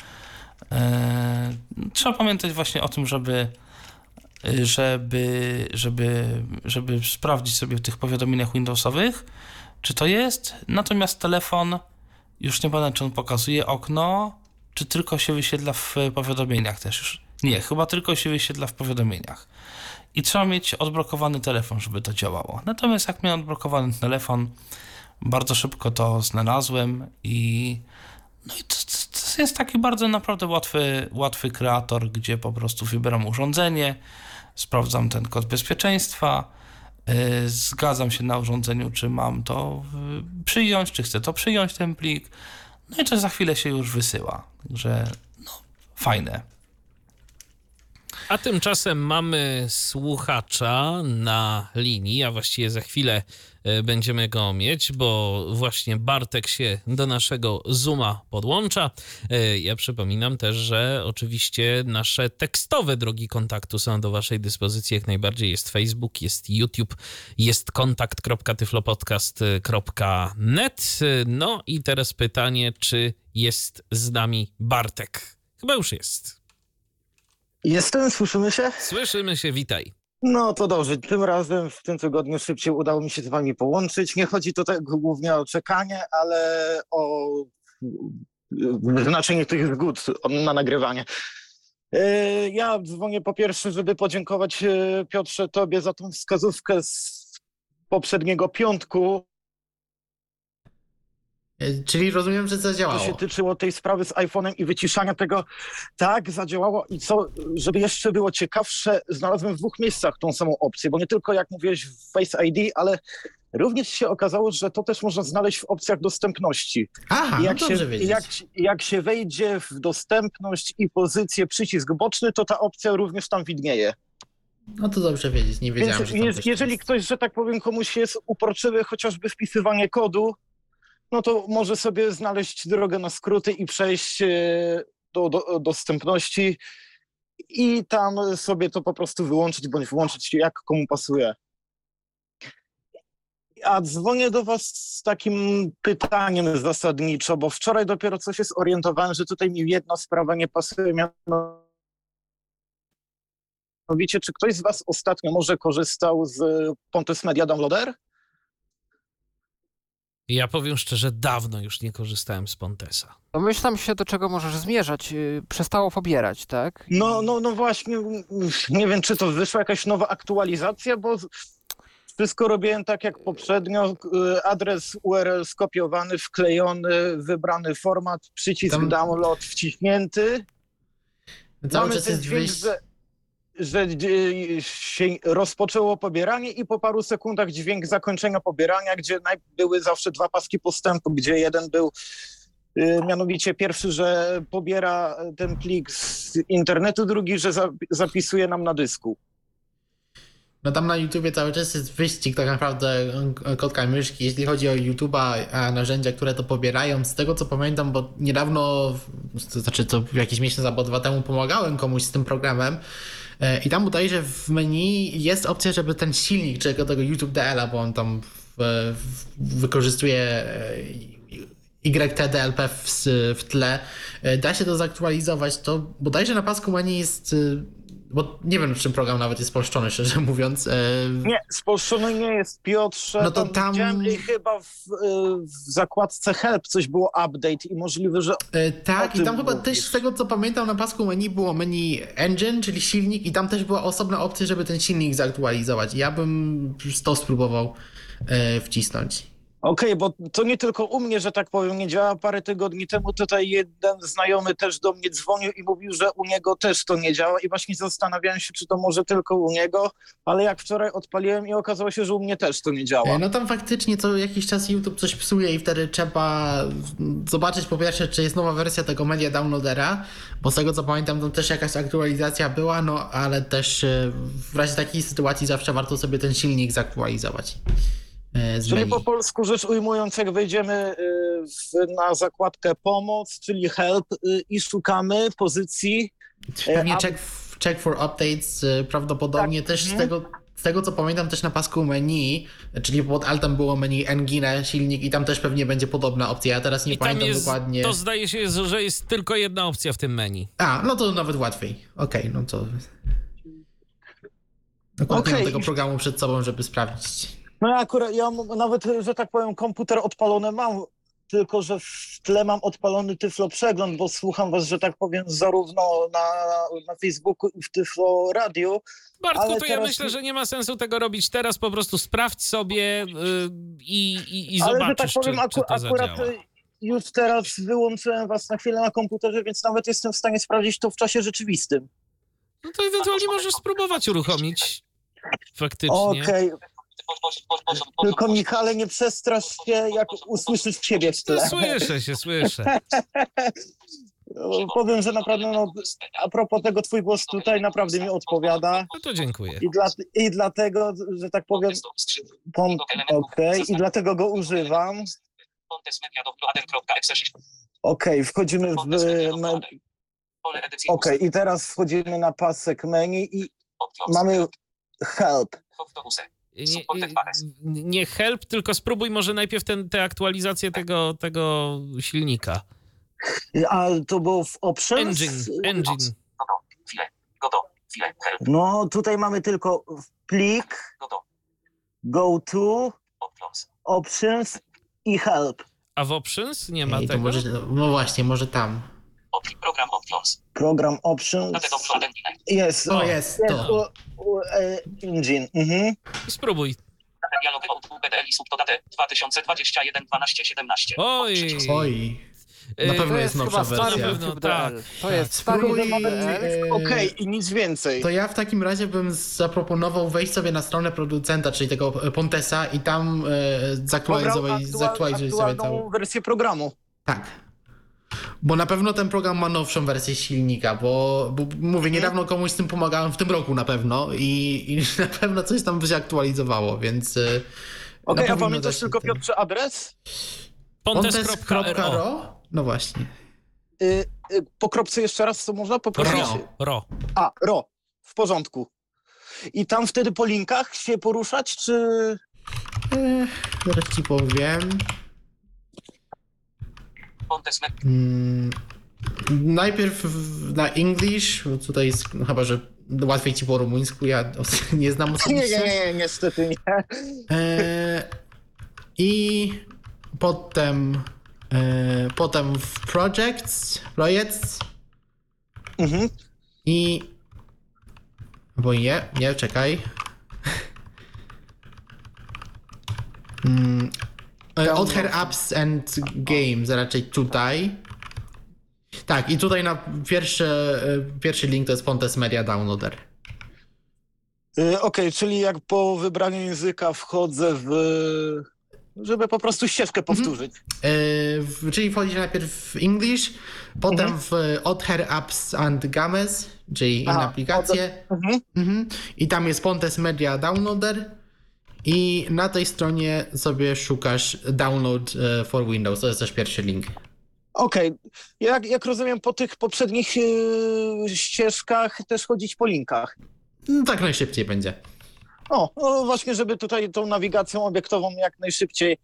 Eee, trzeba pamiętać właśnie o tym, żeby żeby, żeby, żeby sprawdzić sobie w tych powiadomieniach Windowsowych, czy to jest. Natomiast telefon, już nie pamiętam, czy on pokazuje okno, czy tylko się wyświetla w powiadomieniach też już. Nie, chyba tylko się wyświetla w powiadomieniach. I trzeba mieć odblokowany telefon, żeby to działało. Natomiast jak miałem odblokowany telefon, bardzo szybko to znalazłem i no i to, to, jest taki bardzo naprawdę łatwy, łatwy kreator, gdzie po prostu wybieram urządzenie, sprawdzam ten kod bezpieczeństwa, y, zgadzam się na urządzeniu, czy mam to przyjąć, czy chcę to przyjąć, ten plik. No i to za chwilę się już wysyła. Także no, fajne. A tymczasem mamy słuchacza na linii, a właściwie za chwilę będziemy go mieć, bo właśnie Bartek się do naszego Zooma podłącza. E, ja przypominam też, że oczywiście nasze tekstowe drogi kontaktu są do Waszej dyspozycji jak najbardziej. Jest Facebook, jest YouTube, jest kontakt.tyflopodcast.net. No i teraz pytanie, czy jest z nami Bartek? Chyba już jest. Jestem, słyszymy się? Słyszymy się, witaj. No to dobrze, tym razem w tym tygodniu szybciej udało mi się z wami połączyć. Nie chodzi tutaj głównie o czekanie, ale o wyznaczenie tych zgód na nagrywanie. E, ja dzwonię po pierwsze, żeby podziękować e, Piotrze Tobie za tą wskazówkę z poprzedniego piątku, E, czyli rozumiem, że zadziałało. To się tyczyło tej sprawy z iPhone'em i wyciszania tego. Tak, zadziałało i co, żeby jeszcze było ciekawsze, znalazłem w dwóch miejscach tą samą opcję, bo nie tylko jak mówiłeś w Face ID, ale również się okazało, że to też można znaleźć w opcjach dostępności. Aha, I jak, no się, jak, jak się wejdzie w dostępność i pozycję przycisk boczny, to ta opcja również tam widnieje. No to dobrze wiedzieć, nie wiedziałem, Więc że jest, jeżeli ktoś, że tak powiem, komuś jest uporczywy chociażby wpisywanie kodu, no to może sobie znaleźć drogę na skróty i przejść e, do, do dostępności i tam sobie to po prostu wyłączyć bądź włączyć jak komu pasuje. A dzwonię do Was z takim pytaniem zasadniczo, bo wczoraj dopiero coś się zorientowałem, że tutaj mi jedna sprawa nie pasuje. Mianowicie, czy ktoś z Was ostatnio może korzystał z Pontus Media Downloader? Ja powiem szczerze, dawno już nie korzystałem z Pontesa. Domyślam się, do czego możesz zmierzać. Y, Przestało pobierać, tak? No, no, no właśnie, nie wiem, czy to wyszła jakaś nowa aktualizacja, bo wszystko robiłem tak jak poprzednio. y, Adres URL skopiowany, wklejony, wybrany format, przycisk Tam- download wciśnięty. Cały Mamy czas jest dźwięk, wyjść... że, że y, się rozpoczęło pobieranie i po paru sekundach dźwięk zakończenia pobierania, gdzie były zawsze dwa paski postępu, gdzie jeden był y, mianowicie pierwszy, że pobiera ten plik z internetu, drugi, że za, zapisuje nam na dysku. No tam na YouTubie cały czas jest wyścig tak naprawdę e, kotka myszki, jeśli chodzi o YouTube'a, a narzędzia, które to pobierają. Z tego co pamiętam, bo niedawno, to znaczy to jakiś miesiąc albo dwa temu pomagałem komuś z tym programem e, i tam udaje, że w menu jest opcja, żeby ten silnik, czy tego YouTube DL-a, bo on tam w, w, wykorzystuje e, YTDLP w, w tle, e, da się to zaktualizować, to bodajże na pasku menu jest e, bo nie wiem, czym program nawet jest spolszczony, szczerze mówiąc. E, Nie, spolszczony nie jest, Piotrze. No to tam- widziałem i chyba w, y, w zakładce help coś było update i możliwe, że E, tak, i tam chyba mówisz. też z tego co pamiętam na pasku menu było menu engine, czyli silnik i tam też była osobna opcja, żeby ten silnik zaktualizować. Ja bym to spróbował e, wcisnąć. Okej, bo to nie tylko u mnie, że tak powiem, nie działa. Parę tygodni temu tutaj jeden znajomy też do mnie dzwonił i mówił, że u niego też to nie działa i właśnie zastanawiałem się, czy to może tylko u niego, ale jak wczoraj odpaliłem i okazało się, że u mnie też to nie działa. E, No tam faktycznie co jakiś czas YouTube coś psuje i wtedy trzeba zobaczyć po pierwsze, czy jest nowa wersja tego media downloadera, bo z tego co pamiętam, tam też jakaś aktualizacja była, no ale też e, w razie takiej sytuacji zawsze warto sobie ten silnik zaktualizować. E, Z Czyli menu. po polsku rzecz ujmując, jak wejdziemy y, w, na zakładkę pomoc, czyli help y, i szukamy pozycji Pewnie a- check, check for updates y, prawdopodobnie też z mhm. tego, z tego co pamiętam też na pasku menu, czyli pod altem było menu Engine silnik i tam też pewnie będzie podobna opcja. Ja teraz nie I tam pamiętam jest, dokładnie. to zdaje się, że jest tylko jedna opcja w tym menu. A, no to nawet łatwiej. Okej, no to... Dokładnie mam tego programu przed sobą, żeby sprawdzić. No ja akurat, ja nawet, że tak powiem, komputer odpalony mam, tylko że w tle mam odpalony Tyflo Przegląd, bo słucham was, że tak powiem, zarówno na, na Facebooku i w Tyflo Radiu. Bartku, to ja teraz myślę, nie- że nie ma sensu tego robić teraz, po prostu sprawdź sobie y, i, i, i Ale że tak zobaczysz, powiem, czy, aku, czy to akurat zadziała. już teraz wyłączyłem was na chwilę na komputerze, więc nawet jestem w stanie sprawdzić to w czasie rzeczywistym. No to ewentualnie możesz spróbować uruchomić faktycznie. Okej. Tylko Michale, nie przestrasz się, jak usłyszysz siebie w tle. słyszę się, słyszę. No, Powiem, że naprawdę, no, a propos tego, twój głos tutaj naprawdę mi odpowiada. No to dziękuję. I, dla, I dlatego, że tak powiem, pom- okej, i dlatego go używam. Okej, wchodzimy w... Okej, i teraz wchodzimy na pasek menu i mamy help. Nie, nie help, tylko spróbuj może najpierw ten, tę aktualizację tego, tego silnika. A to było w options? Engine, engine. No, tutaj mamy tylko plik, go to, options i help. A w options nie ma Ej, tego? może, no właśnie, może tam. Program options. Jest, O, o, jest, jest to. u, u, e, engine. Mhm. Spróbuj. Dialog o PDL sub to datę 2021 12 17. Oj. Oj, na Y, pewno To jest jest nowsza chyba stary wersja. pewno, YouTube tak, DL. To jest stary Spróbuj, YouTube DL. e, Okej, i nic więcej. To ja w takim razie bym zaproponował wejść sobie na stronę producenta, czyli tego e, Pontesa i tam e, zaktualizować, aktua- zaktualizować sobie całą... wersję programu. Tak. Bo na pewno ten program ma nowszą wersję silnika, bo, bo mówię, niedawno komuś z tym pomagałem w tym roku na pewno i, i na pewno coś tam się aktualizowało, więc... e, Okej, na a pamiętasz tylko ten- Piotrze adres? Pontes.ro. No właśnie. Y, y, po kropce jeszcze raz, co można poprosić? Ro. Ro. A, ro. W porządku. I tam wtedy po linkach się poruszać, czy... E, zaraz ci powiem. Mm, najpierw na English, bo tutaj jest, no chyba, że łatwiej ci po rumuńsku, ja nie znam Nie, osobiście. nie, nie, niestety nie. E, I potem, e, potem w projects, projects Mhm. i albo nie, nie, czekaj. Mm, e, Od her apps and games, raczej tutaj. Tak, i tutaj na pierwszy, e, pierwszy link to jest Pontes Media Downloader. Y, Okej, czyli jak po wybraniu języka wchodzę w... żeby po prostu ścieżkę powtórzyć. E, w- czyli wchodzisz najpierw w English, potem Mhm. w Od her apps and games, czyli inne aplikacje. Mhm. Mhm. I tam jest Pontes Media Downloader. I na tej stronie sobie szukasz download e, for Windows. To jest też pierwszy link. Okej, jak, jak rozumiem, po tych poprzednich yy, ścieżkach też chodzić po linkach. No, tak najszybciej będzie. O, no właśnie, żeby tutaj tą nawigacją obiektową jak najszybciej,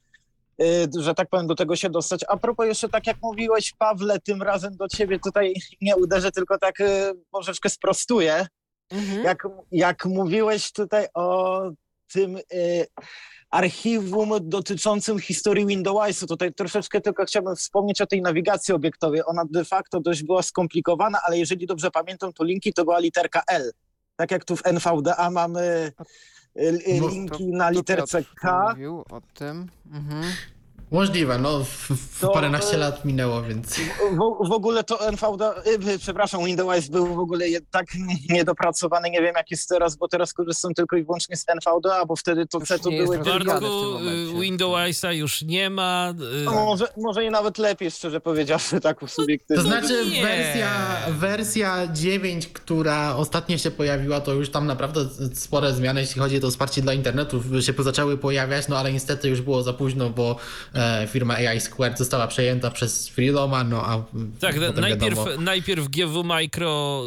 yy, że tak powiem, do tego się dostać. A propos jeszcze, tak jak mówiłeś, Pawle, tym razem do ciebie tutaj nie uderzę, tylko tak yy, troszeczkę sprostuję. Mhm. Jak, jak mówiłeś tutaj o tym y, archiwum dotyczącym historii Windowsa, tutaj troszeczkę tylko chciałbym wspomnieć o tej nawigacji obiektowej. Ona de facto dość była skomplikowana, ale jeżeli dobrze pamiętam, to linki to była literka L. Tak jak tu w NVDA mamy y, No, linki To- na literce K. Mówił o tym. Mhm. Możliwe, no w, w To, paręnaście e, lat minęło, więc... W, w ogóle to NVDA, y, przepraszam, Windows był w ogóle je- tak niedopracowany, nie wiem jak jest teraz, bo teraz korzystam tylko i wyłącznie z NVDA, bo wtedy to Już C to nie jest były rozwijane tylko... w tym Bartku, momencie. Windowsa już nie ma. y, No, może, może i nawet lepiej, szczerze powiedziawszy, tak subiektywnie. To znaczy nie. wersja, wersja 9, która ostatnio się pojawiła, to już tam naprawdę spore zmiany, jeśli chodzi o to wsparcie dla internetu, się zaczęły pojawiać, no ale niestety już było za późno, bo e, firma AI Squared została przejęta przez Freedoma, no a Tak, potem najpierw, wiadomo, najpierw GW Micro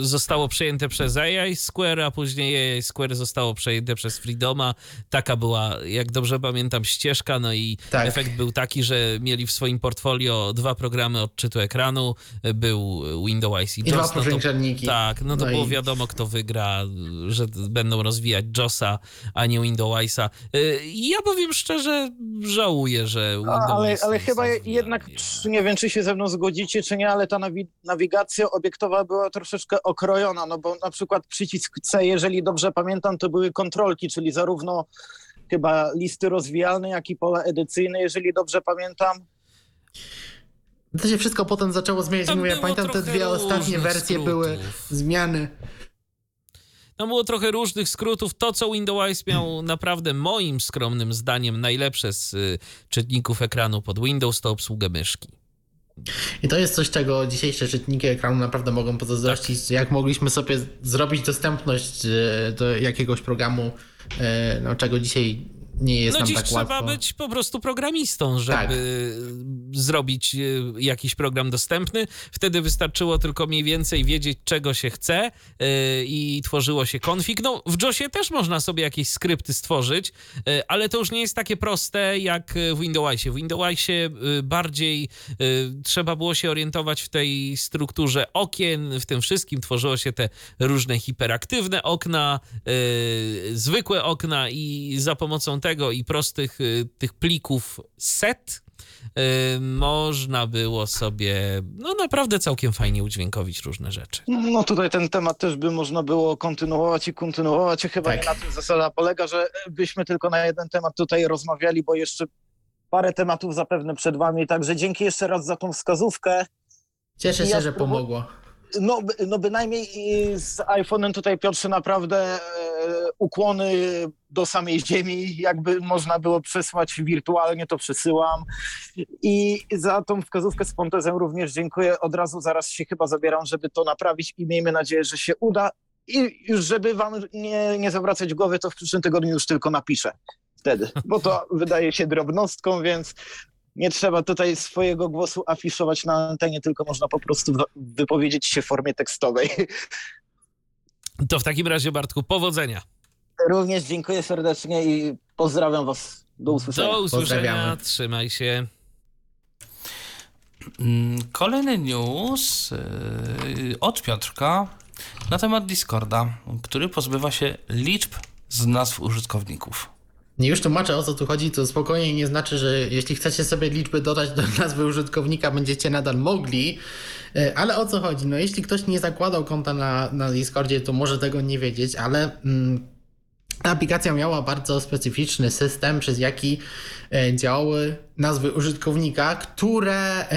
y, zostało przejęte przez AI Square, a później AI Square zostało przejęte przez Freedoma. Taka była, jak dobrze pamiętam, ścieżka. No i Tak. efekt był taki, że mieli w swoim portfolio dwa programy odczytu ekranu. Był Windows i I dwa. No powiększenniki. tak, no to No było i- wiadomo, kto wygra, że będą rozwijać JOSa, a nie Windowsa. Y, Ja powiem szczerze, żałuję, że Windows ale, ale chyba jednak, rozwijany. nie wiem czy się ze mną zgodzicie, czy nie, ale ta nawi- nawigacja obiektowa była troszeczkę okrojona, no bo na przykład przycisk C, jeżeli dobrze pamiętam, to były kontrolki, czyli zarówno chyba listy rozwijalne, jak i pola edycyjne, jeżeli dobrze pamiętam. To się wszystko potem zaczęło zmieniać. Tam Mówię, pamiętam te dwie ostatnie wersje skrótów. były zmiany. Tam było trochę różnych skrótów. To, co Windows miał naprawdę moim skromnym zdaniem najlepsze z y, czytników ekranu pod Windows, to obsługę myszki. I to jest coś, czego dzisiejsze czytniki ekranu naprawdę mogą pozazdrościć. Jak mogliśmy sobie zrobić dostępność e, do jakiegoś programu, e, no, czego dzisiaj nie jest No dziś tak trzeba łatwo. być po prostu programistą, żeby Tak. zrobić y, jakiś program dostępny. Wtedy wystarczyło tylko mniej więcej wiedzieć, czego się chce y, i tworzyło się config. No w JOSie też można sobie jakieś skrypty stworzyć, y, ale to już nie jest takie proste jak w Windowsie. W Windowsie bardziej trzeba było się orientować w tej strukturze okien, w tym wszystkim tworzyło się te różne hiperaktywne okna, zwykłe okna i za pomocą tego i prostych y, tych plików set y, można było sobie no naprawdę całkiem fajnie udźwiękowić różne rzeczy. No tutaj ten temat też by można było kontynuować i kontynuować. I chyba Tak. nie na tym zasada polega, że byśmy tylko na jeden temat tutaj rozmawiali, bo jeszcze parę tematów zapewne przed wami. Także dzięki jeszcze raz za tą wskazówkę. Cieszę się, Ja że pomogło. No, no bynajmniej z iPhone'em tutaj Piotrze naprawdę e, ukłony do samej ziemi, jakby można było przesłać wirtualnie, to przesyłam. I za tą wskazówkę z Pontezem również dziękuję. Od razu zaraz się chyba zabieram, żeby to naprawić i miejmy nadzieję, że się uda. I już żeby wam nie, nie zawracać głowy, to w przyszłym tygodniu już tylko napiszę wtedy, bo to wydaje się drobnostką, więc Nie trzeba tutaj swojego głosu afiszować na antenie, tylko można po prostu wypowiedzieć się w formie tekstowej. To w takim razie, Bartku, powodzenia. Również dziękuję serdecznie i pozdrawiam Was. Do usłyszenia. Do usłyszenia. Trzymaj się. Mm, kolejny news yy, od Piotrka na temat Discorda, który pozbywa się liczb z nazw użytkowników. Nie już tłumaczę o co tu chodzi, to spokojnie nie znaczy, że jeśli chcecie sobie liczby dodać do nazwy użytkownika, będziecie nadal mogli. E, ale o co chodzi? No jeśli ktoś nie zakładał konta na, na Discordzie, to może tego nie wiedzieć, ale mm, aplikacja miała bardzo specyficzny system, przez jaki e, działały nazwy użytkownika, które e,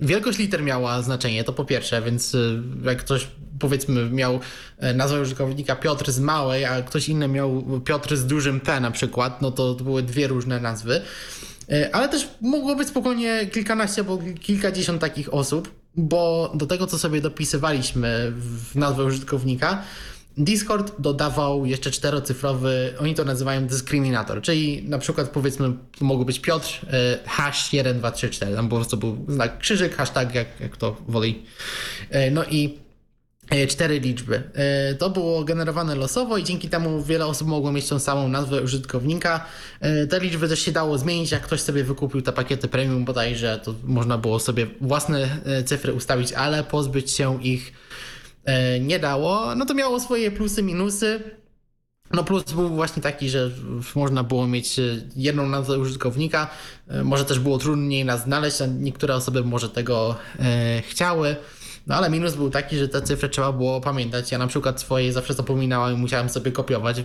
wielkość liter miała znaczenie, to po pierwsze, więc jak ktoś powiedzmy miał nazwę użytkownika Piotr z małej, a ktoś inny miał Piotr z dużym P na przykład, no to, to były dwie różne nazwy. Ale też mogło być spokojnie kilkanaście albo kilkadziesiąt takich osób bo do tego, co sobie dopisywaliśmy w nazwę użytkownika, Discord dodawał jeszcze czterocyfrowy, oni to nazywają dyskryminator, czyli na przykład powiedzmy mogło być Piotr e, hash 1234, tam po prostu był znak krzyżyk, hashtag, jak, jak to woli. E, no i E, cztery liczby. To było generowane losowo i dzięki temu wiele osób mogło mieć tą samą nazwę użytkownika. Te liczby też się dało zmienić, jak ktoś sobie wykupił te pakiety premium bodajże, to można było sobie własne cyfry ustawić, ale pozbyć się ich nie dało. No to miało swoje plusy, minusy. No plus był właśnie taki, że można było mieć jedną nazwę użytkownika, może też było trudniej nas znaleźć, a niektóre osoby może tego chciały. No ale minus był taki, że te cyfry trzeba było pamiętać. Ja na przykład swoje zawsze zapominałem i musiałem sobie kopiować,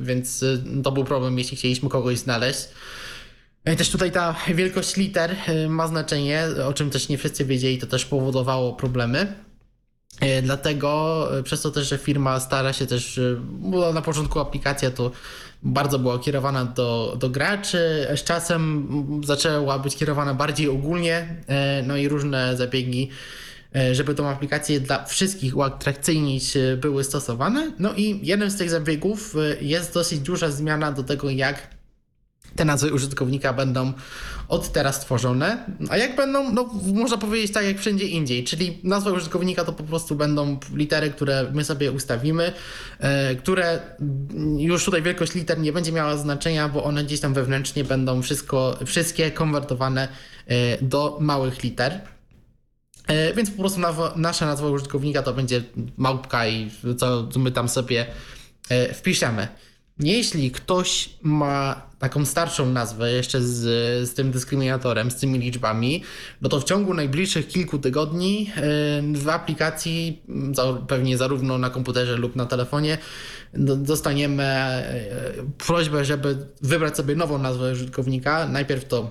więc yy, to był problem, jeśli chcieliśmy kogoś znaleźć. Też tutaj ta wielkość liter ma znaczenie, o czym też nie wszyscy wiedzieli, to też powodowało problemy. Dlatego przez to też, że firma stara się też, bo na początku aplikacja to bardzo była kierowana do, do graczy, z czasem zaczęła być kierowana bardziej ogólnie, no i różne zabiegi E, żeby tą aplikację dla wszystkich uatrakcyjnić e, były stosowane. No i jednym z tych zabiegów e, jest dosyć duża zmiana do tego, jak te nazwy użytkownika będą od teraz tworzone. A jak będą, no można powiedzieć tak jak wszędzie indziej, czyli nazwa użytkownika to po prostu będą litery, które my sobie ustawimy, które już tutaj wielkość liter nie będzie miała znaczenia, bo one gdzieś tam wewnętrznie będą wszystko, wszystkie konwertowane do małych liter. E, więc po prostu nasza nazwa użytkownika to będzie małpka i co my tam sobie e, wpiszemy. Jeśli ktoś ma taką starszą nazwę jeszcze z, z tym dyskryminatorem, z tymi liczbami, no to w ciągu najbliższych kilku tygodni e, w aplikacji, pewnie zarówno na komputerze lub na telefonie, dostaniemy prośbę, żeby wybrać sobie nową nazwę użytkownika. Najpierw to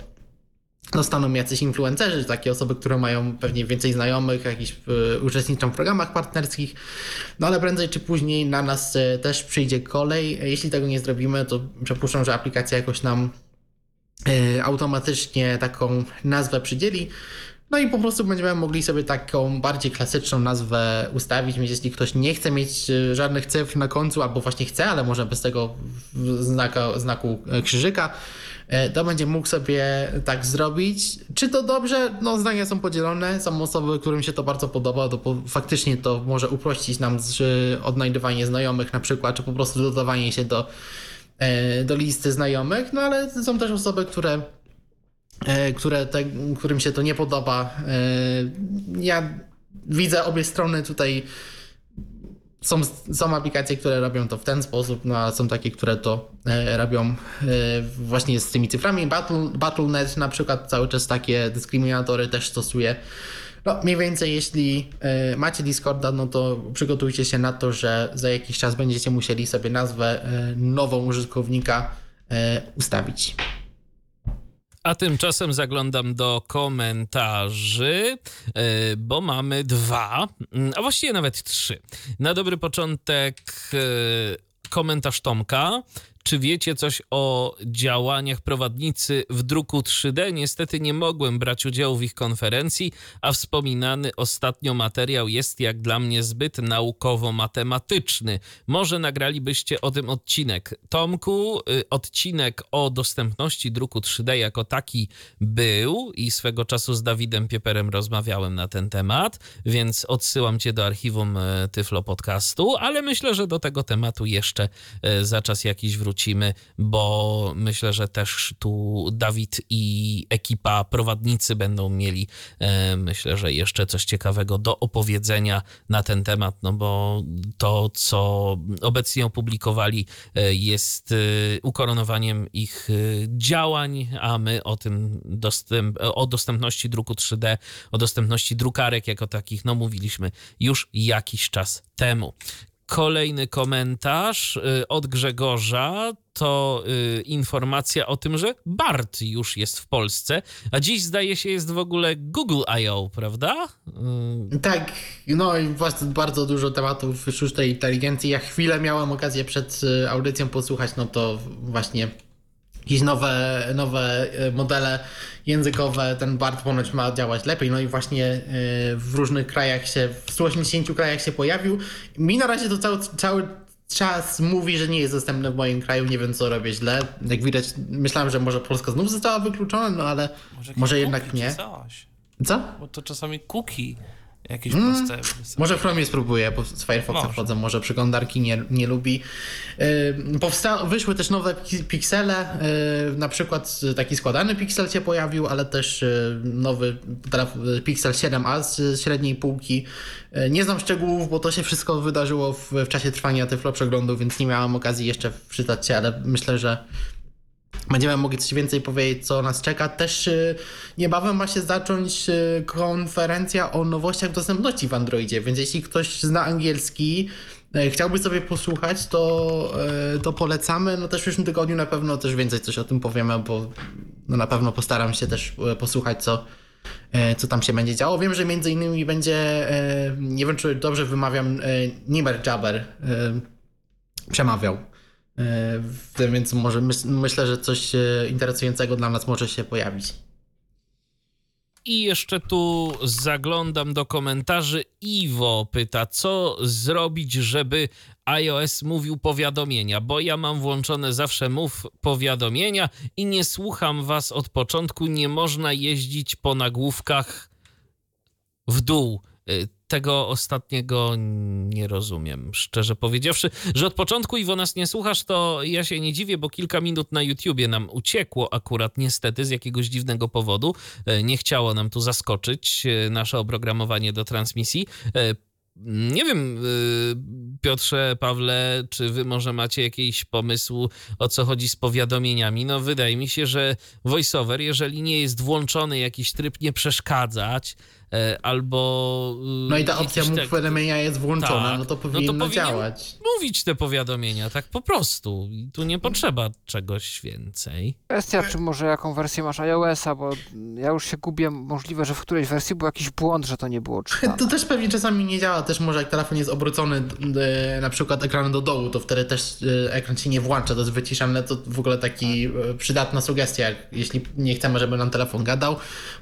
dostaną jacyś influencerzy, takie osoby, które mają pewnie więcej znajomych, jakiś y, uczestniczą w programach partnerskich, no ale prędzej czy później na nas y, też przyjdzie kolej. Jeśli tego nie zrobimy, to przypuszczam, że aplikacja jakoś nam y, automatycznie taką nazwę przydzieli. No i po prostu będziemy mogli sobie taką bardziej klasyczną nazwę ustawić, więc jeśli ktoś nie chce mieć żadnych cyfr na końcu, albo właśnie chce, ale może bez tego znaka, znaku krzyżyka, E, to będzie mógł sobie tak zrobić. Czy to dobrze? No, zdania są podzielone. Są osoby, którym się to bardzo podoba, bo faktycznie to może uprościć nam odnajdywanie znajomych na przykład, czy po prostu dodawanie się do, e, do listy znajomych, no ale są też osoby, które e, które te, którym się to nie podoba. Ja widzę obie strony tutaj są, są aplikacje, które robią to w ten sposób, no a są takie, które to e, robią e, właśnie z tymi cyframi. Battle, Battle.net na przykład cały czas takie dyskryminatory też stosuje. No mniej więcej jeśli e, macie Discorda, no to przygotujcie się na to, że za jakiś czas będziecie musieli sobie nazwę e, nową użytkownika e, ustawić. A tymczasem zaglądam do komentarzy, e, bo mamy dwa, mm, a właściwie nawet trzy. Na dobry początek e, komentarz Tomka. Czy wiecie coś o działaniach prowadnicy w druku 3D? Niestety nie mogłem brać udziału w ich konferencji, a wspominany ostatnio materiał jest jak dla mnie zbyt naukowo-matematyczny. Może nagralibyście o tym odcinek. Tomku, y, odcinek o dostępności druku 3D jako taki był i swego czasu z Dawidem Pieperem rozmawiałem na ten temat, więc odsyłam cię do archiwum e, Tyflo Podcastu, ale myślę, że do tego tematu jeszcze e, za czas jakiś wrócimy, bo myślę, że też tu Dawid i ekipa prowadnicy będą mieli, e, myślę, że jeszcze coś ciekawego do opowiedzenia na ten temat, no bo to, co obecnie opublikowali, jest ukoronowaniem ich działań, a my o tym dostęp, o dostępności druku 3D, o dostępności drukarek jako takich, no mówiliśmy już jakiś czas temu. Kolejny komentarz y, od Grzegorza to y, informacja o tym, że BART już jest w Polsce, a dziś zdaje się jest w ogóle Google I.O., prawda? Y... Tak, no i właśnie bardzo dużo tematów sztucznej inteligencji. Ja chwilę miałem okazję przed audycją posłuchać, no to właśnie jakieś nowe, nowe e, modele językowe, ten BART ponoć ma działać lepiej. No i właśnie e, w różnych krajach się, w 180 krajach się pojawił. Mi na razie to cały, cały czas mówi, że nie jest dostępny w moim kraju, nie wiem co robię źle. Jak widać, myślałem, że może Polska znów została wykluczona, no ale może, może jednak nie. Coś. Co? Bo to czasami cookie jakieś hmm. proste. Może w Chromie spróbuję, bo z Firefoxa może. wchodzę, może przeglądarki nie, nie lubi. Yy, powsta- wyszły też nowe piksele, yy, na przykład taki składany piksel się pojawił, ale też yy, nowy Pixel 7a z średniej półki. Nie znam szczegółów, bo to się wszystko wydarzyło w, w czasie trwania Tyflo przeglądu, więc nie miałam okazji jeszcze wczytać się, ale myślę, że Będziemy mogli coś więcej powiedzieć, co nas czeka. Też y, niebawem ma się zacząć y, konferencja o nowościach dostępności w Androidzie, więc jeśli ktoś zna angielski, y, chciałby sobie posłuchać, to, to polecamy. No też w przyszłym tygodniu na pewno też więcej coś o tym powiemy, bo no na pewno postaram się też posłuchać, co, co tam się będzie działo. Wiem, że między innymi będzie, nie wiem czy dobrze wymawiam, Nimer Jabber przemawiał E, więc może myślę, że coś e, interesującego dla nas może się pojawić. I jeszcze tu zaglądam do komentarzy. Iwo pyta, co zrobić, żeby iOS mówił powiadomienia, bo ja mam włączone zawsze mów powiadomienia i nie słucham was od początku. Nie można jeździć po nagłówkach w dół. Tego ostatniego nie rozumiem, szczerze powiedziawszy. Że od początku Iwo nas nie słuchasz, to ja się nie dziwię, bo kilka minut na YouTubie nam uciekło akurat niestety z jakiegoś dziwnego powodu. E, nie chciało nam tu zaskoczyć e, nasze oprogramowanie do transmisji. E, nie wiem, Piotrze, Pawle, czy wy może macie jakiś pomysł, o co chodzi z powiadomieniami? No, wydaje mi się, że voiceover, jeżeli nie jest włączony jakiś tryb nie przeszkadzać, albo... No i ta opcja mów powiadomienia jest włączona, tak, no to powinno no to działać. mówić te powiadomienia, tak po prostu. I tu nie potrzeba czegoś więcej. Kwestia, czy może jaką wersję masz iOS-a, bo ja już się gubię, możliwe, że w którejś wersji był jakiś błąd, że to nie było czytane. To też pewnie czasami nie działa, też może jak telefon jest obrócony na przykład ekranem do dołu, to wtedy też e, ekran się nie włącza, to jest wyciszane, to w ogóle taki e, przydatna sugestia, jeśli nie chcemy, żeby nam telefon gadał,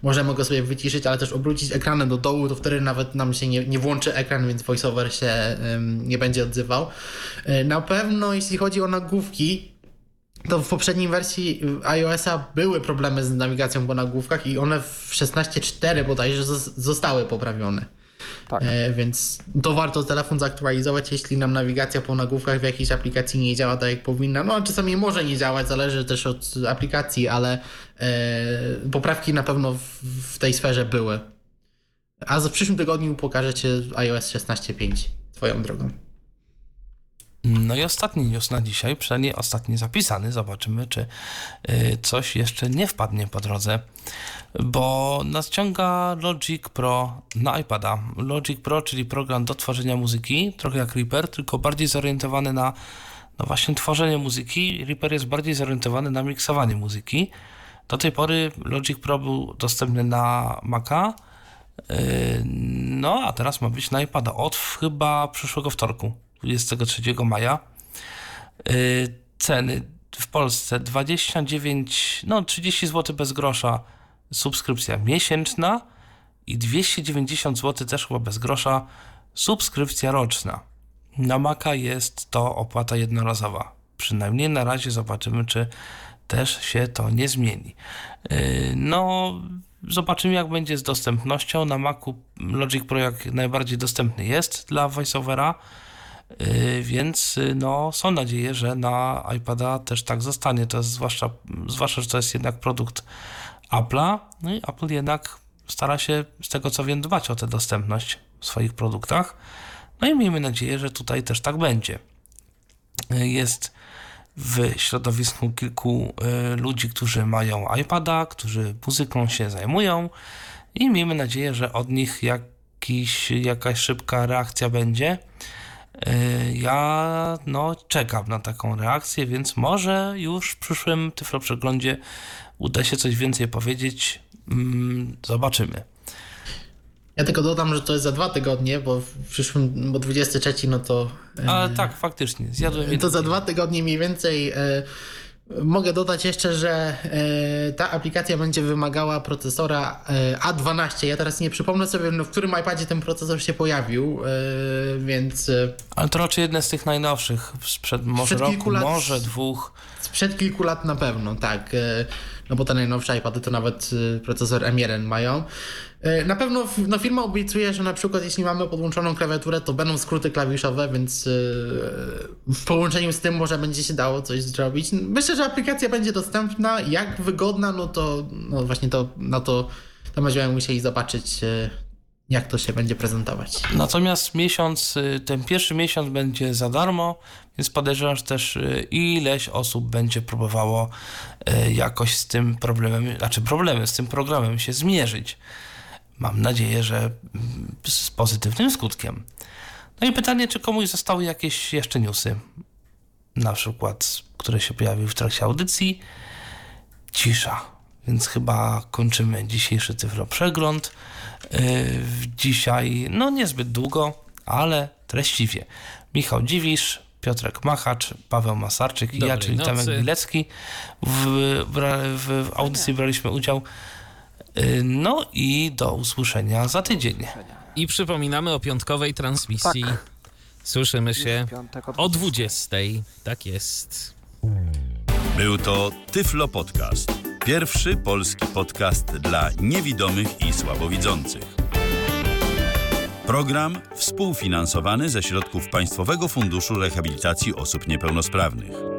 możemy go sobie wyciszyć, ale też obrócić ekranem do dołu, to wtedy nawet nam się nie, nie włączy ekran, więc voiceover się nie będzie odzywał. E, na pewno jeśli chodzi o nagłówki, to w poprzedniej wersji iOS-a były problemy z nawigacją po nagłówkach i one w 16.4 bodajże zostały poprawione. Tak. E, więc to warto telefon zaktualizować, jeśli nam nawigacja po nagłówkach w jakiejś aplikacji nie działa tak jak powinna. No a czasami może nie działać, zależy też od aplikacji, ale e, poprawki na pewno w, w tej sferze były. A w przyszłym tygodniu pokażę Ci iOS 16.5 Twoją drogą. No i ostatni news na dzisiaj, przynajmniej ostatni zapisany. Zobaczymy, czy y, coś jeszcze nie wpadnie po drodze, bo nadciąga Logic Pro na iPada. Logic Pro, czyli program do tworzenia muzyki, trochę jak Reaper, tylko bardziej zorientowany na no właśnie tworzenie muzyki. Reaper jest bardziej zorientowany na miksowanie muzyki. Do tej pory Logic Pro był dostępny na Maca, no, a teraz ma być na iPada od chyba przyszłego wtorku, 23 maja. Yy, ceny w Polsce 29, no 30 zł bez grosza subskrypcja miesięczna i 290 zł też chyba bez grosza subskrypcja roczna. Na Maca jest to opłata jednorazowa. Przynajmniej na razie zobaczymy, czy też się to nie zmieni. Yy, No, zobaczymy, jak będzie z dostępnością. Na Macu Logic Pro jak najbardziej dostępny jest dla VoiceOvera, yy, więc yy, no, są nadzieje, że na iPada też tak zostanie. To jest zwłaszcza, zwłaszcza że to jest jednak produkt Apple'a. No i Apple jednak stara się, z tego co wiem, dbać o tę dostępność w swoich produktach. No i miejmy nadzieję, że tutaj też tak będzie. Jest w środowisku kilku y, ludzi, którzy mają iPada, którzy muzyką się zajmują i miejmy nadzieję, że od nich jakiś, jakaś szybka reakcja będzie. Y, Ja no, czekam na taką reakcję, więc może już w przyszłym Tyflo Przeglądzie uda się coś więcej powiedzieć. Mm, Zobaczymy. Ja tylko dodam, że to jest za dwa tygodnie, bo w przyszłym, bo 23, no to. Ale tak, faktycznie, zjadłem To za dwa tygodnie mniej więcej. E, mogę dodać jeszcze, że e, ta aplikacja będzie wymagała procesora e, A12. Ja teraz nie przypomnę sobie, no, w którym iPadzie ten procesor się pojawił, więc Ale to raczej jeden z tych najnowszych, sprzed może Sprzed roku, lat. może dwóch. sprzed kilku lat na pewno, tak. No bo te najnowsze iPady to nawet procesor M1 mają. E, Na pewno no, firma obiecuje, że na przykład jeśli mamy podłączoną klawiaturę, to będą skróty klawiszowe, więc e, w połączeniu z tym może będzie się dało coś zrobić. Myślę, że aplikacja będzie dostępna. Jak wygodna, no to no właśnie to, no to, to będziemy musieli zobaczyć, e, jak to się będzie prezentować. Natomiast miesiąc, ten pierwszy miesiąc będzie za darmo, więc podejrzewam, że też ileś osób będzie próbowało jakoś z tym problemem, znaczy problemem, z tym programem się zmierzyć. Mam nadzieję, że mm, z pozytywnym skutkiem. No i pytanie, czy komuś zostały jakieś jeszcze newsy, na przykład, które się pojawiły w trakcie audycji. Cisza. Więc chyba kończymy dzisiejszy Tyflo Przegląd. Yy, Dzisiaj, no niezbyt długo, ale treściwie. Michał Dziwisz, Piotrek Machacz, Paweł Masarczyk i ja, czyli Tomek nocy. Bilecki. W, bra, w audycji braliśmy udział. Yy, No i do usłyszenia za tydzień. I przypominamy o piątkowej transmisji. Tak. Słyszymy się o 20. Tak jest. Był to Tyflo Podcast. Pierwszy polski podcast dla niewidomych i słabowidzących. Program współfinansowany ze środków Państwowego Funduszu Rehabilitacji Osób Niepełnosprawnych.